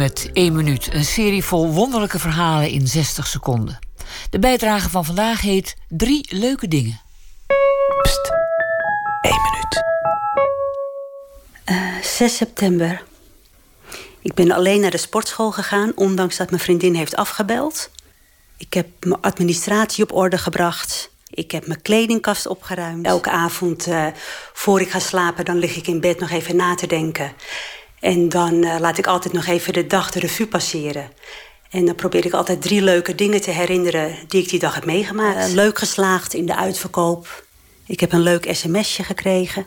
met 1 minuut. Een serie vol wonderlijke verhalen in 60 seconden. De bijdrage van vandaag heet Drie leuke dingen. Pst, 1 minuut. Eh, 6 september. Ik ben alleen naar de sportschool gegaan, ondanks dat mijn vriendin heeft afgebeld. Ik heb mijn administratie op orde gebracht. Ik heb mijn kledingkast opgeruimd. Elke avond uh, voor ik ga slapen, dan lig ik in bed nog even na te denken. En dan uh, laat ik altijd nog even de dag de revue passeren. En dan probeer ik altijd drie leuke dingen te herinneren die ik die dag heb meegemaakt. Uh, leuk geslaagd in de uitverkoop. Ik heb een leuk sms'je gekregen.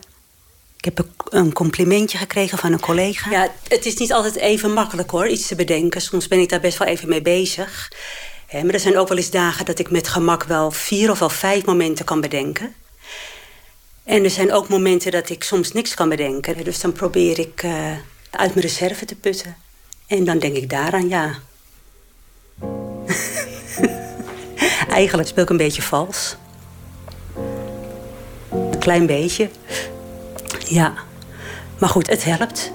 Ik heb een complimentje gekregen van een collega. Ja, het is niet altijd even makkelijk hoor, iets te bedenken. Soms ben ik daar best wel even mee bezig. maar er zijn ook wel eens dagen dat ik met gemak wel vier of wel vijf momenten kan bedenken. En er zijn ook momenten dat ik soms niks kan bedenken. Dus dan probeer ik uh, uit mijn reserve te putten. En dan denk ik daaraan, ja. Eigenlijk speel ik een beetje vals. Een klein beetje. Ja, maar goed, het helpt.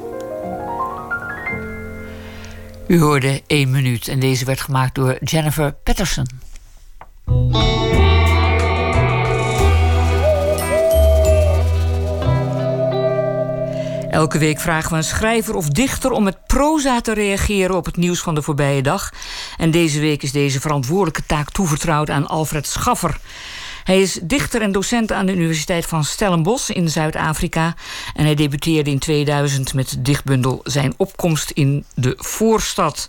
U hoorde één minuut en deze werd gemaakt door Jennifer Patterson. Elke week vragen we een schrijver of dichter om met proza te reageren op het nieuws van de voorbije dag. En deze week is deze verantwoordelijke taak toevertrouwd aan Alfred Schaffer. Hij is dichter en docent aan de Universiteit van Stellenbosch in Zuid-Afrika. En hij debuteerde in 2000 met de dichtbundel Zijn opkomst in de voorstad.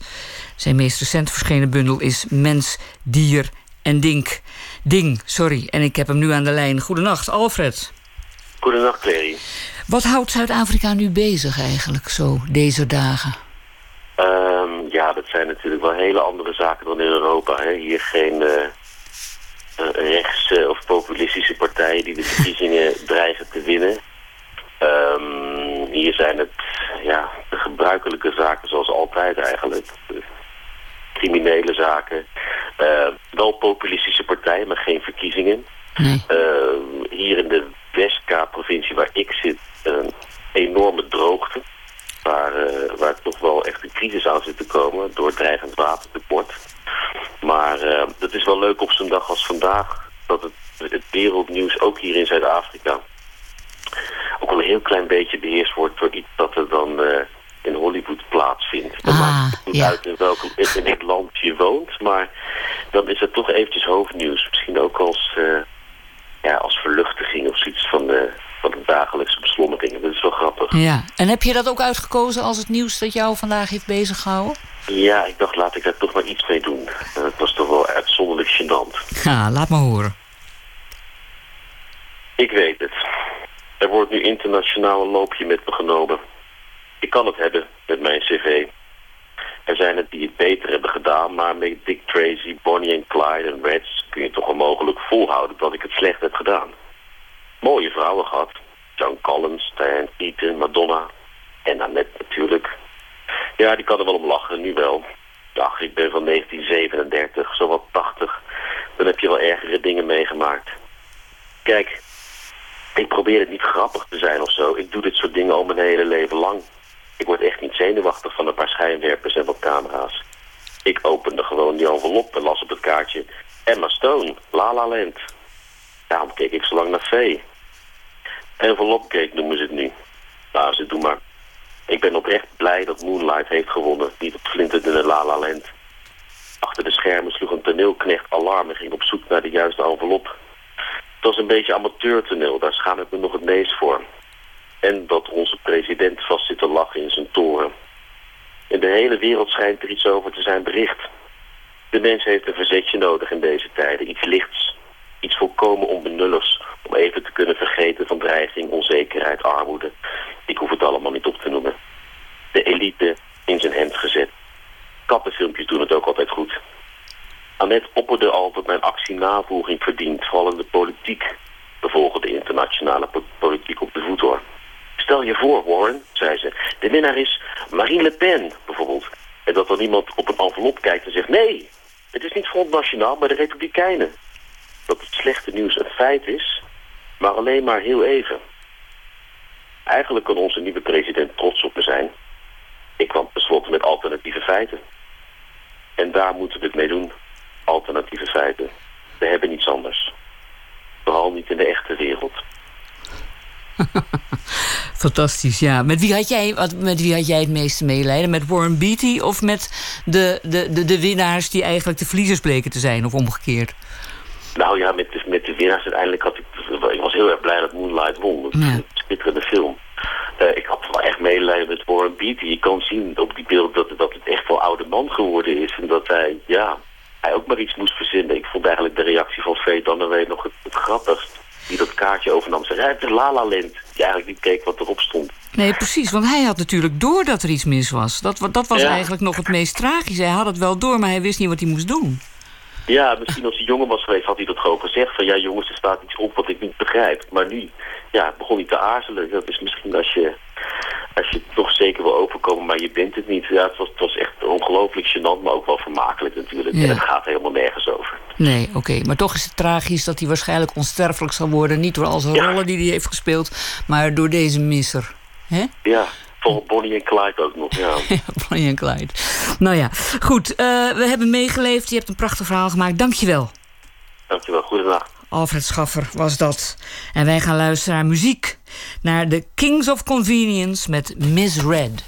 Zijn meest recent verschenen bundel is Mens, Dier en Dink. Ding, sorry. En ik heb hem nu aan de lijn. Goedenacht, Alfred. Goedenacht, Clary. Wat houdt Zuid-Afrika nu bezig eigenlijk, zo deze dagen? Um, ja, dat zijn natuurlijk wel hele andere zaken dan in Europa. Hè. Hier geen uh, rechts- of populistische partijen die de verkiezingen dreigen te winnen. Um, hier zijn het ja, de gebruikelijke zaken zoals altijd eigenlijk. Criminele zaken. Uh, wel populistische partijen, maar geen verkiezingen. Nee. hier in de Westkaap-provincie waar ik zit een enorme droogte. Waar, uh, waar toch wel echt een crisis aan zit te komen door dreigend watertekort. Maar uh, het is wel leuk op zo'n dag als vandaag dat het, het wereldnieuws ook hier in Zuid-Afrika ook wel een heel klein beetje beheerst wordt door iets dat er dan uh, in Hollywood plaatsvindt. Dat ah, maakt niet ja. uit in welk in het land je woont, maar dan is het toch eventjes hoofdnieuws. Misschien ook als, ja, als verluchtiging of zoiets van de, van de dagelijkse beslommeringen. Dat is wel grappig. Ja, en heb je dat ook uitgekozen als het nieuws dat jou vandaag heeft beziggehouden? Ja, ik dacht laat ik daar toch maar iets mee doen. Het was toch wel uitzonderlijk gênant. Ja, laat maar horen. Ik weet het. Er wordt nu internationaal een loopje met me genomen. Ik kan het hebben met mijn cv. Er zijn het die het beter hebben gedaan, maar met Dick Tracy, Bonnie en Clyde en Reds kun je toch onmogelijk volhouden dat ik het slecht heb gedaan. Mooie vrouwen gehad. John Collins, Diane Madonna en Annette natuurlijk. Ja, die kan er wel om lachen, nu wel. Ach, ik ben van 1937, zowat 80. Dan heb je wel ergere dingen meegemaakt. Kijk, ik probeer het niet grappig te zijn of zo. Ik doe dit soort dingen al mijn hele leven lang. Ik word echt niet zenuwachtig van een paar schijnwerpers en wat camera's. Ik opende gewoon die envelop en las op het kaartje... Emma Stone, La La Land. Daarom keek ik zo lang naar Vee. Envelopcake noemen ze het nu. Nou, ze doen maar. Ik ben oprecht blij dat Moonlight heeft gewonnen. Niet op Flinter in La La Land. Achter de schermen sloeg een toneelknecht alarm en ging op zoek naar de juiste envelop. Het was een beetje amateurtoneel, daar schaam ik me nog het meest voor. En dat onze president vast zit te lachen in zijn toren. In de hele wereld schijnt er iets over te zijn bericht. De mens heeft een verzetje nodig in deze tijden. Iets lichts. Iets volkomen onbenulligs. Om even te kunnen vergeten van dreiging, onzekerheid, armoede. Ik hoef het allemaal niet op te noemen. De elite in zijn hemd gezet. Kattenfilmpjes doen het ook altijd goed. Annette opperde al dat mijn actie navolging verdient, vooral de politiek. We volgen de internationale po politiek op de voet hoor. Stel je voor, Warren, zei ze, de winnaar is Marine Le Pen, bijvoorbeeld. En dat dan iemand op een envelop kijkt en zegt, nee, het is niet Front Nationaal, maar de Republikeinen. Dat het slechte nieuws een feit is, maar alleen maar heel even. Eigenlijk kan onze nieuwe president trots op me zijn. Ik kwam tenslotte met alternatieve feiten. En daar moeten we het mee doen. Alternatieve feiten. We hebben niets anders. Vooral niet in de echte wereld. Fantastisch, ja. Met wie had jij, wat, met wie had jij het meeste medelijden? Met Warren Beatty of met de, de, de, de winnaars die eigenlijk de verliezers bleken te zijn, of omgekeerd? Nou ja, met de, met de winnaars uiteindelijk had ik... Ik was heel erg blij dat Moonlight won. Dat Ja. een schitterende film. Eh, ik had wel echt medelijden met Warren Beatty. Je kan zien op die beelden dat, dat het echt wel oude man geworden is. En dat hij, ja, hij ook maar iets moest verzinnen. Ik vond eigenlijk de reactie van Faye Dunaway nog het, het grappigst. Die dat kaartje overnam. Zei, ja, het is La La Land. Die eigenlijk niet keek wat erop stond. Nee, precies, want hij had natuurlijk door dat er iets mis was. Dat, dat was Ja. eigenlijk nog het meest tragisch. Hij had het wel door, maar hij wist niet wat hij moest doen. Ja, misschien als hij jonger was geweest had hij dat gewoon gezegd. Van ja jongens, er staat iets op wat ik niet begrijp. Maar nu ja, begon hij te aarzelen. Dat is misschien als je, als je toch zeker wil overkomen, maar je bent het niet. Ja, het was, het was echt ongelooflijk gênant, maar ook wel vermakelijk natuurlijk. Ja. En het gaat helemaal nergens over. Nee, oké. Maar toch is het tragisch dat hij waarschijnlijk onsterfelijk zal worden. Niet door al zijn rollen die hij heeft gespeeld, maar door deze misser. Hè? Ja, volgens Bonnie en Clyde ook nog. Ja. Bonnie en Clyde. Nou ja, goed. eh, we hebben meegeleefd. Je hebt een prachtig verhaal gemaakt. Dankjewel. Dankjewel, goedendag. Alfred Schaffer was dat. En wij gaan luisteren naar muziek. Naar de Kings of Convenience met Miss Red.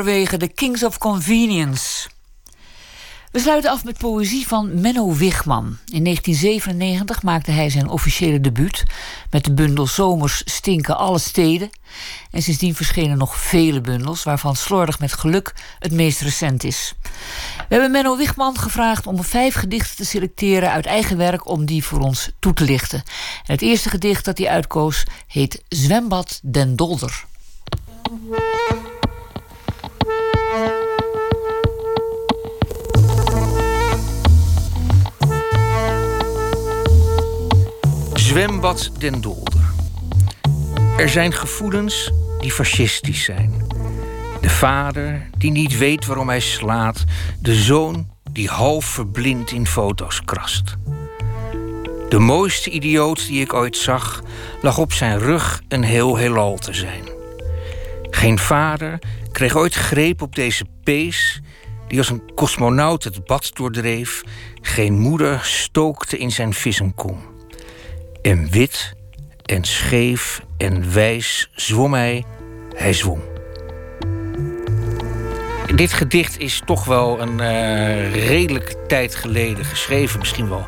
Noorwegen, de Kings of Convenience. We sluiten af met poëzie van Menno Wigman. In 1997 maakte hij zijn officiële debuut met de bundel Zomers stinken alle steden. En sindsdien verschenen nog vele bundels, waarvan Slordig met geluk het meest recent is. We hebben Menno Wigman gevraagd om vijf gedichten te selecteren uit eigen werk om die voor ons toe te lichten. En het eerste gedicht dat hij uitkoos heet Zwembad den Dolder. Zwembad Den Dolder. Er zijn gevoelens die fascistisch zijn. De vader die niet weet waarom hij slaat. De zoon die half verblind in foto's krast. De mooiste idioot die ik ooit zag, lag op zijn rug een heel heelal te zijn. Geen vader kreeg ooit greep op deze pees, die als een cosmonaut het bad doordreef. Geen moeder stookte in zijn vissenkom. En wit en scheef en wijs zwom hij, hij zwom. Dit gedicht is toch wel een uh, redelijke tijd geleden geschreven, misschien wel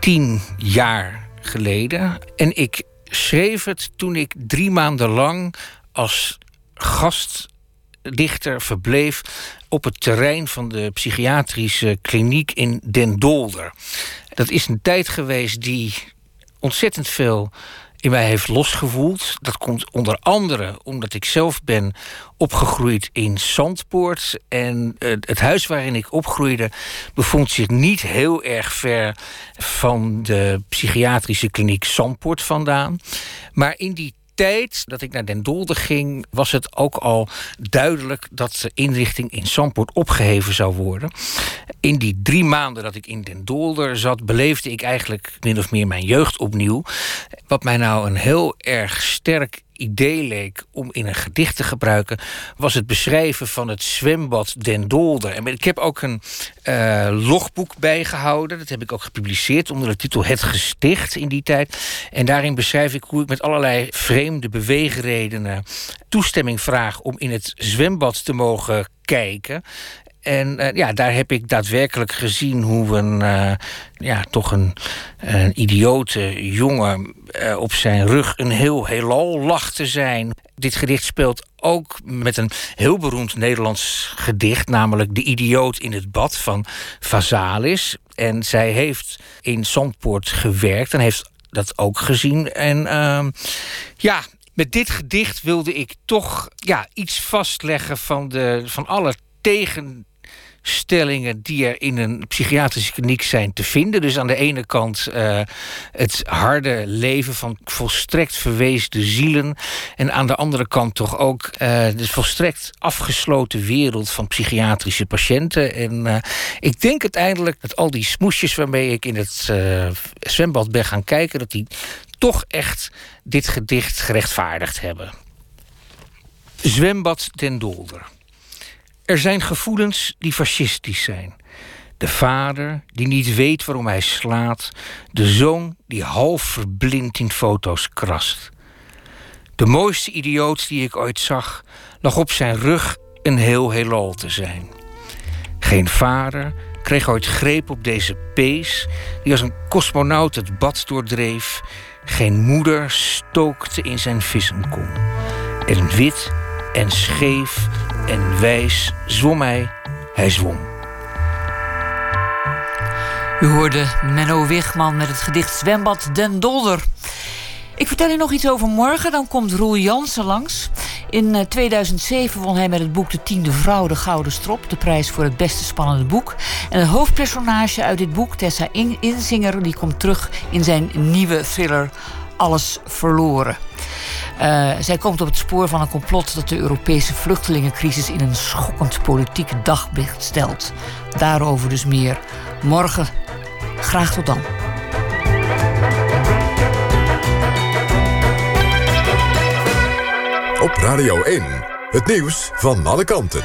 tien jaar geleden. En ik schreef het toen ik drie maanden lang als gastdichter verbleef op het terrein van de psychiatrische kliniek in Den Dolder. Dat is een tijd geweest die ontzettend veel in mij heeft losgevoeld. Dat komt onder andere omdat ik zelf ben opgegroeid in Zandpoort. En het huis waarin ik opgroeide bevond zich niet heel erg ver van de psychiatrische kliniek Zandpoort vandaan. Maar in die tijd dat ik naar Den Dolder ging, was het ook al duidelijk dat de inrichting in Zandpoort opgeheven zou worden. In die drie maanden dat ik in Den Dolder zat, beleefde ik eigenlijk min of meer mijn jeugd opnieuw. Wat mij nou een heel erg sterk idee leek om in een gedicht te gebruiken, was het beschrijven van het zwembad Den Dolder. En ik heb ook een uh, logboek bijgehouden. Dat heb ik ook gepubliceerd onder de titel Het Gesticht in die tijd. En daarin beschrijf ik hoe ik met allerlei vreemde beweegredenen toestemming vraag om in het zwembad te mogen kijken. En uh, ja, daar heb ik daadwerkelijk gezien hoe een, uh, ja, toch een, een idiote jongen uh, op zijn rug een heel heelal lag te zijn. Dit gedicht speelt ook met een heel beroemd Nederlands gedicht, namelijk De Idioot in het Bad van Vazalis. En zij heeft in Zandpoort gewerkt en heeft dat ook gezien. En uh, ja, met dit gedicht wilde ik toch ja, iets vastleggen van, de, van alle tegen stellingen die er in een psychiatrische kliniek zijn te vinden. Dus aan de ene kant uh, het harde leven van volstrekt verweesde zielen. En aan de andere kant toch ook uh, de volstrekt afgesloten wereld van psychiatrische patiënten. En uh, ik denk uiteindelijk dat al die smoesjes waarmee ik in het zwembad ben gaan kijken, dat die toch echt dit gedicht gerechtvaardigd hebben. Zwembad ten Dolder. Er zijn gevoelens die fascistisch zijn. De vader die niet weet waarom hij slaat. De zoon die half verblind in foto's krast. De mooiste idioot die ik ooit zag, lag op zijn rug een heel heelal te zijn. Geen vader kreeg ooit greep op deze pees, die als een cosmonaut het bad doordreef. Geen moeder stookte in zijn vissenkom. En wit en scheef en wijs zwom hij, hij zwom. U hoorde Menno Wigman met het gedicht Zwembad Den Dolder. Ik vertel u nog iets over morgen. Dan komt Roel Jansen langs. In 2007 won hij met het boek De Tiende Vrouw de Gouden Strop. De prijs voor het beste spannende boek. En het hoofdpersonage uit dit boek, Tessa Inzinger... die komt terug in zijn nieuwe thriller Alles Verloren. Uh, zij komt op het spoor van een complot dat de Europese vluchtelingencrisis in een schokkend politiek daglicht stelt. Daarover dus meer morgen. Graag tot dan. Op Radio 1, het nieuws van alle kanten.